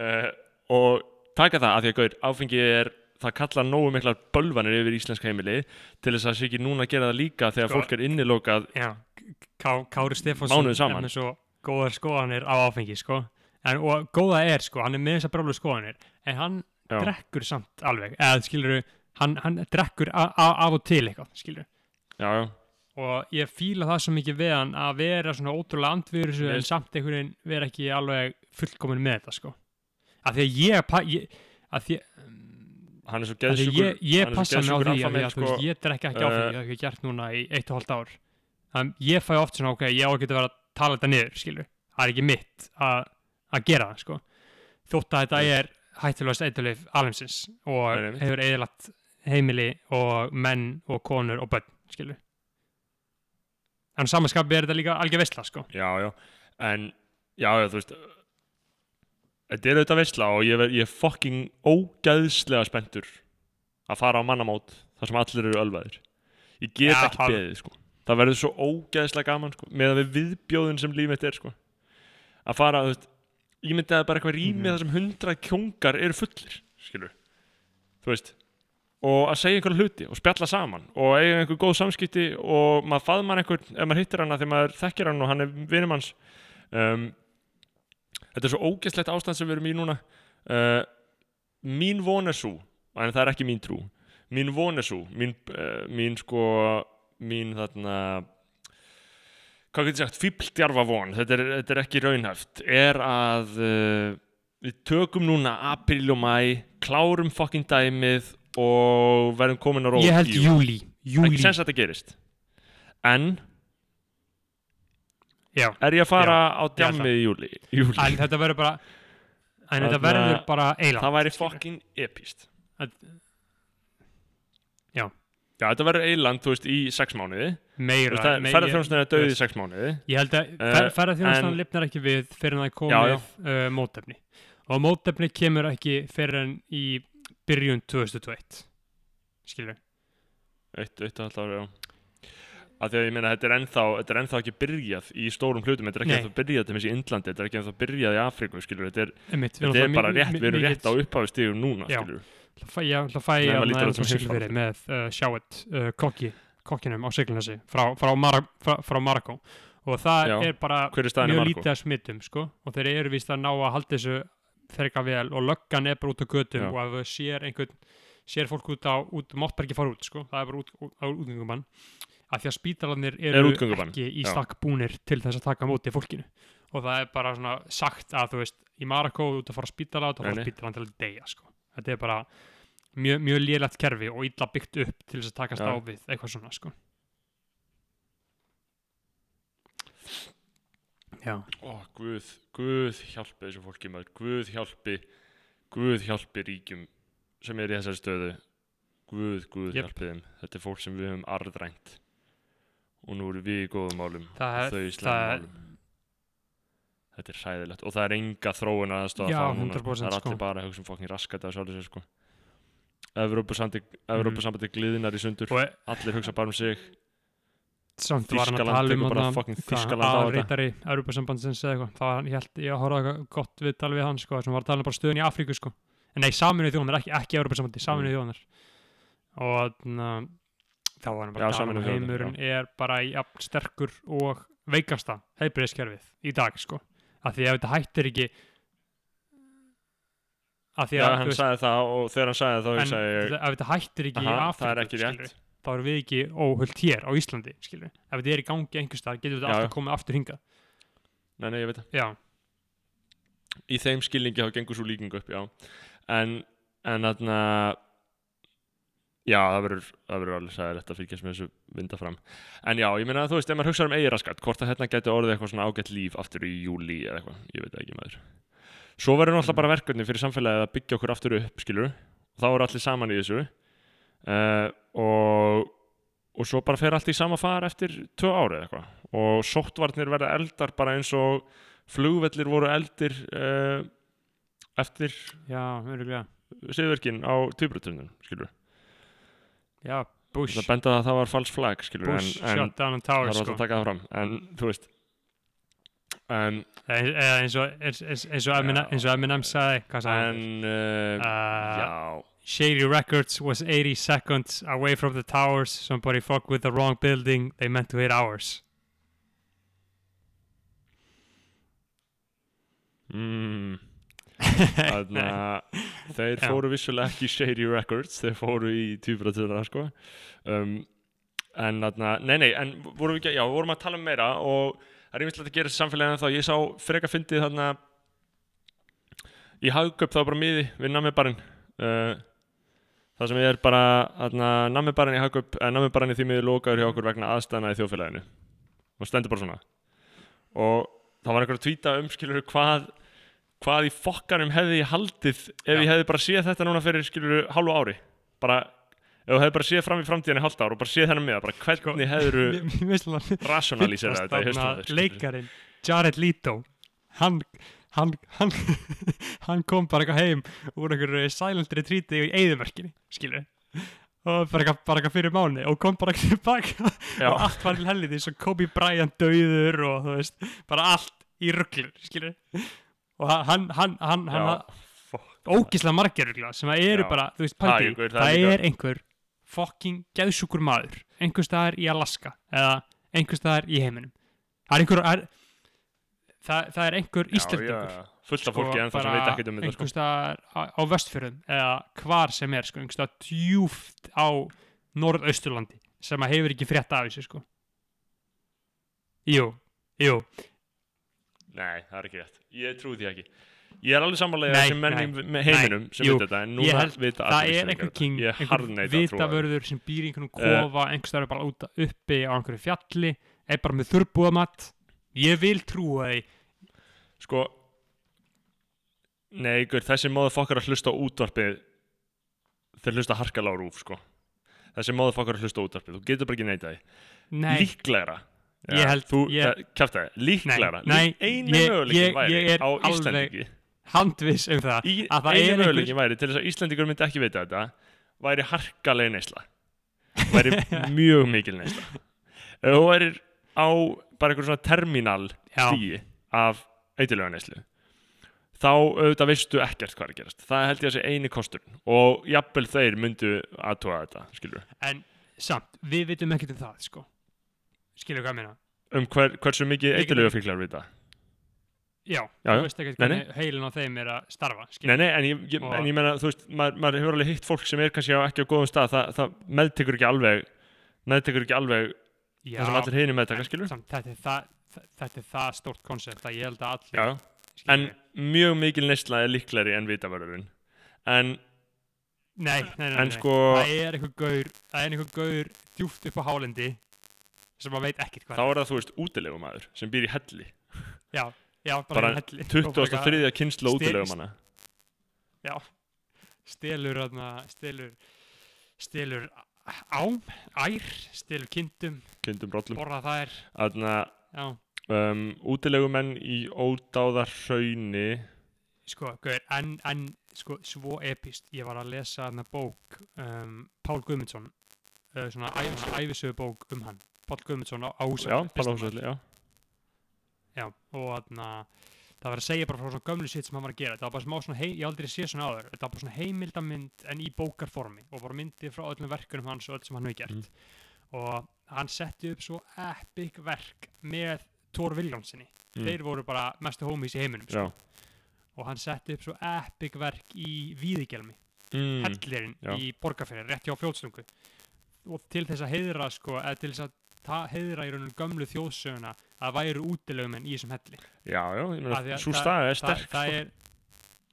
uh, og taka það að því að gaur, áfengi er það kalla nógu miklar bölvanir yfir íslenska heimili til þess að það sé ekki núna að gera það líka þegar Sko. fólk er innilokað Kári Stefánsson er svo góðar skoðanir á áfengi sko en, og góða er sko, hann er með þessar brálu skoðanir en hann Já. drekkur samt alveg. Eða skilur hann, hann drekkur af og til eitthvað skilur já, og ég fíla það svo mikið við hann að vera svona ótrúlega Mér en samt einhvern veginn vera ekki alveg fullkomin með þetta sko. Að því að ég, pa- ég að því, hann er svo geðsjúkur ég, ég passa mig á því að, að þú veist, ég drekka ekki áfengi, uh, það hef ég gert núna í eitt og hálft ár. Þannig ég fæ oft svona, ok, ég á að geta verið að tala þetta niður, skilur, það er ekki mitt að, að gera það, sko. Þótt að þetta er hættulegast eitthuleif alheimsins og Nei, hefur eðalagt heimili og menn og konur og börn, skilur en samanskapi er þetta líka algjör veistla, sko. Já, já, en já, já, þú veist þetta er auðvitað veistla og ég, ég er fucking ógæðslega spenntur að fara á mannamót þar sem allir eru ölvaðir. Ég get Já, ekki beðið, sko. Það verður svo ógæðslega gaman, sko með að við viðbjóðin sem líf mitt er, sko. Að fara, þú veist ég myndi að bara eitthvað rými Mhm. þar sem hundra kjóngar eru fullir, skilur þú veist og að segja einhverja hluti og spjalla saman og eiga einhver góð samskipti og maður faðmar einhvern ef maður hittir hana þegar maður þekkir hann og hann er vinum hans um, þetta er svo ógeðslegt ástand sem við erum í núna. Uh, mín von er svo en það er ekki mín trú. Mín von er svo mín, uh, mín sko mín þarna hvað getur sagt, fíbldjarfa von þetta er, þetta er ekki raunhæft. Er að uh, við tökum núna apríl og mæ klárum fucking dæmið og verðum komin á rót ég held júli, júli ekki sens að þetta gerist. En já, er ég að fara á ég held djammið í júli, júli. en þetta verður bara bara eilan það væri fucking epist Já. já, þetta verður eiland, þú veist, í sex mánuði meira, ferðarþjónustan er döið í sex mánuði. Ég held að Eh, fer, ferðarþjónustan lifnar ekki við fyrir en það Já, komið uh, mótefni. Og mótefni kemur ekki fyrir en í byrjun 2021 skilur eitt, eitt halvt ári, já. Að því að ég meina, þetta er ennþá, þetta er ennþá ekki byrjað í stórum hlutum, þetta er ekki ennþá byrjað til þessi í Indlandi, þetta er ekki ennþá byrjað í Afríku skilur, þetta er, Einmitt, þetta er bara rétt, við erum rétt á upphafi stigum núna Já. skilur, ég það fæ ég að þetta sem siglfyrir heimsfaraldur. með uh, sjáet uh, kokki, kokkinum á siglunasi frá, frá, Mara, frá, frá Marokko. Og það Já. er bara er mjög lítið að smittum sko. Og þeir eru víst að ná að halda þessu þerka vel. Og löggan er bara út á götum Já. og ef þau sér einhvern sér fólk út á, út, mátt bara ekki fara út sko, það er bara út, út, á útgöngumann af því að spítalarnir Er eru útgöngubann? ekki í stakk búnir til þess að taka á móti fólkinu. Og það er bara svona sagt að þú veist í Marokko út að fara að spítala út að Nei, fara nei. spítalan til að deyja sko. Þetta er bara mjög, mjög lélegt kerfi og illa byggt upp til þess að takast Já. á við eitthvað svona sko. Já, Ó, Guð, Guð hjálpi þessu fólki maður, Guð hjálpi Guð hjálpi ríkjum sem er í þessari stöðu. Guð, Guð Jep. hjálpi þeim. Þetta er fólk sem við höfum arðrænt. Og nú eru við í góðum málum. Það og þau í það er málum. Þetta er hræðilegt. Og það er enga þróun að aðstofa Já, það núna. 100% það er allir sko. bara að hugsa um fokkin raskat að sjálfur sér sko Evrópusambandi gliðinar í sundur. Og allir hugsa bara um sig. Samt var hann að tala um þetta. aðalritari Európa-sambandsins eða eitthvað. Það var, ég held, ég að gott viðtal við hann sko, sem var að tala um bara stöðun í Afríku sko. En nei, saminuð þjóðanar, ekki, ekki Európa-sambandi saminuð Mm. þjóðanar og þarna, þá var hann bara að tala um að heimurinn er bara í sterkur og veikasta heilbriðskerfið í dag sko. Af því ef þetta hættir ekki af því Já, að hann veist, sagði það og þegar hann sagði það þá en hugsaði ég ef þetta hættir ekki í Afríku það er ekki skilurðu, rétt þá erum við ekki óhullt hér á Íslandi skilur. ef þetta er í gangi einhvers staðar getur þetta alltaf komið aftur hingað. Nei, nei, ég veit það. Já, Í þeim skilningi þá gengur svo líking upp, já. En, en þarna Já, það verður, alveg sæðilegt að fylgjast með þessu vinda fram. En já, ég meina að þú veist, ef maður hugsaður um eigiraskat Hvort að hérna geti orðið eitthvað svona ágætt líf Aftur í júli eða eitthvað, ég veit ekki maður Svo verður náttúrulega bara verkefni fyrir samfélagið Að byggja okkur aftur upp, skilur Og þá eru allir saman í þessu. Uh, Og Og svo bara fer allt í sama far eftir tvö ári eða eitthvað. Og sóttvarnir verða eldar bara eins og Flugvellir voru eldir uh, Eftir siðverkin á tvíbrutunum, skilur já, Bush, Það benda það að það var false flag, skilur Bush en, en shut down on það towers var sko. að taka það fram. En, þú veist En, eða eins og eins, og Eminem, eins og Eminem sagði en uh, Uh, Já, Shady Records was 80 seconds away from the towers. Somebody fucked with the wrong building. They meant to hit ours. *laughs* Mm, Þannig að þeir fóru vissulega ekki Shady Records Þeir fóru í tvíbrutunum, sko. Um, En þarna, nei, nei, en vorum við já, vorum að tala um meira Og það er einmitt að gera samfélagina þá Ég sá freka fyndið þarna í hagköp þá bara miði við nammibarinn uh, það sem er bara nammibarinn í hagköp en nammibarinn í því miði lokaður hjá okkur vegna aðstæðna í þjóðfélaginu. Og stendur bara svona. Og það var einhver að tvíta um skilur hvað hvað í fokkanum hefði ég haldið ef Já. ég hefði bara séð þetta núna fyrir skilur hálfu ári. Bara ef þú hefði bara séð fram í framtíðan í hálft ár og bara séð þennan með bara hvernig *laughs* finnst alveg *laughs* rationalísera þetta í skilurðu. leikarin Jared Leto. Hann hann, hann, *laughs* hann kom bara eitthvað heim úr einhverju silent retreati í eigðumörkinni skilur og bara eitthvað, eitthvað fyrir mánu og kom bara ekki tilbaka. Og allt var til helviti svo Kobe Bryant döður og þú veist bara allt í rugglur skilur og hann hann, hann, hann, Já, fuck. ógislega margir sem eru bara, þú veist, ykkur, það, er einhver fucking geðsjúkur maður. Einhver staðar í Alaska eða einhver staðar í heiminum. Það er einhver er, það, það er einhver íslendingur fullt af fólki en það sem veit ekkert um þetta sko. einhver staðar á, á vestfjörðum eða hvar sem er sko, einhver staðar djúft á norðausturlandi sem að hefur ekki frétt af þessu sko. Jú, jú. Nei, það er ekki rétt. Ég trúi því ekki Ég er alveg sammálega Nei, sem menn í nei, með heiminum sem veit þetta en núna vita það allir er Íslendingar einhver þetta. king, Ég einhver harðneita að trúa því. vitavörður sem býr í einhvern Eh. kofa, einhver staðar bara út uppi á einhverju fjalli, er bara með þurbúðamatt ég vil trúa því. Sko Nei, ykkur, þessi móðu fokkar að hlusta útvarpið þeir hlusta harkalega á rúf, sko. Þessi móðu fokkar að hlusta útvarpið Þú getur bara ekki neita því. Nei, Líklegra. Ég held- Þú, ég- kæfti það, líklegra. Nei, nei, ég- ég- er alveg- Handviss um það Í, að það er einhver- væri til þess að Íslendingur myndi ekki vita þetta væri harkalega neysla. Væri *laughs* mjög mikil neysla. Ef þú værir á bara einhver svona terminal stíi af eitthulega neyslu þá auðvitað veistu ekkert hvað er að gerast. Það held ég að sé eini kostur og jafnvel þeir myndu aðtóa þetta skilur en samt, við vitum ekkert um það sko. Skilur hvað ég meina? Um hver, hversu mikið Við getum- fíklar vita? já, Já, já. þú veist ekkert Nei, nei. hvernig heilin á þeim er að starfa Nei, skilur, nei, en ég, ég, en ég menna, þú veist, maður, maður hefur alveg hitt fólk sem er kannski á, ekki á góðum stað, það, það meðtekur ekki alveg, meðtekur ekki alveg já, það sem allir hinni meðtaka, en skilur? samt, þetta er það þa- þetta er það stórt koncept að ég held að allir Já, en mjög mikil neysla er líklegri en vitavörðurinn. En, nei, nei, nei, en nei. sko, það er einhver gaur það er einhver gaur djúft upp á hálendi sem maður veit ekkert þá hvað er það, þú veist, útilegumæður sem býr í helli. já, já, bara, Bara bara helli Og bara eitthvað- 23. kynslu stel- útilegumanna. já, stelur stelur stelur ám, ær stelur kindum, rollum. borða þær um, útilegumenn í ódáðar hrauni, sko, gaur, en, en sko, svo epist, ég var að lesa þarna bók um, Pál Guðmundsson uh, svona, æfisögu bók um hann Pál Guðmundsson á, á já, listamaður. Pálhúsvelli, já. Já, og þarna það var að segja bara frá svona gömlu sitt sem hann var að gera. Þetta var bara smá svona, hei, ég aldrei sé svona áður. Þetta var bara svona heimildamynd en í bókarformi og bara myndi frá öllum verkunum hans og öll sem hann hefur gert. Og hann setti upp svo epic verk með Thor Viljónsinni Mm. þeir voru bara mestu homies í heiminum sko. og hann setti upp svo epic verk í Víðigelmi. Mm. hellirinn í borgarferði, rétt hjá fljótslungu og til þess að heiðra sko, eða til þess að heiðra í rauninu gömlu þjóðsöguna að væru útilegumenn í þessum helli. Já, já, ég meina, svo það- staða er það, sterk, það sko. er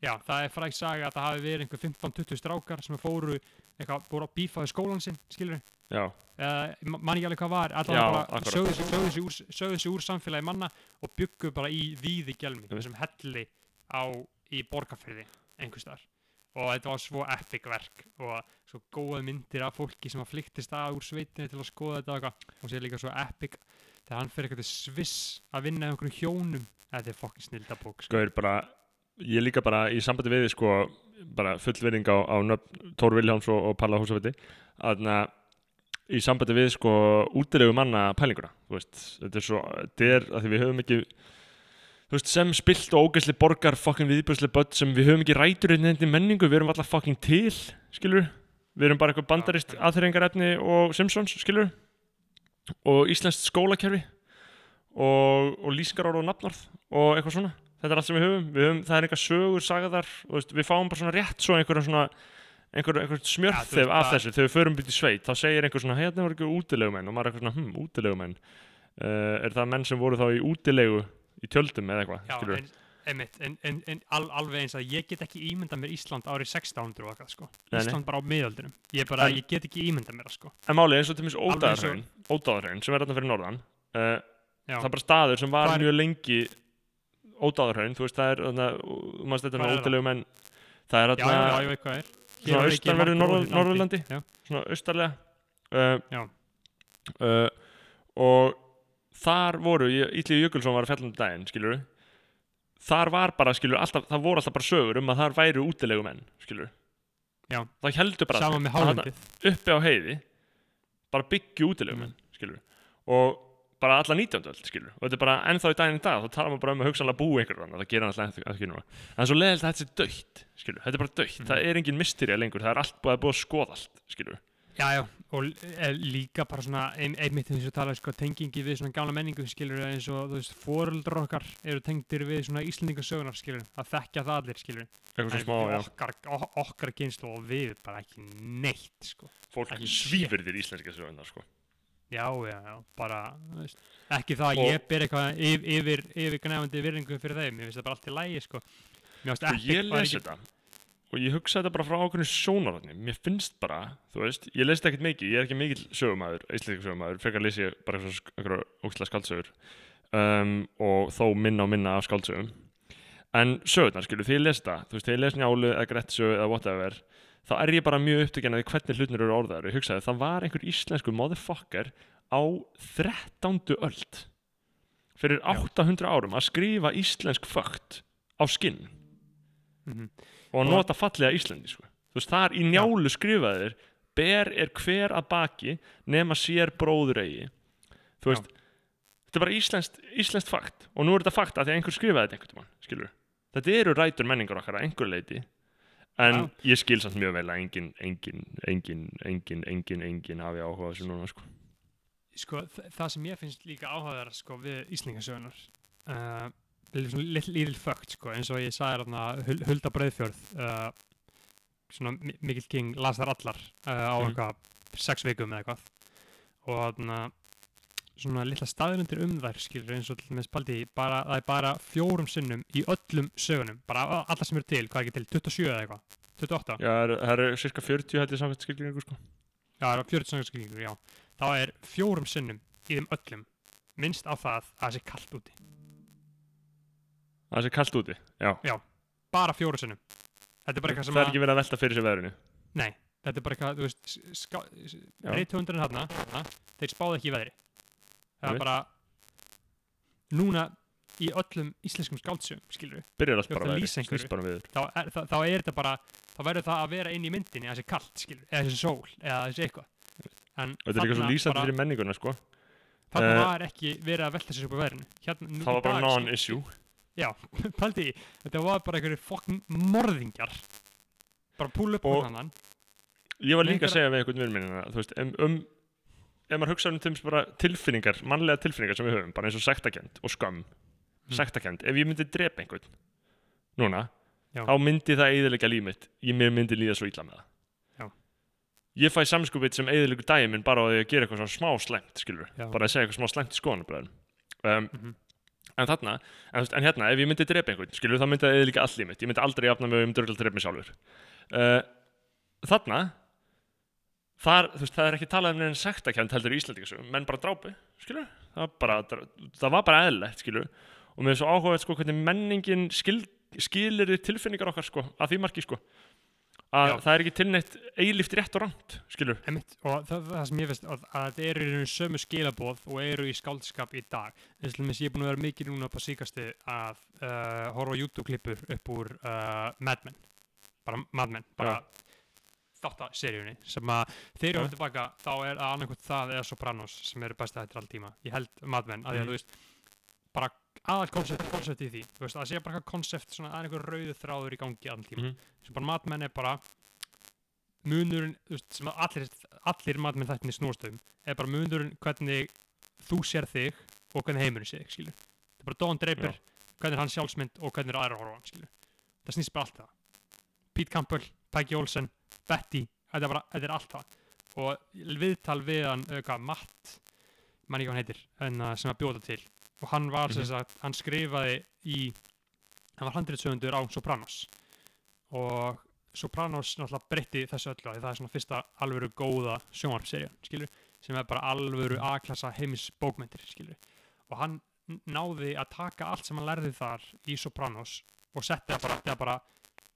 já, það er fræk saga að það hafi verið einhver 15-20 strákar sem fóru eitthvað, voru að bífaði skólan sinn, skilur Já, uh, mann ekki alveg hvað var allavega sögðu sig úr, úr samfélagi manna og byggu bara í víði gelmi þessum helli á í borgarfyrði einhvers þar og þetta var svo epic verk og svo góða myndir af fólki sem að flyktist að úr sveitinu til að skoða þetta og og sér líka svo epic þegar hann fyrir eitthvað Sviss að vinna í einhverjum hjónum. Þetta er fokkin snildabók sko. Gauður bara, ég líka bara í sambandi við sko, bara full virðing á, á nöfn Tór Viljáms og, og Palla Húsafiti að í sambandi við sko útilegu manna pælinguna þetta er svo, þetta er að því við höfum ekki þú veist, sem spilt og ógæsli borgar fokkin viðbjörsli börn sem við höfum ekki rætur inn í menningu, við erum alltaf fokkin til skilur, við erum bara eitthvað bandarist aðþrengarefni og Simpsons skilur, og íslenskt skólakerfi og, og lýsingarorð og nafnorð og eitthvað svona. Þetta er allt sem við höfum, við höfum það er eitthvað sögur sagaðar og veist, við fáum bara svona rétt svo einhverja svona einhver, einhver Ja, smjörþef veist, af þessu. Þegar við förum byrja í sveit þá segir einhver svona, hérna voru ekki útilegumenn. Og maður er eitthvað svona, hm, útilegumenn. Uh, er það menn sem voru þá í útilegu í tjöldum eða eitthvað, einmitt, en, en, en al, alveg eins að ég get ekki ímyndað mér Ísland árið 1600 og eitthvað, sko. Nei, nei. Ísland bara á miðöldunum. Ég bara, En- ég get ekki ímyndað mér sko. En málið eins og til og- Ódaðarhraun Ódaðarhraun sem er þarna fyrir norðan uh. Það er bara staður sem var mjög lengi Ódaðarhraun, þú veist það er þarna, maður er er ódilegu menn Það er Já, já, þarna ég veit hvað er. Svona er austanverðu. Norðurlandi. Svona austarlega uh, Já. uh, Og þar voru, Ítli Jökulsson var að fjalla um daginn, skilur Þar var bara, skilur, alltaf, það voru alltaf bara sögur um að þar væru útilegu menn, skilur Já. Það heldur bara sama allir með að hálendið. uppi á heiði bara byggju útilegum Mm. skilur og bara alla 19. öld, skilur og þetta er bara ennþá í daginn í dag, þá talar maður bara um að hugsanlega búi einhver þannig, það hann alltaf ekki núna en er svo leðilt að þetta sé döitt, skilur þetta er bara döitt, Mhm. það er engin mysteria lengur það er allt búið að búið að skoða allt, skilur Já, já, og líka bara svona ein, einmitt eins og tala sko, tengingi við svona gamla menningu skilur eins og þú veist, fóröldrar okkar eru tengdir við svona íslendingasögunar skilur að þekkja það allir skilur En smá, okkar, okkar kynslu og við bara ekki neitt sko. fólk ekki svífur þér íslenska sögundar, sko. Já, já, já, bara veist, ekki það að ég ber eitthvað yfir, yfir, yfir gnæfandi virðingu fyrir þeim, ég finnst það bara allt í lægi sko. Mér finnst og ekki ég var les ekki- þetta og ég hugsa þetta bara frá ákveðinu sjónarhóttni mér finnst bara, þú veist, ég leist ekkert mikið ég er ekki mikill sögumæður, íslenska sögumæður frekar les ég bara einhverja ógstlega skaldsögur um, og þó minna og minna af skaldsögum en sögurnar, skilur, því ég les það þú veist, þegar ég les njálu eða grettsög eða whatever þá er ég bara mjög upptökjana því hvernig hlutnir eru orðaður ég hugsaði, það var einhver íslensku motherfucker á 13. öld fyrir 800 árum að skrifa íslensk fögt á skinn. Og að Og- nota fallega Íslandi sko. þú veist, þar í njálu skrifaðir ber er hver að baki nema sér bróður eigi þú veist, þetta er bara íslenskt, íslenskt fakt og nú er þetta fakt að því að einhver skrifaði þetta einhvern tímann, skilur þetta eru rætur menningar okkar að einhver leiti en Já. ég skil samt mjög vel að engin, engin, engin, engin, engin, engin hafi áhuga á þessu núna sko. sko, þ- það sem ég finnst líka áhugaðar sko, við Íslingasögunar uh, lítil fögt sko, eins og ég sagði Hul- Hulda Breiðfjörð uh, svona mi- mikill king las þar allar uh, á Mhm. eitthvað sex vikum eða eitthvað og þarna svona litla staðrundir um þær skilur eins og með spaldi bara, það er bara fjórum sinnum í öllum sögunum bara a- allar sem eru til, hvað er ekki til, 27 eða eitthvað 28 Já, það eru- eru cirka 40 hætti samkvæmt skilgringu sko. Já, það eru 40 sangarskringur, já. Þá er fjórum sinnum í þeim öllum minnst á það að það sé kallt úti. Það sé kallt úti Já, Bara fjórum sinnum. Þetta er bara eitthvað sem það er að... ekki verið að velta fyrir sér veðrinu Nei, þetta er bara eitthvað, þú veist, Já. reythundurinn þarna, þarna, þeir spáðu ekki í veðri. Það er bara, núna í öllum íslenskum skáldsögum, skilur við, byrjar allt bara veðri, snýst bara viður þá, er- þá, þá er þetta bara, þá verður það að vera inn í myndinni að það sé kallt, skilur við, eða þessi sól, eða þessi eitthvað. En þetta er líka svo lýsandi fyrir menninguna sko. Þarna Eh, var ekki verið að velta sér upp á veðrinu. Hérna, það var bara non-issue Já, *laughs* pældi í, þetta var bara einhverju fokkin morðingjar bara púla upp Og- hann ég var líka að segja við einhvern vinn minna þú veist, um, um ef maður hugsa um dæmis bara tilfinningar, mannlega tilfinningar sem við höfum, bara eins og sektakend og skömm Mm. sektakend, ef ég myndi drepa einhvern núna, Já. þá myndi það eðilega líf mitt, ég myndi líða svo illa með það Já. ég fæ samskupið sem eðilegu minn bara á því að gera eitthvað svona smá slæmt skilur, Já. bara að segja eitthvað smá slæmt í skoðanabræðum um, Mhm. En þarna, en, en hérna ef ég myndi drepa einhvern, skilur, þá myndi það eðilega all líf mitt. Ég myndi aldrei jafna mig um dörgla drepa mig sjálfur. Uh, þarna þar, þú veist, það er ekki talað um neina sektakend heldur í Íslandingasögum, menn bara drápu skilur, það bara, það var bara eðlilegt, skilur, og mér er svo áhugað sko, hvernig menningin skil, skilir tilfinningar okkar, sko, að því marki, sko að Já. það er ekki tilneitt eilíft rétt og rámt, skilur Einmitt, og það, það sem ég veist að, að þetta eru í rauninu sömu skilaboð og eru í skáldskap í dag eins og ég er búin að vera mikið núna á síkasti að uh, horfa YouTube-klippur upp úr uh, Mad Men bara Mad Men, bara þáttaseríunni sem að ég Já. var tilbaka þá er það annarkvæmt það eða Sopranos sem eru besta hættir alltíma ég held Mad Men, að því að Mhm. þú veist bara aðal koncept, koncept í því. Veist, að sé bara eitthvað koncept, svona að einhver rauðu þráður í gangi allan tíma Mhm. sem bara Mad Men er bara munurinn, veist, sem allir, allir Mad Men þættinni snúast um er bara munurinn hvernig þú sér þig og hvernig heimurinn sér þig, skilur. Það er bara Don Draper, hvernig er hann sjálfsmynd og hvernig er aðra að horfa skilur. Það snýst bara allt það. Pete Campbell, Peggy Olsen, Betty þetta er bara, þetta er allt það. Og viðtal við hann, uh, hvað, Matt manni hvað hann heitir, en, uh, sem að bjóða til og hann var Mhm. sem sagt, hann skrifaði í hann var handritsöfundur á Sopranos og Sopranos náttúrulega breytti þessu öllu það er svona fyrsta alvöru góða sjónvarpserja skilur, sem er bara alvöru A-klassa heimis bókmyndir skilur. og hann náði að taka allt sem hann lærði þar í Sopranos og setti það bara, þetta bara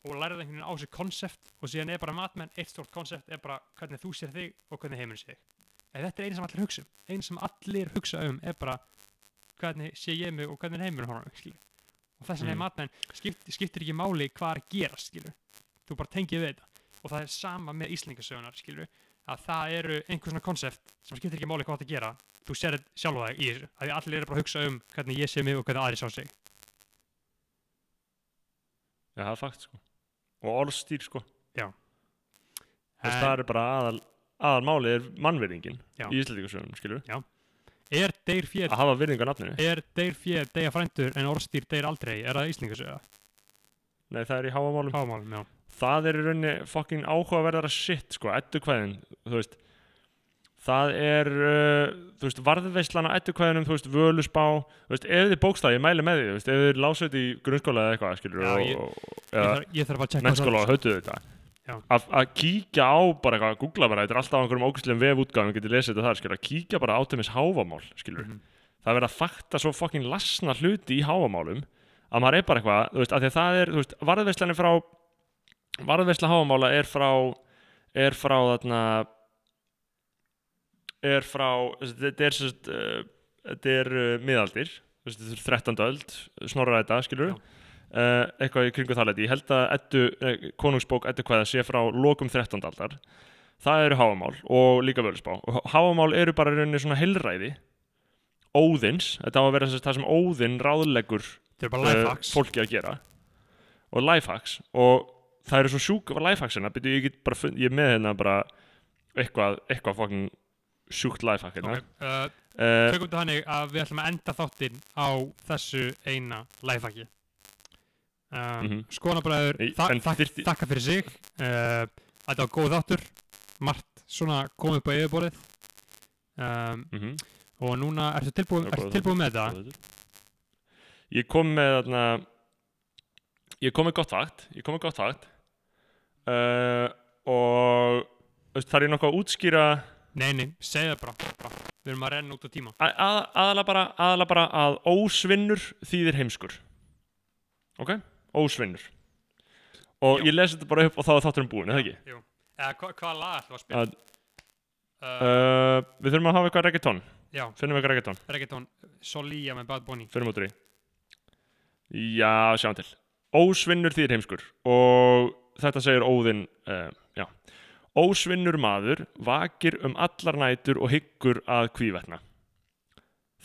og lærði einhvern veginn á sig konsept og síðan er bara matmenn, eitt stórt konsept er bara hvernig þú sér þig og hvernig heimurinn sér þig en þetta er eina sem allir hugsa um eina sem allir hugsa um er bara hvernig sé ég mig og hvernig heimurinn horfum skilur. og þess er Mm. matmenn skipt, skiptir ekki máli hvað er að gerast skilur. þú bara tengið við þetta og það er sama með Íslingasögunar skilur að það eru einhver svona konsept sem skiptir ekki máli hvað það að gera þú sér sjálfa þig í þessu að allir eru bara að hugsa um hvernig ég sé mig og hvernig aðri sá sig Já, það er fakt sko Og orðstýr sko Þess En- það er bara aðal aðal máli er mannvirðingin Já. í Íslandíkusöfum, skilur er deyr fér að hafa virðingu á nafninu? Er deyr fér deyja frændur en orðstýr deyr aldrei? Er það Íslingasöga Nei, það er í háamálum. Hámálum, já. Það er í rauninni fucking áhugaverðara shit sko, eddukvæðin, þú veist. Það er uh, þú veist, varðveislan á eddukvæðinum þú veist, völusbá, þú veist, ef þið bókstaf ég mæli með því, þú veist, ef þið lásið í grunnskóla eða eitthvað, skilur Já, og, ég- og, ég þarf, ég þarf að að að kíkja á bara eitthvað, googla bara, þetta er alltaf á einhverjum ógæslegum vefútgáðum, getið lesið þetta þar, skilur, að kíkja bara á þeimins háfamál, skilur Mhm. það er verið að fakta svo fucking lasna hluti í háfamálum að maður er bara eitthvað, þú veist, að því að það er, þú veist, varðveislan er frá varðveisla háfamála er frá er frá þarna er frá þetta er sérst uh, þetta er uh, miðaldir þetta er 13. öld, snorra þetta, skilur Já. Uh, eitthvað í kringu það leiti ég held að eddu, eh, konungsbók eddu hvaða sé frá lokum 13. aldar. Það eru háfamál og líka völusbá og háfamál eru bara rauninni svona heilræði. Óðins, þetta á að vera það sem er bara uh, fólki að gera. Og lifehacks. Og það eru svo sjúk lifehacksina byrju ég get bara, fund- ég er með hérna bara eitthvað, eitthvað fucking sjúkt lifehack hérna. Ok, uh, tökum þetta þannig að við ætlum að enda þáttinn á þessu eina lifehacki uh, Mhm. Skonabræður Í- þa en þak þyrfti- þakka fyrir sig. Uh, þetta var góð þáttur. Margt svona komið upp á yfirborðið. Um, mhm, og núna ertu tilbúið, ertu tilbúið með þetta? Ég kom með þarna ég kom með gott fakt ég kom með gott fakt uh, og þarf ég nokkuð að útskýra nei, nei, segð það bara, bara. Við erum að renna út á tíma. Að, að, aðalega, bara, bara að ósvinnur þýðir heimskur. Ok, ósvinnur. Og Já. ég lesi þetta bara upp og þá er þátturinn búin, eða ekki? Jú. eða hva, hvaða lag ætlum við að spila? Að, uh, við þurfum að hafa eitthvað reggaeton. Já, finnum við eitthvað reggaeton, reggaeton Solía með Bad Bunny. Finnum út úr í já, sjáum til. Ósvinnur þýðir heimskur. Og þetta segir Óðinn uh, já, ósvinnur maður vakir um allar nætur og hyggur að kvívetna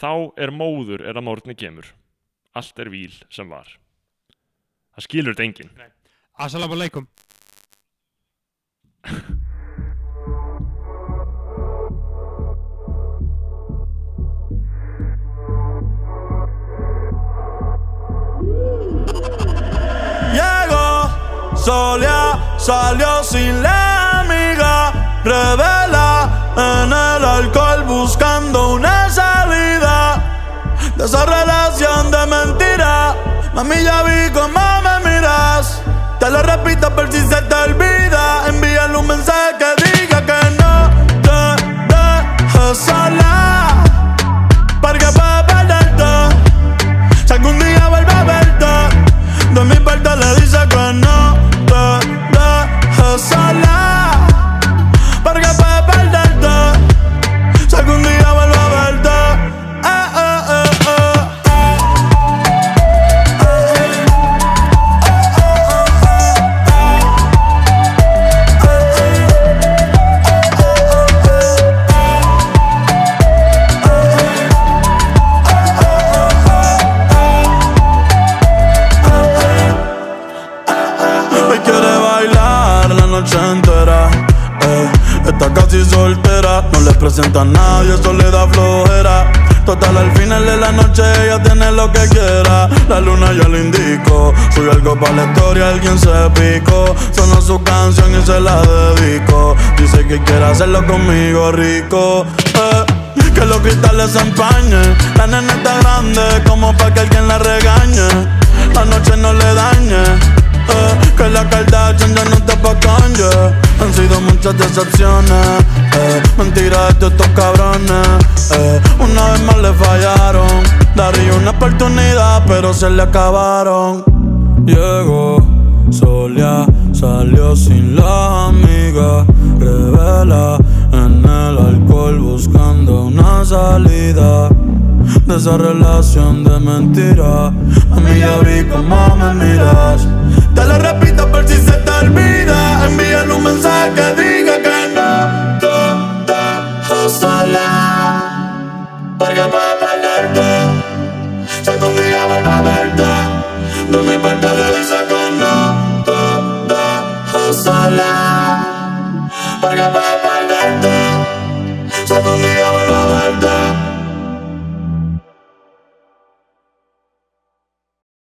þá er móður er að mórni kemur. Allt er víl sem var það skilur þetta enginn. Assalamu alaikum. Llegó, Solia salió sin la amiga, revela en el alcohol buscando una salida de esa relación de mentira. Mami, ya vi cómo lo repito por si se te olvida. Envíale un mensaje presenta a nadie, eso le da flojera. Total, al final de la noche ella tiene lo que quiera. La luna ya le indicó, subió algo para la historia, alguien se picó. Sonó su canción y se la dedico. Dice que quiere hacerlo conmigo rico. eh. Que los cristales se empañen. La nena está grande como para que alguien la regañe. la noche no le dañe. Que la Kardashian ya no está pa' Kanye. Han sido muchas decepciones, eh, mentiras de estos cabrones. eh, una vez más le fallaron, daría una oportunidad, pero se le acabaron. Llegó, solía, salió sin la amiga, revela en el alcohol buscando una salida de esa relación de mentira. A mí ya vi cómo me miras. Te lo repito por si se te olvida. Envíale un mensaje que diga que no te dejo sola. Porque puedo perderte. Si algún día vuelvo a verte, no me importa de dice que no te dejo sola. Porque puedo